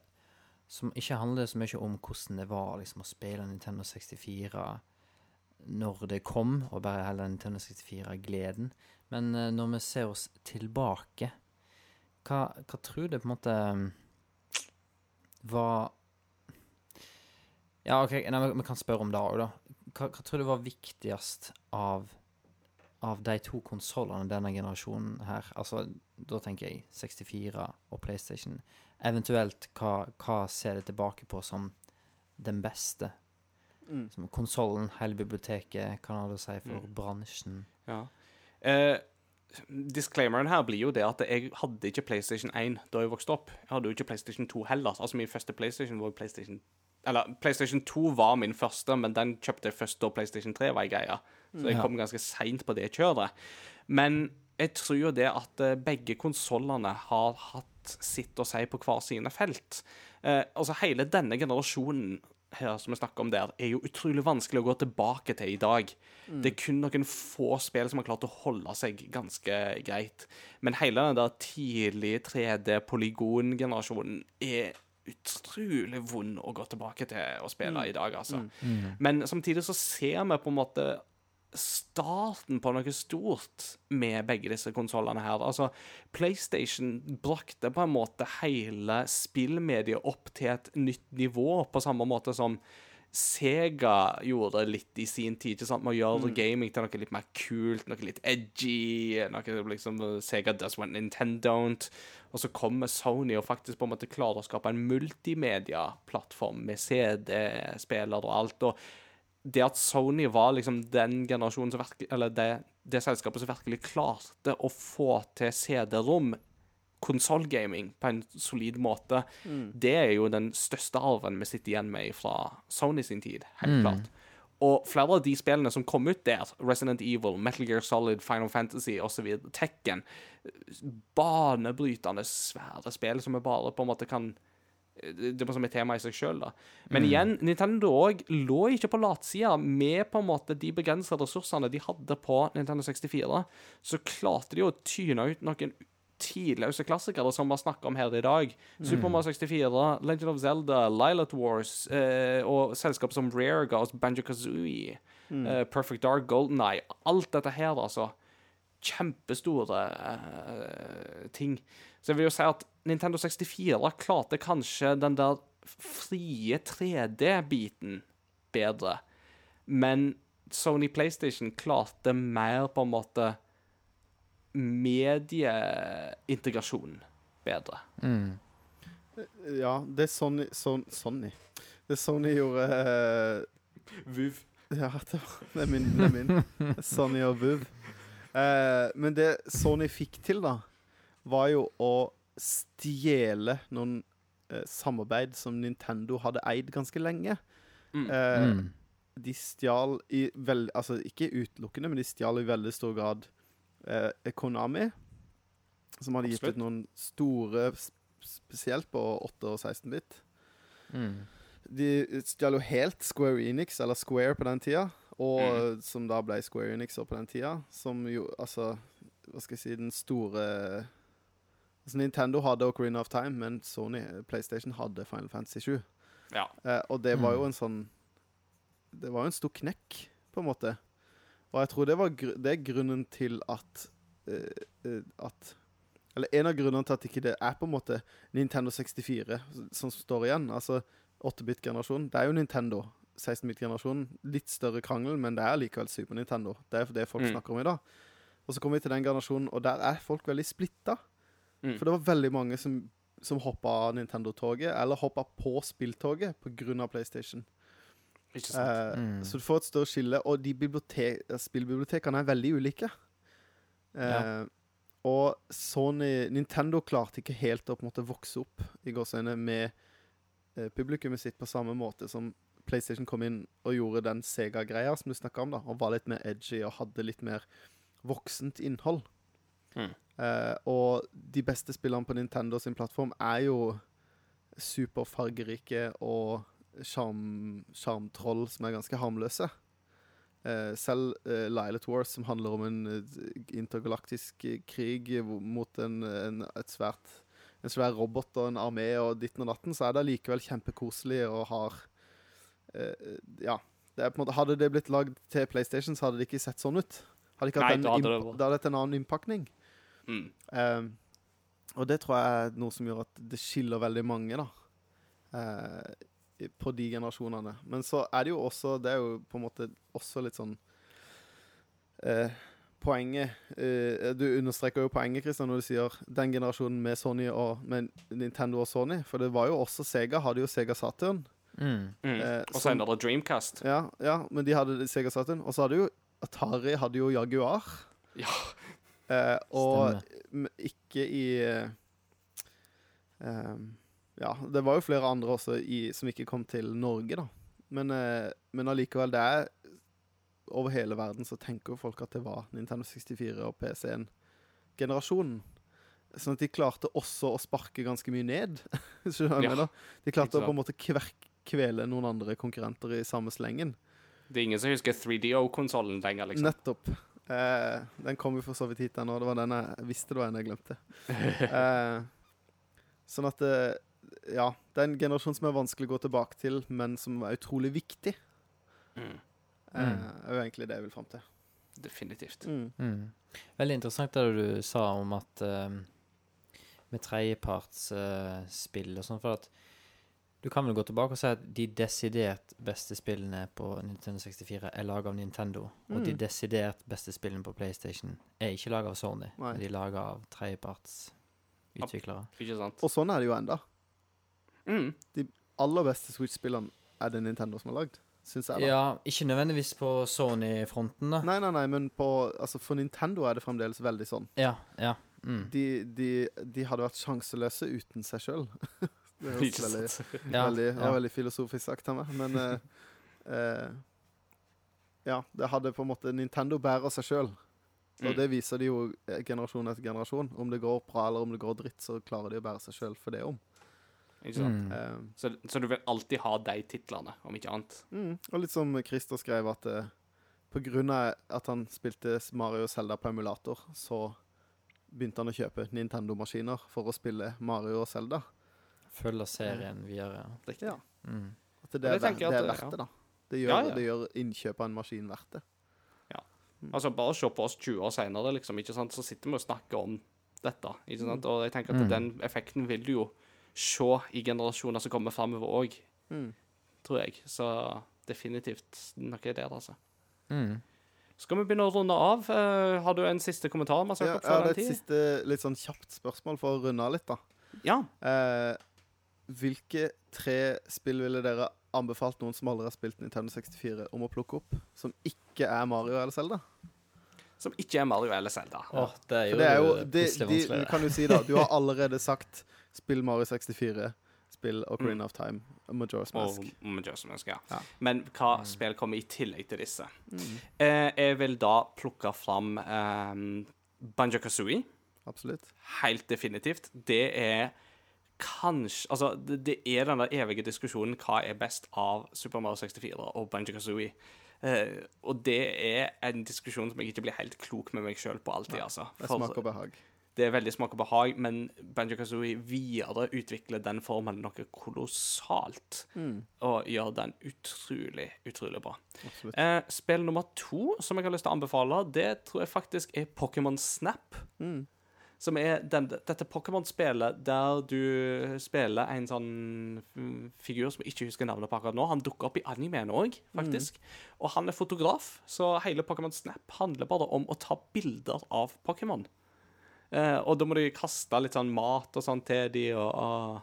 som ikke handler så mye om hvordan det var liksom, å spille Nintendo 64 når det kom, og bare heller Nintendo 64-gleden. Men eh, når vi ser oss tilbake, hva, hva tror du på en måte um, var Ja, OK, nei, vi kan spørre om det òg, da. Hva, hva tror du var viktigst av av de to konsollene denne generasjonen her? Altså, da tenker jeg 64 og PlayStation. Eventuelt, hva, hva ser det tilbake på som den beste? Mm. Som konsollen, hele biblioteket, hva har det å si for Mm. bransjen? Ja. Eh, disclaimeren her blir jo det at jeg hadde ikke PlayStation 1 da jeg vokste opp. Jeg hadde jo ikke PlayStation 2 heller. Altså Min første PlayStation var Playstation PlayStation Eller PlayStation 2 var min første, men den kjøpte jeg først da PlayStation 3 var greia. Så jeg kom ganske seint på det kjøret. Men jeg tror jo det at eh, begge konsollene har hatt sitt å si på hver sine felt. Eh, altså Hele denne generasjonen her som vi snakker om der, er jo utrolig vanskelig å gå tilbake til i dag. Det er kun noen få spill som har klart å holde seg ganske greit. Men hele den der tidlige 3D-polygon-generasjonen er utrolig vond å gå tilbake til å spille i dag, altså. Men samtidig så ser vi på en måte starten på noe stort med begge disse konsollene her. Altså, PlayStation brakte på en måte hele spillmediet opp til et nytt nivå, på samme måte som Sega gjorde litt i sin tid, ikke sant? med å gjøre gaming til noe litt mer kult, noe litt edgy, noe liksom Sega does what Nintendo don't. Og så kommer Sony og faktisk på en måte klarer å skape en multimedia-plattform med CD-spiller og alt. og det at Sony var liksom den generasjonen som virkelig Eller det, det selskapet som virkelig klarte å få til CD-rom, konsollgaming, på en solid måte, det er jo den største arven vi sitter igjen med fra Sony sin tid, helt klart. Og flere av de spillene som kom ut der, Resident Evil, Metal Gear Solid, Final Fantasy osv., Tekken Banebrytende, svære spill som vi bare på en måte kan det er som et tema i seg sjøl, da. Men igjen, Nintendo òg lå ikke på latsida. Med på en måte de begrensede ressursene de hadde på Nintendo 64, så klarte de å tyne ut noen tidløse klassikere som vi har snakka om her i dag. Super Mario 64, Legend of Zelda, Lilat Wars eh, og selskap som Rare ga oss Banjo Kazooie, eh, Perfect Dark, Golden Eye. Alt dette her, altså. Kjempestore eh, ting. Så jeg vil jo si at Nintendo 64 klarte kanskje den der frie 3D-biten bedre. Men Sony PlayStation klarte mer på en måte medieintegrasjon bedre. Mm. Ja, det Sony Son, Sony Det Sony gjorde uh, Vuv. Ja, det, var, det er min. Det er min. Sony og Vuv. Uh, men det Sony fikk til, da, var jo å stjele noen uh, samarbeid som Nintendo hadde eid ganske lenge. Mm. Uh, Mm. De stjal i veldig Altså ikke utelukkende, men de stjal i veldig stor grad eh, Konami, som hadde gitt ut noen store, spesielt på 8 og 16-bit. Mm. De stjal jo helt Square Enix, eller Square på den tida, og som da ble Square Enix på den tida, som jo altså Hva skal jeg si Den store Altså Nintendo hadde Ocarina of Time, men Sony PlayStation hadde Final Fantasy 7. Ja. Eh, og det var jo Mm. en sånn Det var jo en stor knekk, på en måte. Og jeg tror det, var gr det er grunnen til at uh, At Eller en av grunnene til at ikke det er på en måte Nintendo 64 som står igjen. Altså 8-bit-generasjonen. Det er jo Nintendo. 16-bit-generasjonen. Litt større krangel, men det er likevel Super Nintendo. Det er det folk Mm. snakker om i dag. Og så kommer vi til den generasjonen, og der er folk veldig splitta. Mm. For det var veldig mange som, som hoppa av Nintendo-toget, eller hoppa på spilltoget pga. PlayStation. Ikke sant? Eh, Mm. Så du får et større skille, og de spillbibliotekene er veldig ulike. Eh, Ja. og Sony Nintendo klarte ikke helt å på en måte vokse opp i gåseøynene med eh, publikummet sitt på samme måte som PlayStation kom inn og gjorde den Sega-greia som du snakka om, da, og var litt mer edgy og hadde litt mer voksent innhold. Mm. Eh, og de beste spillene på Nintendo sin plattform er jo superfargerike og sjarmtroll som er ganske harmløse. Eh, selv uh, Lilet Wars, som handler om en eh, intergalaktisk eh, krig mot en, en, svært, en svær robot og en armé og ditten og datten, så er det likevel kjempekoselig og har eh, Ja. Det måte, hadde det blitt lagd til PlayStation, så hadde det ikke sett sånn ut. Hadde ikke Nei, hatt den da hadde det hadde hatt en annen innpakning. Mm. Um, og det tror jeg er noe som gjør at det skiller veldig mange, da. eh, i- på de generasjonene. Men så er det jo også Det er jo på en måte også litt sånn eh, Poenget eh, Du understreker jo poenget, Christian, når du sier den generasjonen med Sony og med Nintendo og Sony. For det var jo også Sega. Hadde jo Sega Saturn. Mm. Mm. Eh, og så enda det Dreamcast. Ja, ja, men de hadde Sega Saturn. Og så hadde jo Atari hadde jo Jaguar. Ja. Eh, og Stemmer. ikke i eh, ehm, Ja, det var jo flere andre også i, som ikke kom til Norge, da. Men, eh, men allikevel, det er Over hele verden så tenker jo folk at det var Nintendo 64 og PC1-generasjonen. Sånn at de klarte også å sparke ganske mye ned. Skjønner du Ja? De klarte å på en måte kverk, kvele noen andre konkurrenter i samme slengen. Det er ingen som husker 3DO-konsollen lenger, liksom. Nettopp. Eh, den kom jo for så vidt hit ennå. Det var den jeg visste det var en jeg glemte. Eh, sånn at eh, Ja, det er en generasjon som er vanskelig å gå tilbake til, men som er utrolig viktig. Mm. Eh, Mm. er jo egentlig det jeg vil fram til. Definitivt. Mm. Mm. Veldig interessant det du sa om at eh, med tredjepartsspill og sånn, for at du kan vel gå tilbake og si at de desidert beste spillene på Nintendo 64 er laga av Nintendo, og de Mm. desidert beste spillene på PlayStation er ikke laga av Sony, Nei. men de er laga av tredjepartsutviklere. Ja. Og sånn er det jo enda. Mm. Aller beste Switch-spillene er det Nintendo som har lagd, Synes jeg. da. Ja, ikke nødvendigvis på Sony-fronten, da. Nei, nei, nei, men på, altså, for Nintendo er det fremdeles veldig sånn. Ja, ja. Mm. De, de, de hadde vært sjanseløse uten seg sjøl. det er veldig, ja, veldig, ja. veldig filosofisk sagt av meg, men uh, uh, Ja, det hadde på en måte Nintendo bærer seg sjøl. Og Mm. det viser de jo eh, generasjon etter generasjon. Om det går bra eller om det går dritt, så klarer de å bære seg sjøl for det om. Ikke sant? Mm. Eh, Så, så du vil alltid ha de titlene, om ikke annet. mm. Og litt som Christer skrev, at uh, på grunn av at han spilte Mario og Zelda på emulator, så begynte han å kjøpe Nintendo-maskiner for å spille Mario og Zelda. Følger serien videre. Riktig. Ja. Mm. At det, det er, det er verdt det, da. Det gjør, Ja, ja. det gjør innkjøp av en maskin verdt det. Altså, bare se på oss 20 år senere, liksom, ikke sant? så sitter vi og snakker om dette. Ikke sant? Og jeg tenker at Mm. den effekten vil du jo se i generasjoner som kommer framover òg, Mm. tror jeg. Så definitivt noe der, altså. Mm. Skal vi begynne å runde av? Uh, har du en siste kommentar? Mads Ja, før hadde et tid? siste litt sånn kjapt spørsmål for å runde av litt, da. Ja. Uh, hvilke tre spill ville dere anbefalt noen som aldri har spilt Nintendo 64, om å plukke opp? Som ikke er Mario eller Zelda? Som ikke er Mario eller Zelda. Åh, det er jo, det er jo det, det, de, vanskeligere. Du si, da Du har allerede sagt spill Mario 64, spill Ocarina of Time, Majora's Mask. Og Majora's Mask, ja. Ja. Men hva Mm. spill kommer i tillegg til disse? Mm, Eh, jeg vil da plukke fram eh, Banjo Kazooie. absolutt. Helt definitivt. Det er kanskje Altså, det, det er den der evige diskusjonen hva er best av Super Mario 64 og Banjo Kazooie. Eh, og det er en diskusjon som jeg ikke blir helt klok med meg sjøl på alltid, altså. For det smaker behag. Det er veldig smak og behag, men Banjo Kazooie videreutvikler den formen noe kolossalt. Mm, Og gjør den utrolig, utrolig bra. Eh, spill nummer to som jeg har lyst til å anbefale, det tror jeg faktisk er Pokémon Snap. Mm. Som er den, dette Pokémon-spillet der du spiller en sånn mm, figur som jeg ikke husker navnet på akkurat nå. Han dukker opp i animeen òg, faktisk. Og han er fotograf, så hele Pokémon Snap handler bare om å ta bilder av Pokémon. Eh, og da må du kaste litt sånn mat og sånn til de, og, og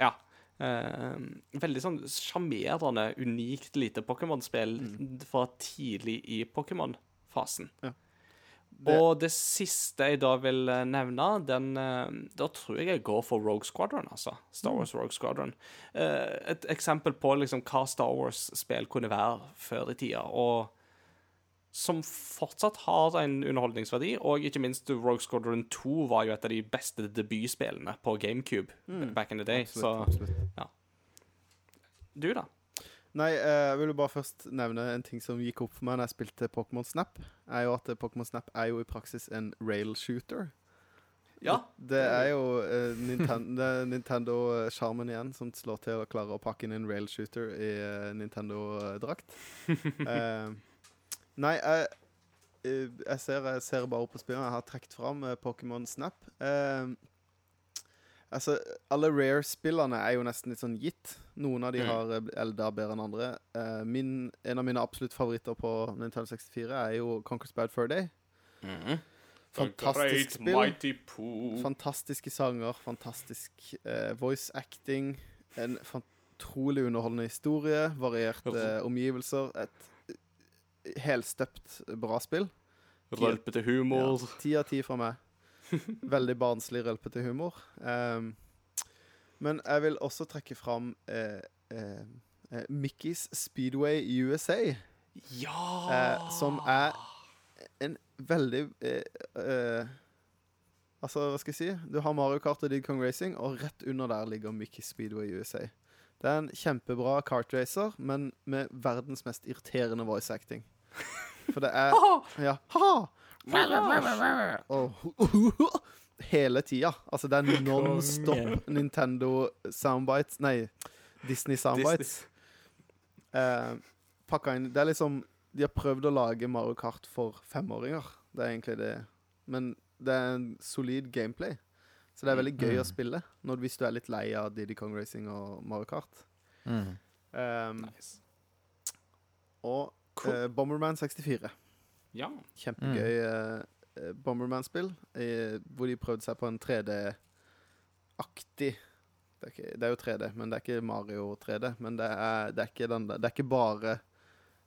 Ja. Eh, veldig sånn sjarmerende, unikt lite Pokémon-spill fra tidlig i Pokémon-fasen. Ja. Det- Og det siste jeg da vil eh, nevne, den eh, Da tror jeg jeg går for Rogue Squadron, altså. Star Wars Rogue Squadron. Eh, Et eksempel på liksom hva Star Wars-spill kunne være før i tida, og som fortsatt har en underholdningsverdi. Og ikke minst Rogue Squadron 2 var jo et av de beste debutspillene på GameCube back in the day. Absolutt, Så absolutt. du, da? Nei, eh, jeg vil jo bare først nevne en ting som gikk opp for meg når jeg spilte Pokémon Snap. Er jo at eh, Pokémon Snap er jo i praksis en rail shooter. Ja. Det er jo uh, det er Nintendo-sjarmen igjen som slår til å klare å pakke inn en rail shooter i uh, Nintendo-drakt. Eh, nei, jeg, eh, jeg, ser, jeg ser bare på spillene. Jeg har trukket fram eh, Pokémon Snap. Uh, altså, alle Rare-spillene er jo nesten litt sånn gitt. Noen av de Mm. har Elda bedre enn andre. Uh, min, en av mine absolutt favoritter på Nintendo 64 er jo Conquer's Bad Fur Day. Fantastisk spill. Fantastiske sanger, fantastisk uh, voice acting. En utrolig underholdende historie, varierte omgivelser. Et helstøpt bra spill. Rølpete humor. Ti av ti fra meg. Veldig barnslig, rølpete humor. Um, men jeg vil også trekke fram eh, eh, eh, Mickey's Speedway USA. Ja! Eh, som er en veldig eh, eh, Altså, hva skal jeg si? Du har Mario Kart og Did Kong Racing, og rett under der ligger Mickey Speedway USA. Det er en kjempebra kartracer, men med verdens mest irriterende voice acting. For det er Ja. Og hele tida. Altså, det er non-stop Nintendo soundbites Nei, Disney soundbites. Eh, pakka inn Det er liksom De har prøvd å lage Mario Kart for femåringer. Det er egentlig det. Men det er en solid gameplay. Så det er veldig gøy å spille når, hvis du er litt lei av Diddy Kong Racing og Mario Kart. Mm. Um, Nice. og Cool. eh, Bomberman 64. Ja. Kjempegøy eh, eh, Bomberman-spill. eh, hvor de prøvde seg på en 3D-aktig det, er ikke- det er jo 3D, men det er ikke Mario 3D. Men det er, det er, ikke, den, det er ikke bare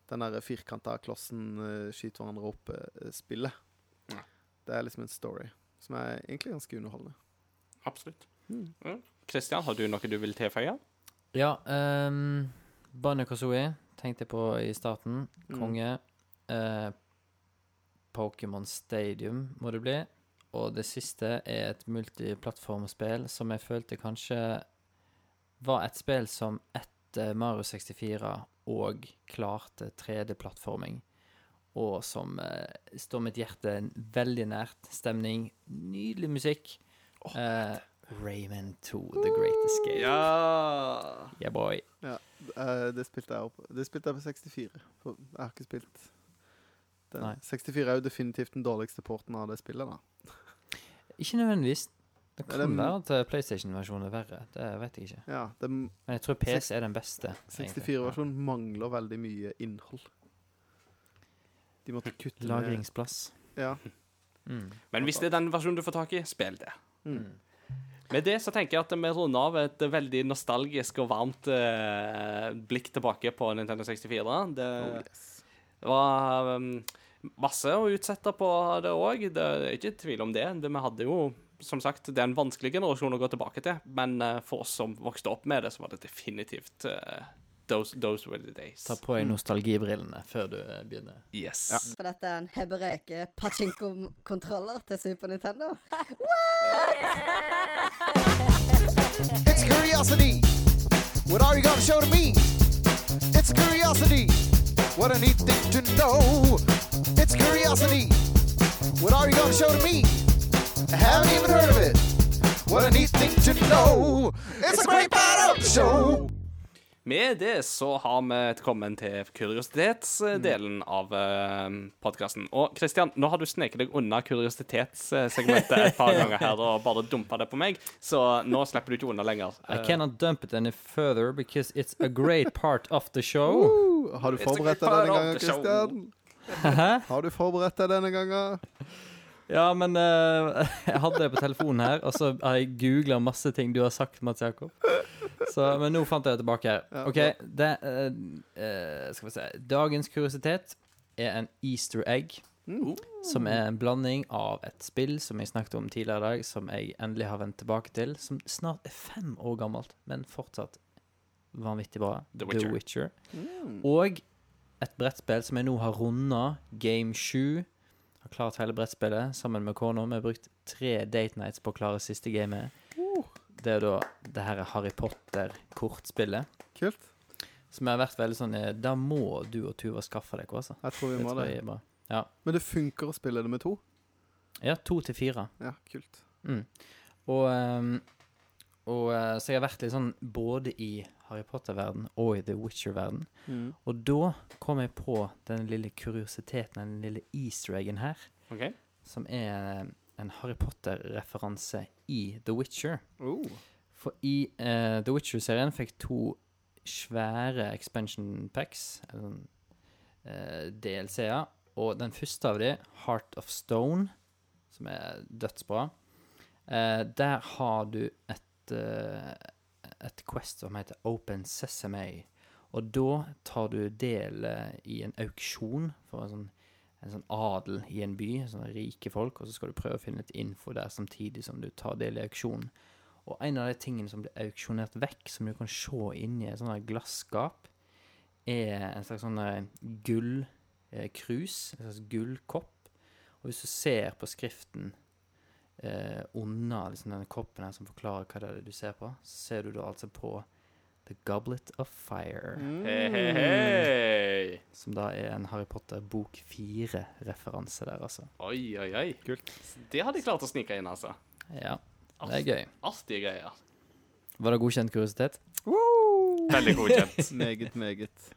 den der firkanta klossen uh, skyter hverandre opp-spillet. Det er liksom en story som er egentlig ganske underholdende. Absolutt. Mm. Har du noe du vil tilføye? Ja, um, Banjo Kazooie tenkte jeg på i starten. Mm. Konge. Eh, Pokémon Stadium må det bli. Og det siste er et multiplattformspill som jeg følte kanskje var et spill som etter Mario 64 og klarte 3D-plattforming. Og som eh, står mitt hjerte veldig nært. Stemning, nydelig musikk. Eh, Rayman 2, The Great Escape. Ja Yeah, boy. Ja, eh, det spilte jeg opp. Det spilte jeg på 64. For jeg har ikke spilt den. Nei. 64 er jo definitivt den dårligste porten av det spillet, da. Ikke nødvendigvis. Det Er kan det- være at eh, PlayStation-versjonen er verre. Det vet jeg ikke. Ja, det, Men jeg tror PC er den beste. 64-versjonen mangler veldig mye innhold. De måtte kutte Lagringsplass. ned Ja. Mm. Men hvis det er den versjonen du får tak i, spill det. Mm. Med det så tenker jeg at vi runder av et veldig nostalgisk og varmt eh, blikk tilbake på Nintendo 64. Det Oh, yes. var um, masse å utsette på det òg. Det er ikke tvil om det. det. Vi hadde jo, som sagt, det er en vanskelig generasjon å gå tilbake til, men eh, for oss som vokste opp med det, så var det definitivt eh, those, those were the days. Ta på deg nostalgibrillene før du eh, begynner. Yes. For dette er en hebreke pachinko-kontroller til Super Nintendo. It's curiosity. What are you gonna show to me? It's curiosity. What a neat thing to know. It's curiosity. What are you gonna show to me? I haven't even heard of it. What a neat thing to know. It's a great part of the show. Med det så har vi kommet til kuriositetsdelen av uh, podkasten. Og Kristian, nå har du sneket deg unna kuriositetssegmentet et par ganger her og bare dumpa det på meg, så nå slipper du ikke unna lenger. I Eh, cannot dump it any further because it's a great part of the show. Uh, har du forberedt deg denne gangen? Hæ? Har du forberedt deg denne gangen? Ja, men eh, jeg hadde det på telefonen her, og så har jeg googla masse ting du har sagt, Mats Jakob. Så, men nå fant jeg det tilbake her. Ja, OK, det eh, eh, Skal vi se Dagens kuriositet er en easter egg Som er en blanding av et spill som jeg snakket om tidligere i dag, som jeg endelig har vendt tilbake til, som snart er fem år gammelt, men fortsatt vanvittig bra. The Witcher. Witcher. Mm. Og et brettspill som jeg nå har runda, Game 7. Har klart hele brettspillet sammen med kona. Vi har brukt tre date nights på å klare siste gamet. Det er da det her Harry Potter-kortspillet. Kult. Som har vært veldig sånn eh, Da må du og Tuva skaffe deg, altså. Jeg tror vi må det. det. er. Men det funker å spille det med to? Ja, to til fire. Ja, kult. Mm. Og, ehm, og eh, Så jeg har vært litt sånn både i Harry Potter-verden og i The Witcher-verden. Mm. Og da kom jeg på den lille kuriositeten, den lille easter eggen her, okay. som er en Harry Potter-referanse i The Witcher. Oh. For i uh, The Witcher-serien fikk to svære expansion packs, eller sånn eh, DLC-er, og den første av dem, Heart of Stone, som er dødsbra, uh, der har du et, eh, et quest som heter Open Sesame, og da tar du del eh, i en auksjon for en sånn, en sånn adel i en by, sånne rike folk, og så skal du prøve å finne litt info der samtidig som du tar del i auksjonen. Og en av de tingene som blir auksjonert vekk, som du kan se inni et sånt glasskap, er en slags sånn eh, gullkrus, en slags gullkopp. Og hvis du ser på skriften eh, under liksom denne koppen her som forklarer hva det er du ser på, så ser du da altså på The Goblet of Fire, Mm. Hey, hey, hey. som da er en Harry Potter bok fire-referanse der, altså. Oi, oi, oi. Kult. Det hadde jeg klart å snike inn, altså. Ja, det er gøy. Artige greier. Var det godkjent kuriositet? Veldig godkjent. Meget, meget.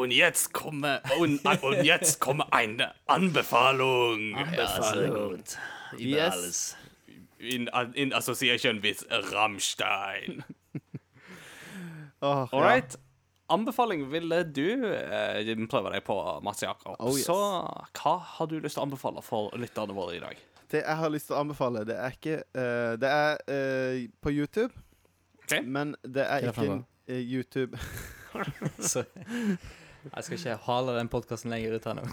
Und jetzt komme und, und jetzt komme eine Anbefahlung. Anbefaling. Yes. In, in association with Rammstein. All right. Anbefaling ville du eh, prøve deg på, Mats Jakob. Oh, yes. Så hva har du lyst til å anbefale for lytterne våre i dag? Det jeg har lyst til å anbefale, det er ikke uh, Det er uh, på YouTube, okay. men det er ikke en eh, YouTube Så jeg skal ikke hale den podkasten lenger ut her nå.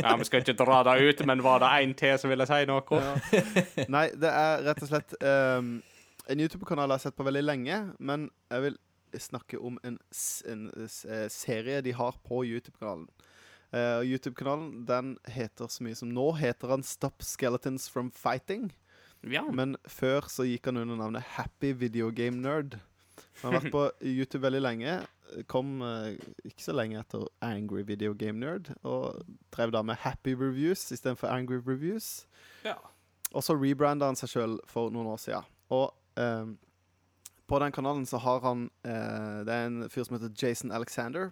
Ja, Vi skal ikke dra det ut, men var det en til som ville si noe? Nei, det er rett og slett um, en YouTube-kanal jeg har sett på veldig lenge, men jeg vil snakke om en, en, en eh, serie de har på YouTube-kanalen. Uh, YouTube-kanalen den heter så mye som nå heter han Stop Skeletons From Fighting. Ja. Men før så gikk han under navnet Happy Video Game Nerd. Han har vært på YouTube veldig lenge. Kom eh, ikke så lenge etter Angry Video Game Nerd. Og drev da med Happy Reviews istedenfor Angry Reviews. Ja. Og så rebranda han seg sjøl for noen år siden. Og ehm, på den kanalen så har han eh, Det er en fyr som heter Jason Alexander.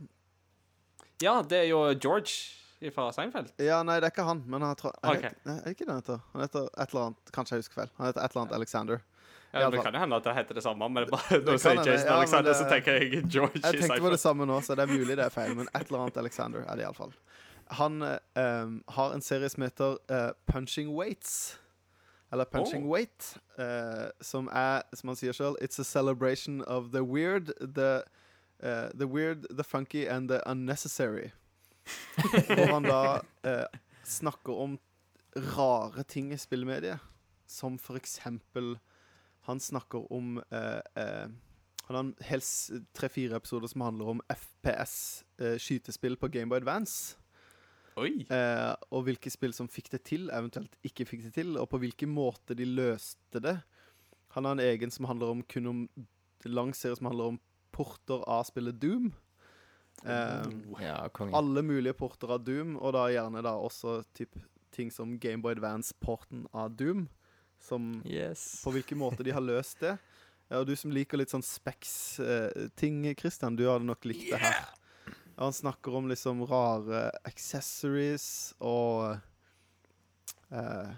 ja, det er jo George fra Seinfeld. Ja, nei, det er ikke han, men han tror er, Ok. det, er ikke det han heter? Han heter et eller annet Kanskje jeg husker feil. Han heter et eller annet Alexander. Ja, det kan jo hende at det heter det samme, men bare, når du sier Jason ja, Alexander, det- så tenker jeg George Jeg tenkte på det samme nå, så det er mulig det er feil, men et eller annet Alexander er det iallfall. Han um, har en serie som heter uh, Punching Weights. Eller Punching Oh. Weight, uh, som er, som han sier sjøl, It's a celebration of the weird, the, uh, the weird, the funky and the unnecessary. Hvor han da snakker om rare ting i spillmediet, som for eksempel Han snakker om eh, eh, han har helst tre-fire episoder som handler om FPS, eh, på Gameboy Advance. Oi. Eh, og hvilke spill som fikk det til, eventuelt ikke fikk det til, og på hvilken måte de løste det. Han har en egen som handler om kun om lang serie som handler om porter av spillet Doom. Eh, Ja, alle mulige porter av Doom, og da gjerne da også typ, ting som Gameboy Advance-porten av Doom. Som Yes. på hvilken måte de har løst det. Ja, og du som liker litt sånn Specs-ting, Christian, du hadde nok likt det her. Ja, han snakker om liksom rare accessories og eh,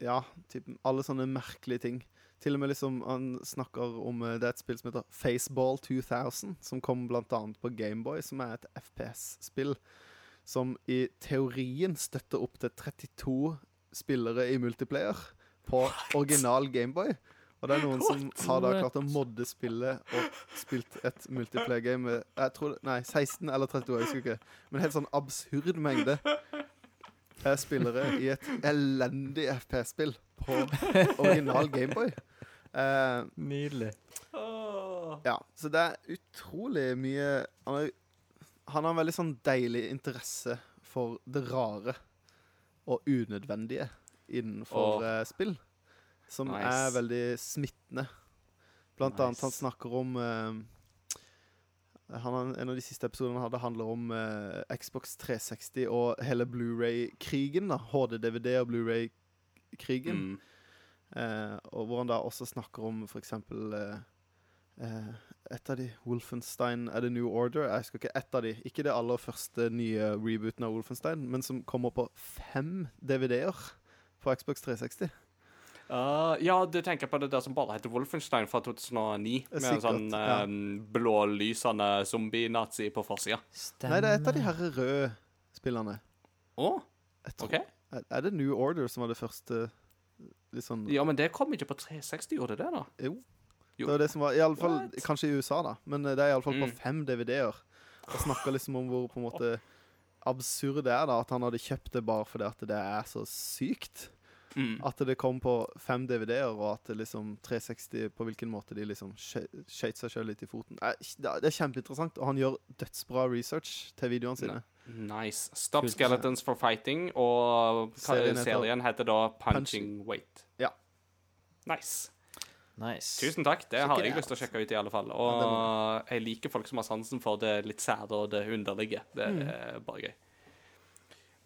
Ja, typ alle sånne merkelige ting. Til og med liksom Han snakker om eh, Det er et spill som heter Faceball 2000, som kom blant annet på Gameboy, som er et FPS-spill som i teorien støtter opp til 32 spillere i multiplayer på original Gameboy. Og det er noen som har da klart å modde spillet og spilt et multiplayer-game med jeg tror, Nei, 16 eller 32, jeg husker ikke. Men helt sånn absurd mengde Er spillere i et elendig FPS-spill på original Gameboy. Eh, Nydelig. ja, så det er utrolig mye Han er, han har en veldig sånn deilig interesse for det rare og unødvendige innenfor Åh. eh, spill. Som Nice. er veldig smittende. Blant annet han snakker om uh, han, En av de siste episodene hadde handler om uh, Xbox 360 og hele Blu-ray-krigen. da HD-DVD og Blu-ray-krigen. Mm. Uh, og hvor han da også snakker om eh, eh, et av de, Wolfenstein Er det New Order? Jeg husker ikke ett av de. Ikke det aller første nye rebooten av Wolfenstein, men som kommer på fem DVD-er på Xbox 360. Uh, ja, du tenker på det der som bare heter Wolfenstein fra 2009. Med en sånn ja. um, blålysende zombie-nazi på forsida. Nei, det er et av de her røde spillene. Å? Oh, tror, OK. er, det New Order som var det første litt sånn Ja, men det kom ikke på 360, gjorde det det, da? Jo. Jo. Det var det som var, i alle fall, What? Kanskje i USA, da, men eh, det er iallfall på Mm. fem DVD-er. Og snakker liksom om hvor på en måte absurd det er da at han hadde kjøpt det bare fordi at det er så sykt. Mm. At det kom på fem DVD-er, og at liksom 360 På hvilken måte de liksom skøyt seg sjøl litt i foten. Det er, er kjempeinteressant, og han gjør dødsbra research til videoene sine. Nice. Stop Kult. Skeletons for Fighting, og Serien heter- serien heter da Punching Weight. Ja. Nice. Nice. Tusen takk. Det har jeg lyst til å sjekke ut, i alle fall. Ja, Og jeg liker folk som har sansen for det litt sære og det underlige. Det Mm. er bare gøy.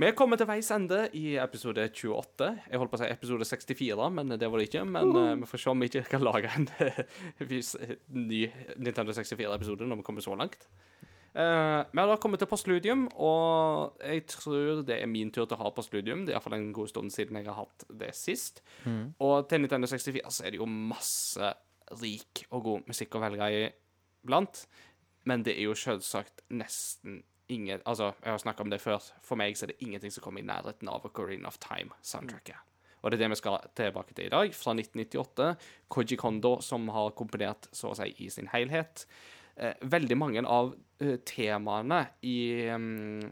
Vi kommer til veis ende i episode 28. Jeg holdt på å si episode 64, men det var det ikke. Men eh, vi får se om vi ikke kan lage en ny Nintendo 64-episode når vi kommer så langt. Eh, vi har da kommet til postludium, og jeg tror det er min tur til å ha postludium. Det er iallfall en god stund siden jeg har hatt det sist. Og til Nintendo 64 så er det jo masse rik og god musikk å velge i blant. Men det er jo selvsagt nesten ingen Altså, jeg har snakka om det før. For meg så er det ingenting som kommer i nærheten av Ocarina of Time-soundtracket. Og det er det vi skal tilbake til i dag, fra 1998. Koji Kondo som har komponert så å si i sin helhet. Eh, veldig mange av eh, temaene i mm,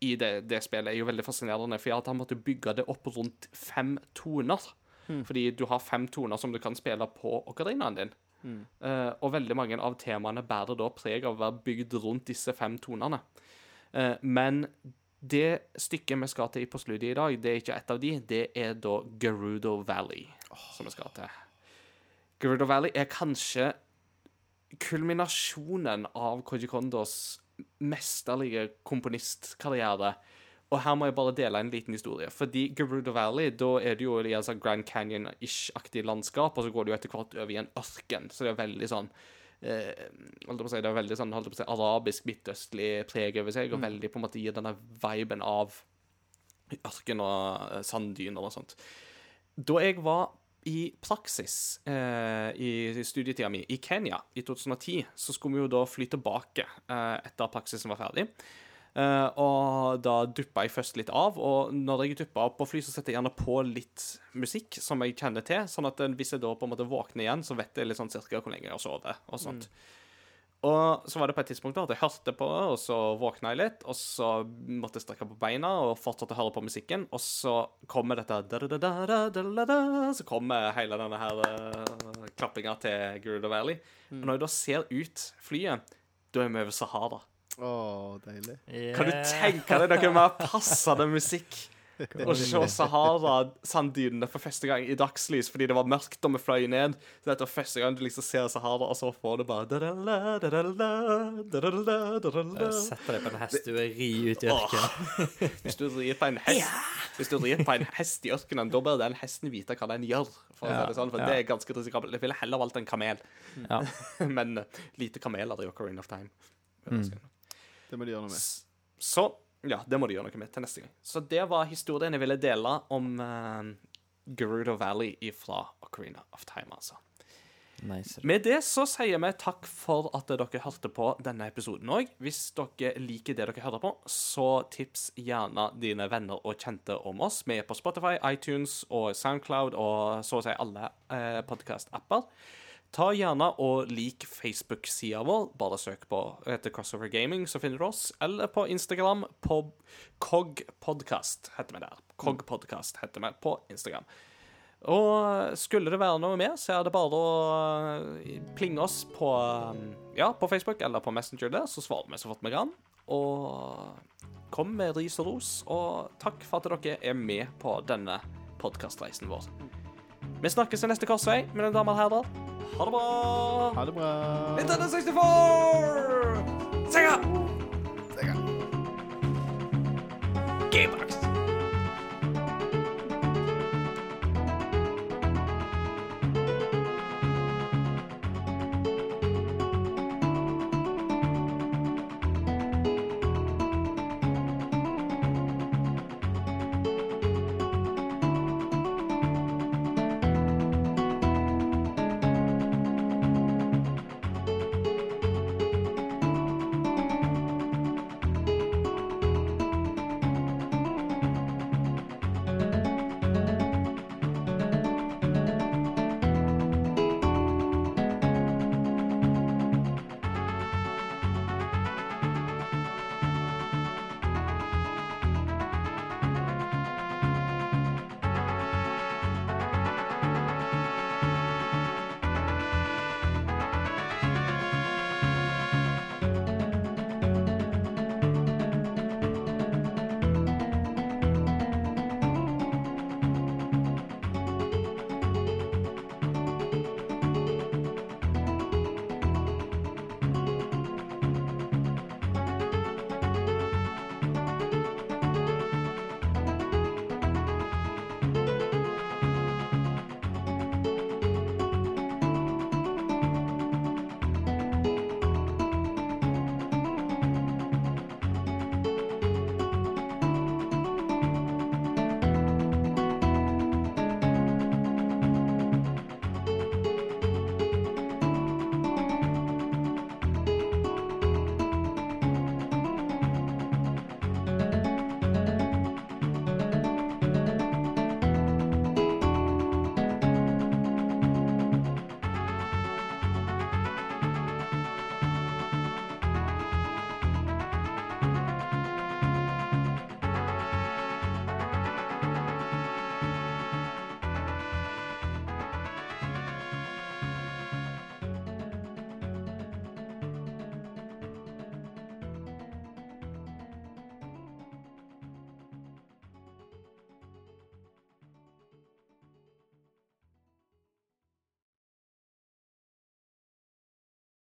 i det, det spillet er jo veldig fascinerende, for at han måtte bygge det opp rundt fem toner. Fordi du har fem toner som du kan spille på ocarinaen din. Eh, og veldig mange av temaene bærer da preg av å være bygd rundt disse fem tonene. Uh, men det stykket vi skal til i postludiet i dag, det er ikke ett av de. Det er da Gerudo Valley som vi skal til. Gerudo Valley er kanskje kulminasjonen av Koji Kondos mesterlige komponistkarriere. Og her må jeg bare dele en liten historie. Fordi Gerudo Valley, da er det jo sånn Grand Canyon-ish-aktig landskap, og så går det jo etter hvert over i en ørken. Så det er veldig sånn eh, holdt på å si, Det er veldig sånn holdt på å si, arabisk, midtøstlig preg over seg, og veldig på en måte gir denne viben av ørken og eh, sanddyner og sånt. Da jeg var i praksis eh, i studietida mi i Kenya i 2010, så skulle vi jo da fly tilbake eh, etter at praksisen var ferdig. Eh, og da duppa jeg først litt av, og når jeg duppa opp på fly, så setter jeg gjerne på litt musikk som jeg kjenner til, sånn at hvis jeg da på en måte våkner igjen, så vet jeg litt sånn cirka hvor lenge jeg har sovet og sånt. Og så var det på et tidspunkt da at jeg hørte på det, og så våkna jeg litt, og så måtte jeg strekke på beina og fortsatte å høre på musikken, og så kommer dette da-da-da-da-da-da-da, Så kommer hele denne her uh, klappinga til Gerudo Valley. Og når jeg da ser ut flyet, da er vi over Sahara. Å, deilig. Kan du tenke deg noe mer passende musikk? Å se Sahara-sanddynene for første gang i dagslys fordi det var mørkt da vi fløy ned. Så dette var første gang du liksom ser Sahara, og så får du bare. Setter deg på en hest du er ri ut i ørkenen. Hvis du rir på en hest Hvis du rir på en hest i ørkenen, da bør den hesten vite hva den gjør. For, å Ja, det, sånn, for ja. det er ganske risikabelt. Jeg ville heller valgt en kamel. Ja. Men eh, lite kameler i Ocarina of Time. Det må de gjøre noe med. Så ja, det må du gjøre noe med til neste gang. Så det var historien jeg ville dele om uh, Gerudo Valley fra Ocarina of Time, altså. Nice. Med det så sier vi takk for at dere hørte på denne episoden òg. Hvis dere liker det dere hører på, så tips gjerne dine venner og kjente om oss. Vi er på Spotify, iTunes og Soundcloud og så å si alle eh, podkast-apper. Ta gjerne og lik Facebook-sida vår. Bare søk på heter Crossover Gaming, så finner du oss. Eller på Instagram på Cogpodcast heter vi der. Cogpodcast heter vi på Instagram. Og skulle det være noe mer, så er det bare å eh, plinge oss på, eh, ja, på Facebook eller på Messenger der, så svarer vi så fort vi kan. Og kom med ris og ros, og takk for at dere er med på denne podkastreisen vår. Vi snakkes i neste korsvei, mine damer og herrer. Ha det bra! Ha det bra. Nintendo 64! Sega! Sega. Gamebox!